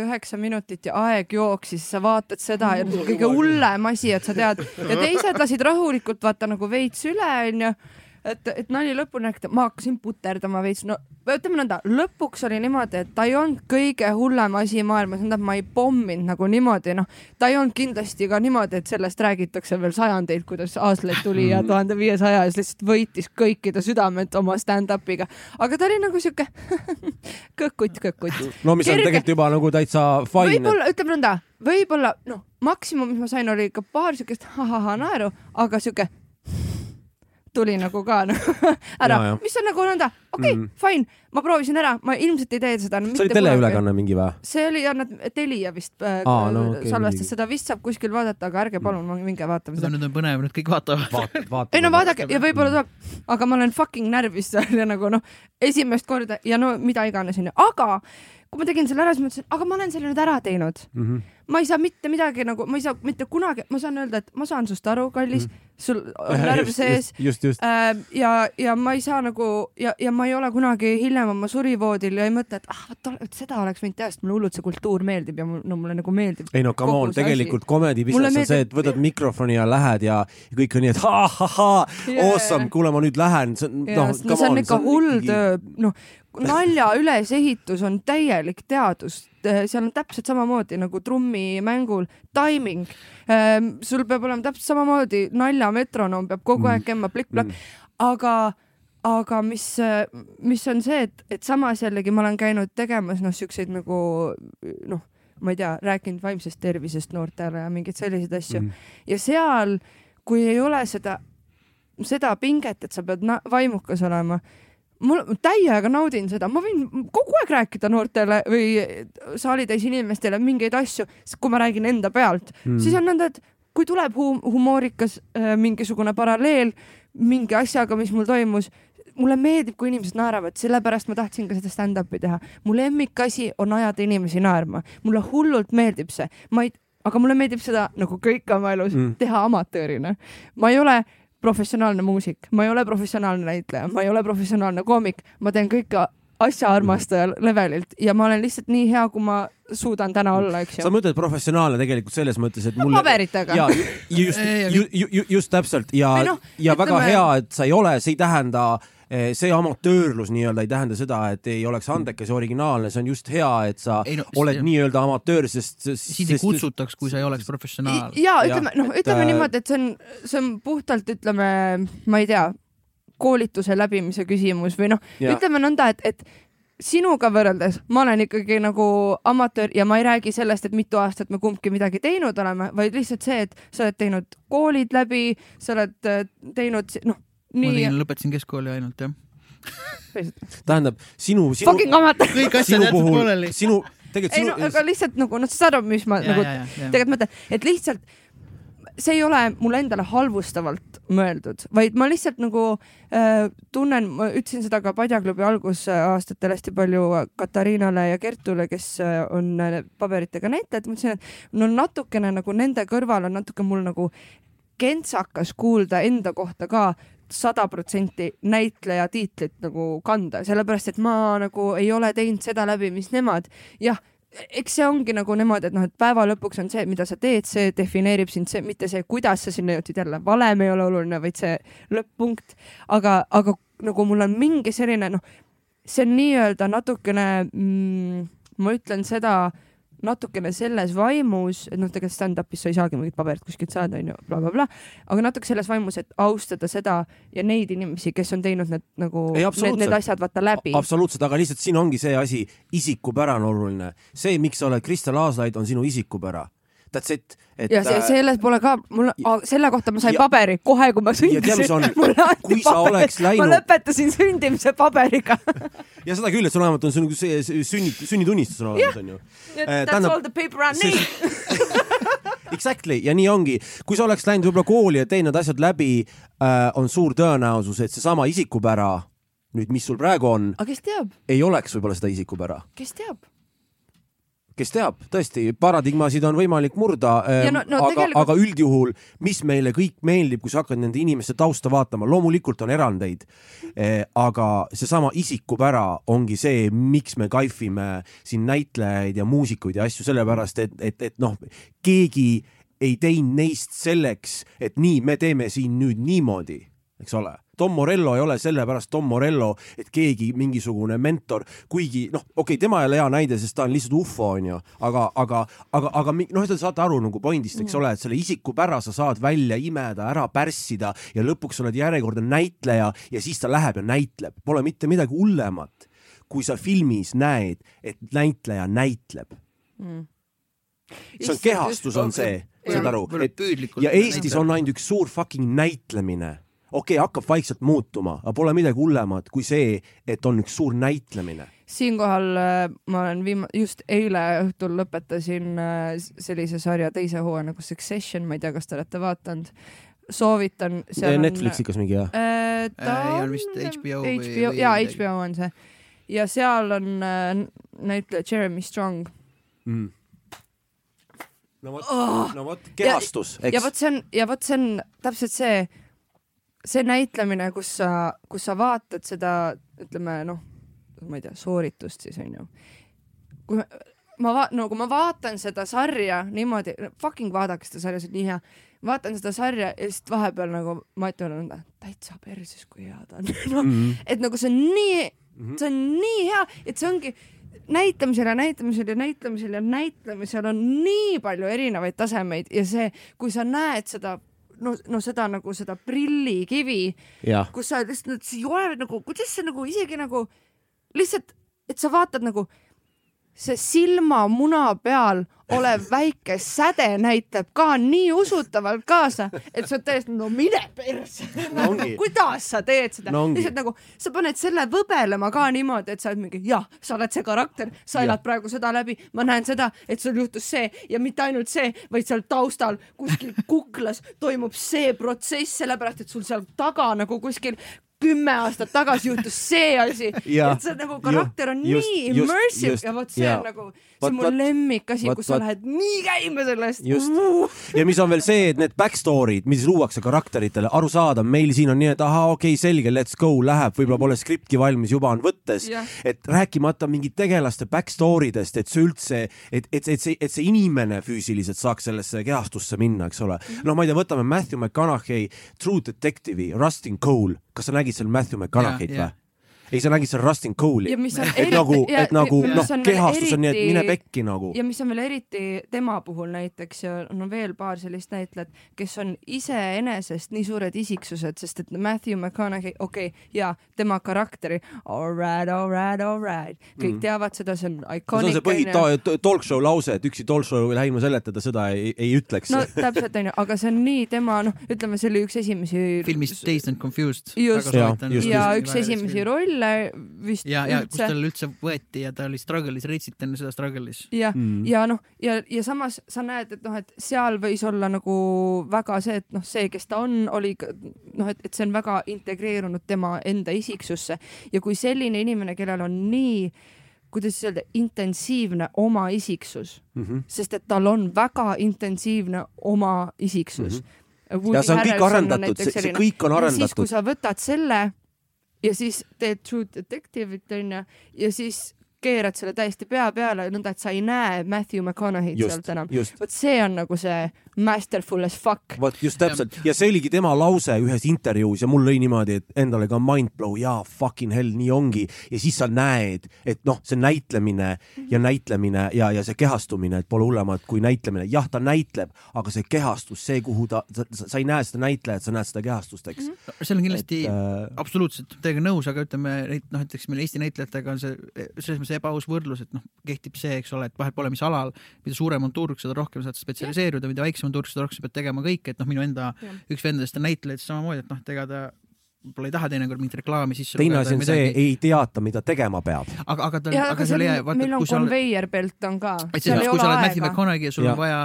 üheksa minutit ja aeg jooksis, sa vaatad seda ja kõige hullem asi, et sa tead ja teised lasid rahulikult vaata nagu veits üle onju et, et nali lõpuni rääkida, ma hakkasin puterdama veits, no ütleme nõnda, lõpuks oli niimoodi, et ta ei olnud kõige hullem asi maailmas, tähendab, ma ei pomminud nagu niimoodi, noh, ta ei olnud kindlasti ka niimoodi, et sellest räägitakse veel sajandeid, kuidas Aasleid tuli ja tuhande viiesaja ja siis lihtsalt võitis kõikide südamed oma stand-up'iga, aga ta oli nagu sihuke kõkkut, kõkkut. no mis Kerge. on tegelikult juba nagu täitsa fine. võib-olla, ütleme nõnda, võib-olla noh, maksimum, mis ma sain, oli ikka paar siukest ha-ha-ha naeru, aga sihuke tuli nagu ka nagu ära, mis on nagu nõnda, okei okay, mm., fine, ma proovisin ära, ma ilmselt ei tee seda no,. see oli teleülekanne mingi või? see oli, jah, nad Telia vist äh, Aa, no, okay, salvestas, seda vist saab kuskil vaadata, aga ärge palun mm., minge vaatame seda. nüüd on põnev, nüüd kõik vaatavad Vaat,. vaatame. ei no vaadake ja võib-olla tuleb, aga ma olen fucking närvis seal ja nagu noh, esimest korda ja no mida iganes onju, aga kui ma tegin selle ära, siis mõtlesin, aga ma olen selle nüüd ära teinud mm. -hmm. Ma ei saa mitte midagi nagu, ma ei saa mitte kunagi, ma saan öelda, et ma saan sust aru, kallis mm, sul on närv sees. Äh, ja, ja ma ei saa nagu ja, ja ma ei ole kunagi hiljem oma surivoodil ja ei mõtle, et ah, vot seda oleks võinud teha, sest mulle hullult see kultuur meeldib ja mul, no mulle nagu meeldib. ei no come on, tegelikult comedy business on see, et võtad mikrofoni ja lähed ja, kõik on nii, et ha-ha-ha yeah., awesome, kuule, ma nüüd lähen. noh, see on ikka hull töö, noh nalja ülesehitus on täielik teadus, seal on täpselt samamoodi nagu trummimängul timing. Ehm, sul peab olema täpselt samamoodi nalja metronoom peab kogu aeg mm. käima plikk-plakk, mm. aga aga mis, mis on see, et, et samas jällegi ma olen käinud tegemas noh, siukseid nagu noh, ma ei tea, rääkinud vaimsest tervisest noortele ja mingeid selliseid asju mm. ja seal, kui ei ole seda, seda pinget, et sa pead vaimukas olema mul täiega naudin seda, ma võin kogu aeg rääkida noortele või saalitäis inimestele mingeid asju, kui ma räägin enda pealt mm., siis on nõnda, et kui tuleb hum humoorikas äh, mingisugune paralleel mingi asjaga, mis mul toimus, mulle meeldib, kui inimesed naeravad, sellepärast ma tahtsin ka seda stand-up'i teha. mu lemmikasi on ajada inimesi naerma, mulle hullult meeldib see, ma ei, aga mulle meeldib seda nagu kõike oma elus mm. teha amatöörina. ma ei ole professionaalne muusik, ma ei ole professionaalne näitleja, ma ei ole professionaalne koomik, ma teen kõike asjaarmastaja levelilt ja ma olen lihtsalt nii hea, kui ma suudan täna olla, eks ju. sa mõtled professionaalne tegelikult selles mõttes, et mulle. paberitega. ja just, just, just, just täpselt ja no,, ja ütleme... väga hea, et sa ei ole, see ei tähenda äh, see amatöörlus nii-öelda ei tähenda seda, et ei oleks andekas ja originaalne, see on just hea, et sa ei, no, oled nii-öelda amatöör, sest, sest. sind ei kutsutaks, kui sa ei oleks professionaal. ja ütleme, noh, ütleme äh... niimoodi, et see on, see on puhtalt, ütleme, ma ei tea, koolituse läbimise küsimus või noh, ütleme nõnda, et, et sinuga võrreldes ma olen ikkagi nagu amatöör ja ma ei räägi sellest, et mitu aastat me kumbki midagi teinud oleme, vaid lihtsalt see, et sa oled teinud koolid läbi, sa oled äh, teinud, noh, ma tegin, lõpetasin keskkooli ainult jah tähendab sinu, sinu. Fucking amatöör. kõik asjad jäetud pooleli. sinu, tegelikult sinu. ei no aga lihtsalt nagu noh, sa saad aru, mis ma ja, nagu tegelikult mõtlen, et lihtsalt see ei ole mulle endale halvustavalt mõeldud, vaid ma lihtsalt nagu äh, tunnen, ma ütlesin seda ka Padjaklubi algusaastatel hästi palju Katariinale ja Kertule, kes äh, on äh, paberitega näitlejad, ma ütlesin, et no natukene nagu nende kõrval on natuke mul nagu kentsakas kuulda enda kohta ka sada protsenti näitleja tiitlit nagu kanda, sellepärast et ma nagu ei ole teinud seda läbi, mis nemad. jah, eks see ongi nagu niimoodi, et noh, et päeva lõpuks on see, mida sa teed, see defineerib sind, see mitte see, kuidas sa sinna jõudsid jälle, valem ei ole oluline, vaid see lõpp-punkt. aga, aga nagu mul on mingi selline noh, see on nii-öelda natukene mm,, ma ütlen seda natukene selles vaimus, et noh, tegelikult stand-up'is sa ei saagi mingit paberit kuskilt saada, onju, blablabla, aga natuke selles vaimus, et austada seda ja neid inimesi, kes on teinud need nagu, need, need asjad vaata läbi. absoluutselt, aga lihtsalt siin ongi see asi, isikupära on oluline. see, miks sa oled Kristel Aaslaid, on sinu isikupära that's it. ja see, äh, selles pole ka, mul, selle kohta ma sain ja, paberi kohe, kui ma sündisin. kui sa oleks läinud. ma lõpetasin sündimise paberiga ja seda küll, et sul vähemalt on see nagu sünni, sünnitunnistus on olemas, onju. That's Tähendab, all the paper I need Exactly ja nii ongi, kui sa oleks läinud võib-olla kooli ja teinud asjad läbi äh,, on suur tõenäosus, et seesama isikupära nüüd mis sul praegu on, aga kes teab, ei oleks võib-olla seda isikupära kes teab? Kes teab, tõesti, paradigmasid on võimalik murda Ja no- no aga tegelikult-, aga üldjuhul, mis meile kõik meeldib, kui sa hakkad nende inimeste tausta vaatama, loomulikult on erandeid eh,. aga seesama isikupära ongi see, miks me kaifime siin näitlejaid ja muusikuid ja asju, sellepärast et, et, et noh, keegi ei teinud neist selleks, et nii, me teeme siin nüüd niimoodi, eks ole Tom Morello ei ole sellepärast Tom Morello, et keegi mingisugune mentor, kuigi noh, okei okay,, tema ei ole hea näide, sest ta on lihtsalt ufo onju, aga, aga, aga, aga noh, te saate aru nagu pointist, eks ole, et selle isikupära sa saad välja imeda, ära pärssida ja lõpuks oled järjekordne näitleja ja siis ta läheb ja näitleb, pole mitte midagi hullemat, kui sa filmis näed, et näitleja näitleb. see on kehastus, on see, saad aru, et ja Eestis on ainult üks suur fucking näitlemine. Okei okay,, hakkab vaikselt muutuma, aga pole midagi hullemat kui see, et on üks suur näitlemine. siinkohal äh, ma olen viima-, just eile õhtul lõpetasin äh, sellise sarja teise hooaja nagu Succession, ma ei tea, kas te olete vaadanud. soovitan. Netflixi kas mingi jah? äh,. ta Äh, ei, on vist HBO HBO, või jaa. HBO on see. ja seal on äh, näitleja Jeremy Strong mm.. no vot oh!, no vot, kehastus, ja eks. vot see on, ja vot see on täpselt see, see näitlemine, kus sa, kus sa vaatad seda, ütleme noh, ma ei tea, sooritust siis onju. kui ma- va-, no kui ma vaatan seda sarja niimoodi, fucking vaadake seda sarja, see on nii hea. vaatan seda sarja ja siis vahepeal nagu ma ütlen nõnda, täitsa perses, kui hea ta on no,. Mhm. et nagu see on nii, see on nii hea, et see ongi näitamisel ja näitamisel ja näitlemisel ja näitlemisel on nii palju erinevaid tasemeid ja see, kui sa näed seda no, no seda nagu seda prillikivi, kus sa lihtsalt see ei ole nagu, kuidas see nagu isegi nagu lihtsalt, et sa vaatad nagu see silmamuna peal olev väike säde näitab ka nii usutavalt kaasa, et sa oled täiesti no mine persse No kuidas sa teed seda? No lihtsalt nagu sa paned selle võbelema ka niimoodi, et sa oled mingi jah, sa oled see karakter, sa elad praegu seda läbi, ma näen seda, et sul juhtus see ja mitte ainult see, vaid seal taustal kuskil kuklas toimub see protsess, sellepärast et sul seal taga nagu kuskil kümme aastat tagasi juhtus see asi, et see nagu karakter on Just- nii just- immersive just- ja vot see jaa. on nagu, see on mu lemmikasi, kus sa lähed nii käima sellest. just. ja mis on veel see, et need back story'd, mis luuakse karakteritele, arusaadav, meil siin on nii, et ahaa, okei okay,, selge, let's go, läheb, võib-olla pole skriptki valmis, juba on võttes Jah. et rääkimata mingit tegelaste back story dest, et see üldse, et, et, et see, et see inimene füüsiliselt saaks sellesse kehastusse minna, eks ole. noh, ma ei tea, võtame Matthew McConaughey True Detective'i, Rustin Cole, kas sa nägid seal Matthew McConaughey't Jaa, või? ei, sa nägid seal Rustin Cole'i Ja mis on. et eriti- nagu, ja- et nagu noh kehastus on nii, et eriti- mine pekki nagu. ja mis on veel eriti tema puhul näiteks ja on veel paar sellist näitlejat, kes on iseenesest nii suured isiksused, sest et Matthew McConaughey, okei okay,, ja tema karakteri all right, all right, all right, kõik mm. teavad seda, see on see on iconic see põhi ta- talk show lause, et üksi talk show ei lähe ilma selleta, ta seda ei, ei ütleks no täpselt onju, aga see on nii tema noh, ütleme, see oli üks esimesi filmist Dazed and Confused. Just. Jaa, just, ja just. üks esimesi rolle vist ja, ja kus üldse tal üldse võeti ja ta oli struggle'is, Retsit enne seda struggle'is. ja Mm. ja noh, ja, ja samas sa näed, et noh, et seal võis olla nagu väga see, et noh, see, kes ta on, oli noh, et, et see on väga integreerunud tema enda isiksusse ja kui selline inimene, kellel on nii kuidas öelda, intensiivne oma isiksus, mm. -hmm. sest et tal on väga intensiivne oma isiksus mm. -hmm. Ja see on kõik arendatud, see- see kõik on ja siis, kui arendatud. sa võtad selle ja siis teed True Detective'it onju. Ja siis keerad selle täiesti pea peale, nõnda et sa ei näe Matthew McConaughey't just sealt enam., vot see on nagu see masterful as fuck. vot just täpselt ja see oligi tema lause ühes intervjuus ja mul lõi niimoodi, et endale ka mind blow, jaa, fucking hell, nii ongi. ja siis sa näed, et noh, see näitlemine ja näitlemine ja, ja see kehastumine, et pole hullemat kui näitlemine, jah, ta näitleb, aga see kehastus, see, kuhu ta, sa ei näe seda näitlejat, sa näed seda kehastust, eks. seal on kindlasti et äh... äh, absoluutselt teiega nõus, aga ütleme, noh, näiteks meil Eesti näitlejatega on see selles mõttes ebaaus võrdlus, et noh, kehtib see, eks ole, et vahet pole, mis alal, mida suurem on turg, seda rohkem saad spetsialiseeruda, mida väiksem on turg, seda rohkem sa pead tegema kõike, et noh, minu enda Jah. üks vendadest on näitleja, siis samamoodi, et noh, et ega ta võib-olla ei taha teinekord mingit reklaami sisse teine asi on see, ei teata, mida tegema peab. aga, aga ja aga aga seal ei seal jää, vaata, meil on conveyor belt on ka, et see, seal ei kui sa oled Matthew. McConaughey ja sul Ja. on vaja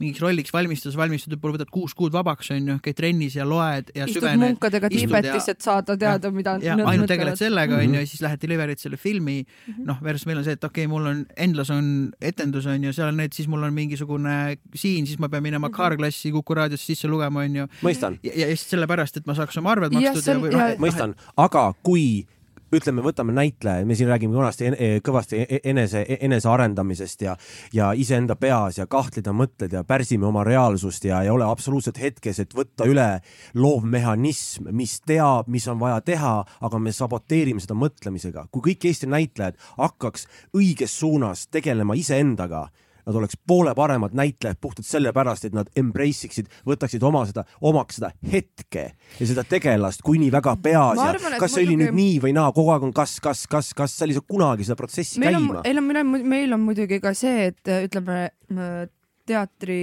mingiks rolliks valmistada, valmistad, võib-olla võtad kuus kuud vabaks, onju, käid trennis ja loed ja istud süvened. munkadega Tiibetis, et saada teada, mida ja nad ainult tegeled sellega, Mhm. onju, ja siis lähed delivery'd selle filmi. noh, versus meil on see, et okei okay,, mul on Endlas on etendus onju, seal on need, siis mul on mingisugune siin, siis ma pean minema Mhm. Car-klassi Kuku raadiosse sisse lugema onju. mõistan, ja, ja just sellepärast, et ma saaks oma arved makstud see ja on- või ja- noh, mõistan, aga kui ütleme, võtame näitleja, me siin räägime vanasti kõvasti e- enese, enesearendamisest ja, ja iseenda peas ja kahtled ja mõtted ja pärsime oma reaalsust ja ei ole absoluutselt hetkes, et võtta üle loovmehhanism, mis teab, mis on vaja teha, aga me saboteerime seda mõtlemisega. kui kõik Eesti näitlejad hakkaks õiges suunas tegelema iseendaga nad oleks poole paremad näitlejad puhtalt sellepärast, et nad embrace iksid, võtaksid oma seda, omaks seda hetke ja seda tegelast kuni väga peas ja arvan, kas see oli nüüd nii või naa, kogu aeg on kas, kas, kas, kas, sa ei saa kunagi seda protsessi meil käima,. meil on, meil on, meil on muidugi ka see, et äh, ütleme äh, teatri,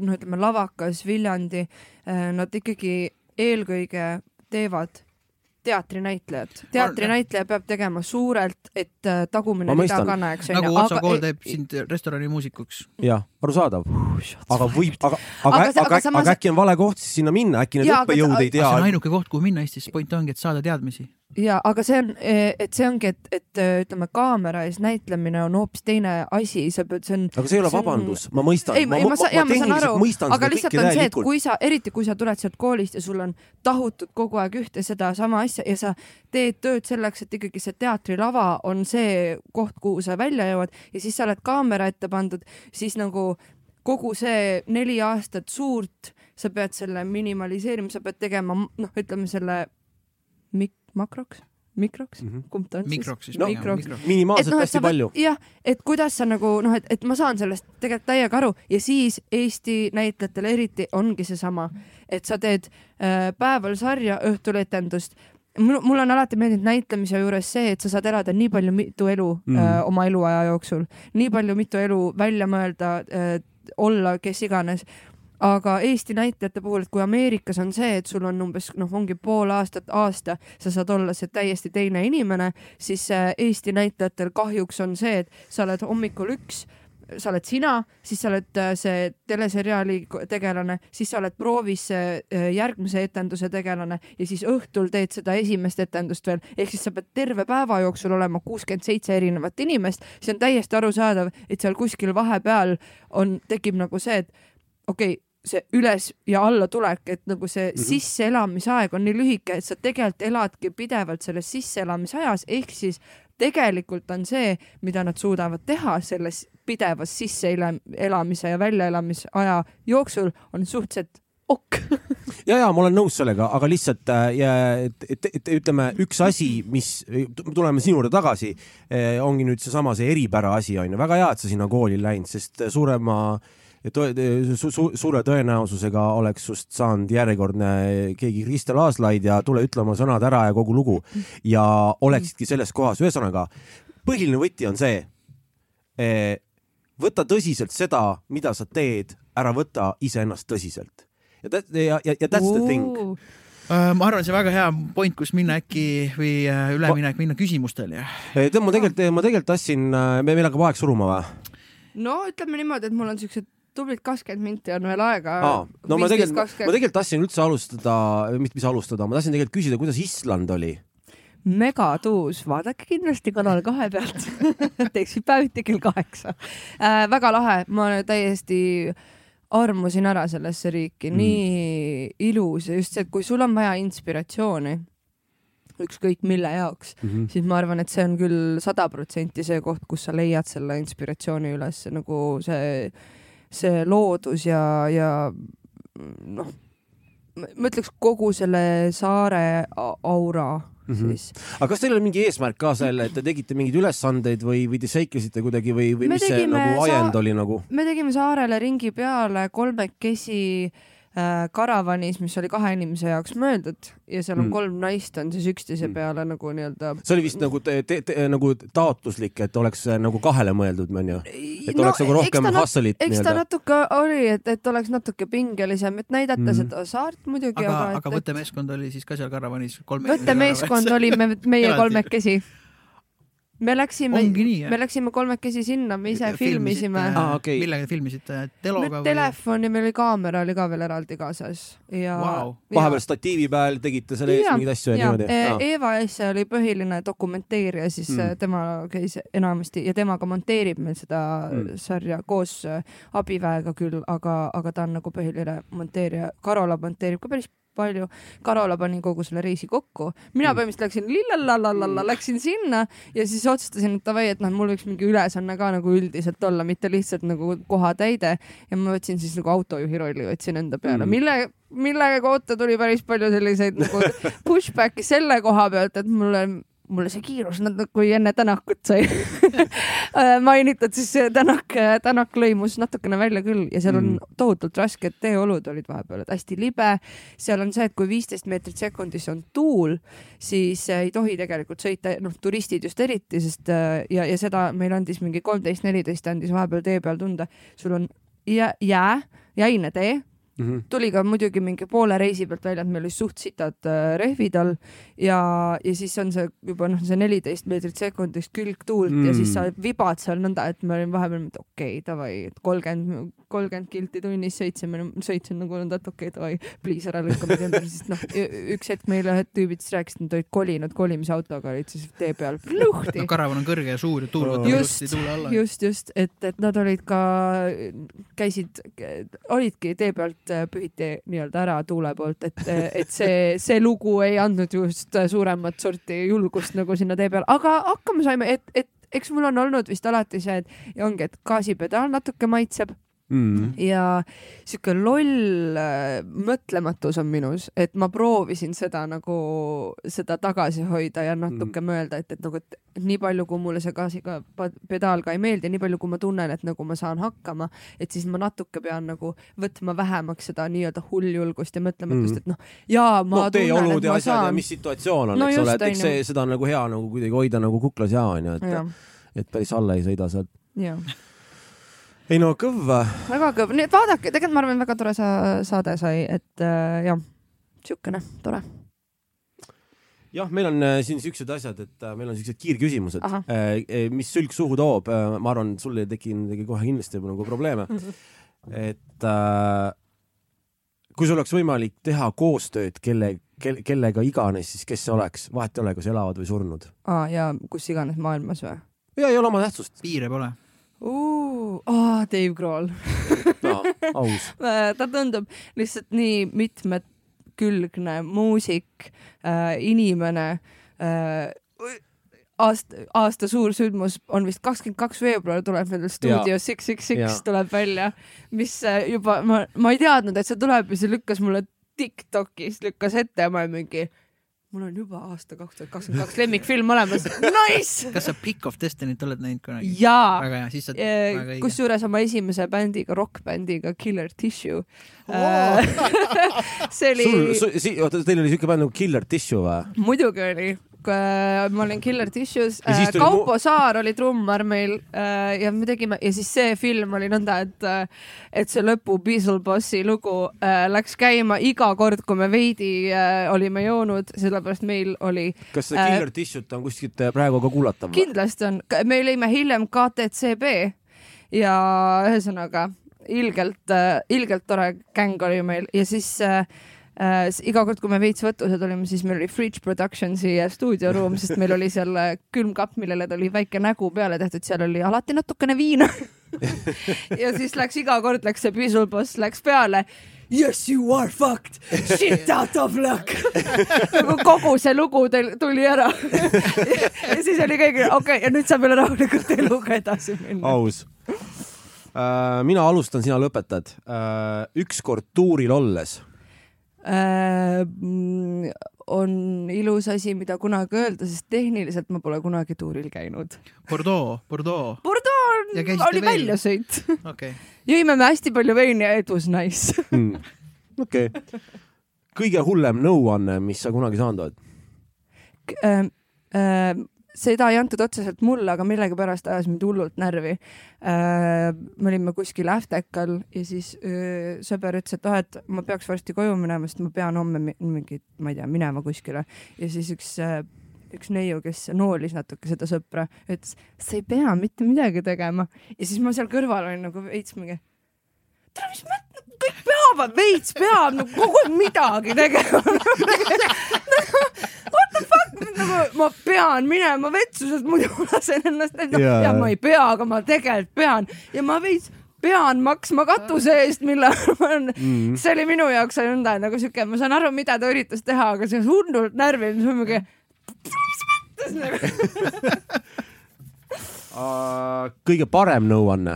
noh, ütleme lavakas, Viljandi, nad ikkagi eelkõige teevad teatrinäitlejad. teatrinäitleja peab tegema suurelt, et äh, tagumine rida mõistan. ka näeks. nagu Otso kool teeb sind restoranimuusikuks. jah, arusaadav, aga võib, aga, aga, Aga see- aga, samas- aga äkki on vale koht siis sinna minna, äkki need õppejõud ei see tea on. ainuke koht, kuhu minna Eestis, point ongi, et saada teadmisi. Ja aga see on, et see ongi, et, et äh, ütleme, kaamera ees näitlemine on hoopis teine asi, sa pead, see on. aga see ei ole vabandus, ma mõistan. ei, ma, ma, ja, ma saan aru, mõistan aga lihtsalt on see, et kui sa, eriti kui sa tuled sealt koolist ja sul on tahutud kogu aeg ühte sedasama asja ja sa teed tööd selleks, et ikkagi see teatrilava on see koht, kuhu sa välja jõuad ja siis sa oled kaamera ette pandud, siis nagu kogu see neli aastat suurt, sa pead selle minimaliseerima, sa pead tegema, noh, ütleme selle mik-, makroks, mikroks mm. -hmm. kumb ta on mikroks siis No, mikroks. mikro. minimaalselt et hästi sa palju. jah, et kuidas sa nagu noh, et, et ma saan sellest tegelikult täiega aru ja siis Eesti näitlejatel eriti ongi seesama, et sa teed äh, päeval sarja, õhtul etendust. mul, mul on alati meeldinud näitlemise juures see, et sa saad elada nii palju mitu elu mm. Mhm. äh, oma eluaja jooksul, nii palju mitu elu välja mõelda äh,, olla kes iganes aga Eesti näitlejate puhul, et kui Ameerikas on see, et sul on umbes noh, ongi pool aastat, aasta, sa saad olla see täiesti teine inimene, siis äh, Eesti näitlejatel kahjuks on see, et sa oled hommikul üks, sa oled sina, siis sa oled äh, see teleseriaali tegelane, siis sa oled proovis see äh, järgmise etenduse tegelane ja siis õhtul teed seda esimest etendust veel, ehk siis sa pead terve päeva jooksul olema kuuskümmend seitse erinevat inimest, siis on täiesti arusaadav, et seal kuskil vahepeal on, tekib nagu see, et okei okay,, see üles ja alla tulek, et nagu see mm. -hmm. sisseelamisaeg on nii lühike, et sa tegelikult eladki pidevalt selles sisseelamisajas, ehk siis tegelikult on see, mida nad suudavad teha selles pidevas sisseelamise ja väljaelamisaja jooksul, on suhteliselt ok. ja, ja ma olen nõus sellega, aga lihtsalt äh, ja, et, et, et ütleme, üks asi, mis, tuleme sinu juurde tagasi, ongi nüüd seesama see eripära asi on ju, väga hea, et sa sinna kooli läinud, sest suurema tõe, su, su, suure tõenäosusega oleks sust saanud järjekordne keegi Kristel Aaslaid ja tule ütle oma sõnad ära ja kogu lugu. Ja oleksidki selles kohas, ühesõnaga põhiline võti on see, võta tõsiselt seda, mida sa teed, ära võta iseennast tõsiselt. Ja ja, ja, ja that's the thing. Uh, ma arvan, see on väga hea point, kus minna äkki või uh, üleminek minna küsimustele. Ja tead, ma tegelikult, ma tegelikult tahtsin, me, meil hakkab aeg suruma või? no ütleme niimoodi, et mul on siuksed tublid kakskümmend minti on veel aega. no ma tegelikult, ma tegelikult tahtsin üldse alustada, mis, mis alustada, ma tahtsin tegelikult küsida, kuidas Island oli? megatuus, vaadake kindlasti Kanal kahe pealt teisipäeviti kell kaheksa äh,. väga lahe, ma täiesti armusin ära sellesse riiki mm., nii ilus ja just see, et kui sul on vaja inspiratsiooni, ükskõik mille jaoks mm, -hmm. siis ma arvan, et see on küll sada protsenti see koht, kus sa leiad selle inspiratsiooni üles, nagu see, see loodus ja, ja noh, ma ütleks kogu selle saare aura mm -hmm. siis. aga kas teil oli mingi eesmärk ka selle, et te tegite mingeid ülesandeid või, või te seiklesite kuidagi või, või Me mis see nagu ajend oli nagu? me tegime saarele ringi peale kolmekesi äh, karavanis, mis oli kahe inimese jaoks mõeldud ja seal on Mm. kolm naist on siis üksteise Mm. peale nagu nii-öelda see oli vist nagu te, te, te, nagu taotluslik, et oleks äh, nagu kahele mõeldud, onju. et oleks nagu rohkem hustle'it eks ta natuke oli, et, et oleks natuke pingelisem, et näidata mm seda saart muidugi, aga, aga, aga et, võttemeeskond oli siis ka seal karavanis kolme võttemeeskond olime meie kolmekesi. Me läksime, me läksime kolmekesi sinna, me ise filmisime. Aa, okei. millega filmisite? teloga või? telefon ja meil oli kaamera oli ka veel eraldi kaasas ja Vau. vahepeal statiivi peal tegite selle ees mingeid asju ja ja niimoodi e- ah.. Eva Esse oli põhiline dokumenteerija, siis Mm. tema käis enamasti ja temaga monteerib meil seda Mm. mm. sarja koos äh, abiväega küll, aga, aga ta on nagu põhiline monteerija. Karola monteerib ka päris palju. Karola pani kogu selle reisi kokku. mina Mm. põhimõtteliselt läksin lillalalala, läksin sinna ja siis otsustasin, et davai, et noh, mul võiks mingi ülesanne ka nagu üldiselt olla, mitte lihtsalt nagu kohatäide ja ma võtsin siis nagu autojuhi rolli võtsin enda peale Mm. mm., mille millega kohta tuli päris palju selliseid nagu pushback'i selle koha pealt, et mulle mulle see kiirus, kui enne Tänakut sai mainitud, siis Tänak, Tänak lõimus natukene välja küll ja seal on Mm. tohutult rasked teeolud olid vahepeal, et hästi libe. seal on see, et kui viisteist meetrit sekundis on tuul, siis ei tohi tegelikult sõita, noh, turistid just eriti, sest äh, ja, ja seda meil andis mingi kolmteist, neliteist andis vahepeal tee peal tunda. sul on jää, jäine tee Mm -hmm. tuli ka muidugi mingi poole reisi pealt välja, et meil olid suht sitad äh, rehvid all ja, ja siis on see juba noh, see neliteist meetrit sekundis külgtuult mm. ja siis sa vibad seal nõnda, et me olime vahepeal, et okei okay,, davai, et kolmkümmend, kolmkümmend kilti tunnis sõitsime, sõitsin nagu nõnda, et okei okay,, davai, pliis ära lükka meid ümber, sest noh, üks hetk meile ühed tüübid siis rääkisid, et nad olid kolinud kolimisautoga, olid siis tee peal luhti no karavan on kõrge ja suur ja tuul võtab ilusti tuule alla. just, just, et, et nad olid ka, käisid, olidki tee pealt pühiti nii-öelda ära tuule poolt, et, et see, see lugu ei andnud just suuremat sorti julgust nagu sinna tee peale, aga hakkama saime, et, et eks mul on olnud vist alati see, et ongi, et gaasipedaal natuke maitseb Mm. ja sihuke loll äh, mõtlematus on minus, et ma proovisin seda nagu, seda tagasi hoida ja natuke mm. mõelda, et, et nagu, et nii palju, kui mulle see gaasiga pedaal ka ei meeldi, nii palju, kui ma tunnen, et nagu ma saan hakkama, et siis ma natuke pean nagu võtma vähemaks seda nii-öelda hulljulgust ja mõtlematust Mm. et noh, jaa, ma no tunnen, et ja ma saan. mis situatsioon on No eks ole, et eks see, seda on nagu hea nagu kuidagi hoida nagu kuklas ja onju, et et päris alla ei sõida sealt. jah ei no kõva. väga kõva, nii et vaadake, tegelikult ma arvan, väga tore sa saade sai, et äh, jah, siukene tore. jah, meil on äh, siin siuksed asjad, et äh, meil on siuksed kiirküsimused Ahah., mis sülg suhu toob. ma arvan, sul ei teki midagi kohe kindlasti nagu probleeme. et äh, kui sul oleks võimalik teha koostööd kelle, kelle, kellega iganes, siis kes see oleks, vahet ei ole, kas elavad või surnud. aa, ja kus iganes maailmas või? ja ei ole oma tähtsust piire pole. aa, Dave Grohl. no,, aus. ta tundub lihtsalt nii mitmekülgne muusik äh,, inimene äh,. aasta, aasta suur sündmus on vist kakskümmend kaks veebruar tuleb nendel stuudio Six Six. Six tuleb välja, mis äh, juba ma, ma ei teadnud, et see tuleb ja see lükkas mulle Tiktokis lükkas ette ja ma mingi mul on juba aasta kaks tuhat kakskümmend kaks lemmikfilm olemas, nice. kas sa Pick of Destiny't oled näinud kunagi? jaa, väga hea, siis sa oled väga õige. kusjuures oma esimese bändiga, rokkbändiga Killer Tissue äh. see oli sul, si, oota, teil oli siuke bänd nagu Killer Tissue või? muidugi oli, ma olin Killer Tissues. Tuli Kaupo mu- Saar oli trummar meil äh, ja me tegime ja siis see film oli nõnda, et, et see lõpu Beatlebossi lugu äh, läks käima iga kord, kui me veidi äh, olime joonud, sellepärast meil oli kas see Äh, Killer Tissue't on kuskilt äh, praegu ka kuulatav kindlasti on, me olime hiljem KTCB ja ühesõnaga ilgelt, ilgelt tore gäng oli meil. Ja siis äh, äh, iga kord, kui me veits võtused olime, siis meil oli Fridge Productionsi stuudioruum, sest meil oli seal äh, külmkapp, millele ta oli väike nägu peale tehtud, seal oli alati natukene viina ja siis läks iga kord läks see Beatleboss läks peale Yes, you are fucked. Shit out of luck. nagu kogu see lugu teil tuli ära ja siis oli keegi, okei okay,, ja nüüd saab jälle rahulikult eluga edasi minna. aus uh,. mina alustan, sina lõpetad ükskord tuuril olles, Äh, on ilus asi, mida kunagi öelda, sest tehniliselt ma pole kunagi tuuril käinud. Bordeaux, Bordeaux, Bordeaux on, oli veel? väljasõit. okei okay.. jõime me hästi palju veini ja it was nice. mm. okei kõige hullem nõuanne, mis sa kunagi saanud oled? Äh, äh, seda ei antud otseselt mulle, aga millegipärast ajas mind hullult närvi. me olime kuskil Äftekal ja siis öö, sõber ütles, et ah, et ma peaks varsti koju minema, sest ma pean homme mingi, ma ei tea, minema kuskile. Ja siis üks üks neiu, kes noolis natuke seda sõpra, ütles, sa ei pea mitte midagi tegema. Ja siis ma seal kõrval olin nagu veits mingi, tere, mis mõttes, kõik peavad, veits peab nagu kogu aeg midagi tegema. What the fuck, nagu ma pean minema vetsu, sest muidu ma lasen ennast enda yeah. ja ma ei pea, aga ma tegelikult pean. Ja ma veits pean maksma katuse eest, mille ma olen mm., see oli minu jaoks nõnda nagu siuke, ma saan aru, mida ta üritas teha, aga see hullult närviline, siis ma mingi, mis mõttes nagu? Kõige parem nõuanne?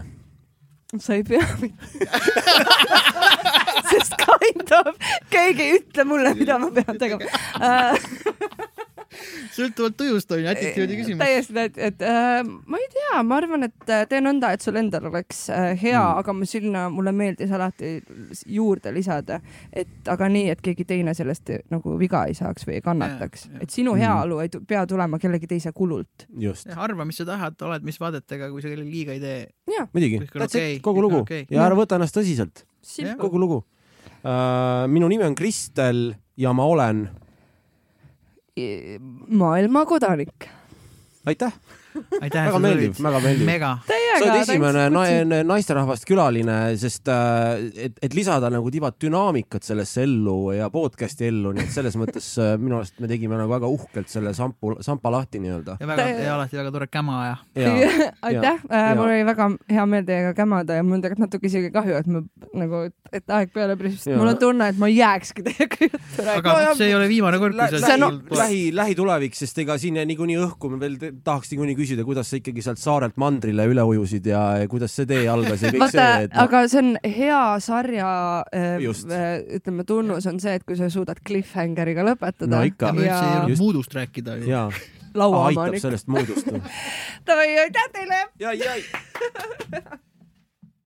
Sa ei pea sest kind of keegi ei ütle mulle, mida ma pean tegema sõltuvalt tujust on ju, attitude'i küsimus. täiesti, et, et äh, ma ei tea, ma arvan, et äh, tee nõnda, et sul endal oleks äh, hea mm., aga ma sinna, mulle meeldis alati juurde lisada, et aga nii, et keegi teine sellest nagu viga ei saaks või ei kannataks, et sinu mm. heaolu ei pea tulema kellegi teise kulult. arva, mis sa tahad, oled mis vaadetega, kui sa kellelegi liiga ei tee. muidugi, okay. kogu lugu okay. ja ära võta ennast tõsiselt. Kogu lugu uh,. minu nimi on Kristel ja ma olen maailma kodanik. Aitäh aitäh, väga meeldiv, väga meeldiv. sa oled esimene na naisterahvast külaline, sest äh, et, et lisada nagu tiba dünaamikat sellesse ellu ja podcast'i ellu, nii et selles mõttes äh, minu arust me tegime nagu väga uhkelt selle sampu, sampa lahti nii-öelda. ja väga, ja alati väga tore käma ja. aitäh, äh, mul oli väga hea meel teiega kämada ja mul on tegelikult natuke isegi kahju, et ma nagu, et aeg peale pris, mul on tunne, et ma jääkski teiega juttu rääkima. aga see ei ole viimane kord, kui sa lähi, lähi, lähitulevik, sest ega siin niikuinii õhku me veel tahaks niikuinii küsida, kuidas sa ikkagi sealt saarelt mandrile üle ujusid ja kuidas see tee algas ja kõik Vaata, see et.... No... aga see on hea sarja äh, ütleme tunnus on see, et kui sa suudad cliffhangeriga lõpetada. no ikka. me üldse ei jõudnud muudust rääkida ju. lauaomanik. aitab sellest muudust Davai, aitäh teile. ja, ja.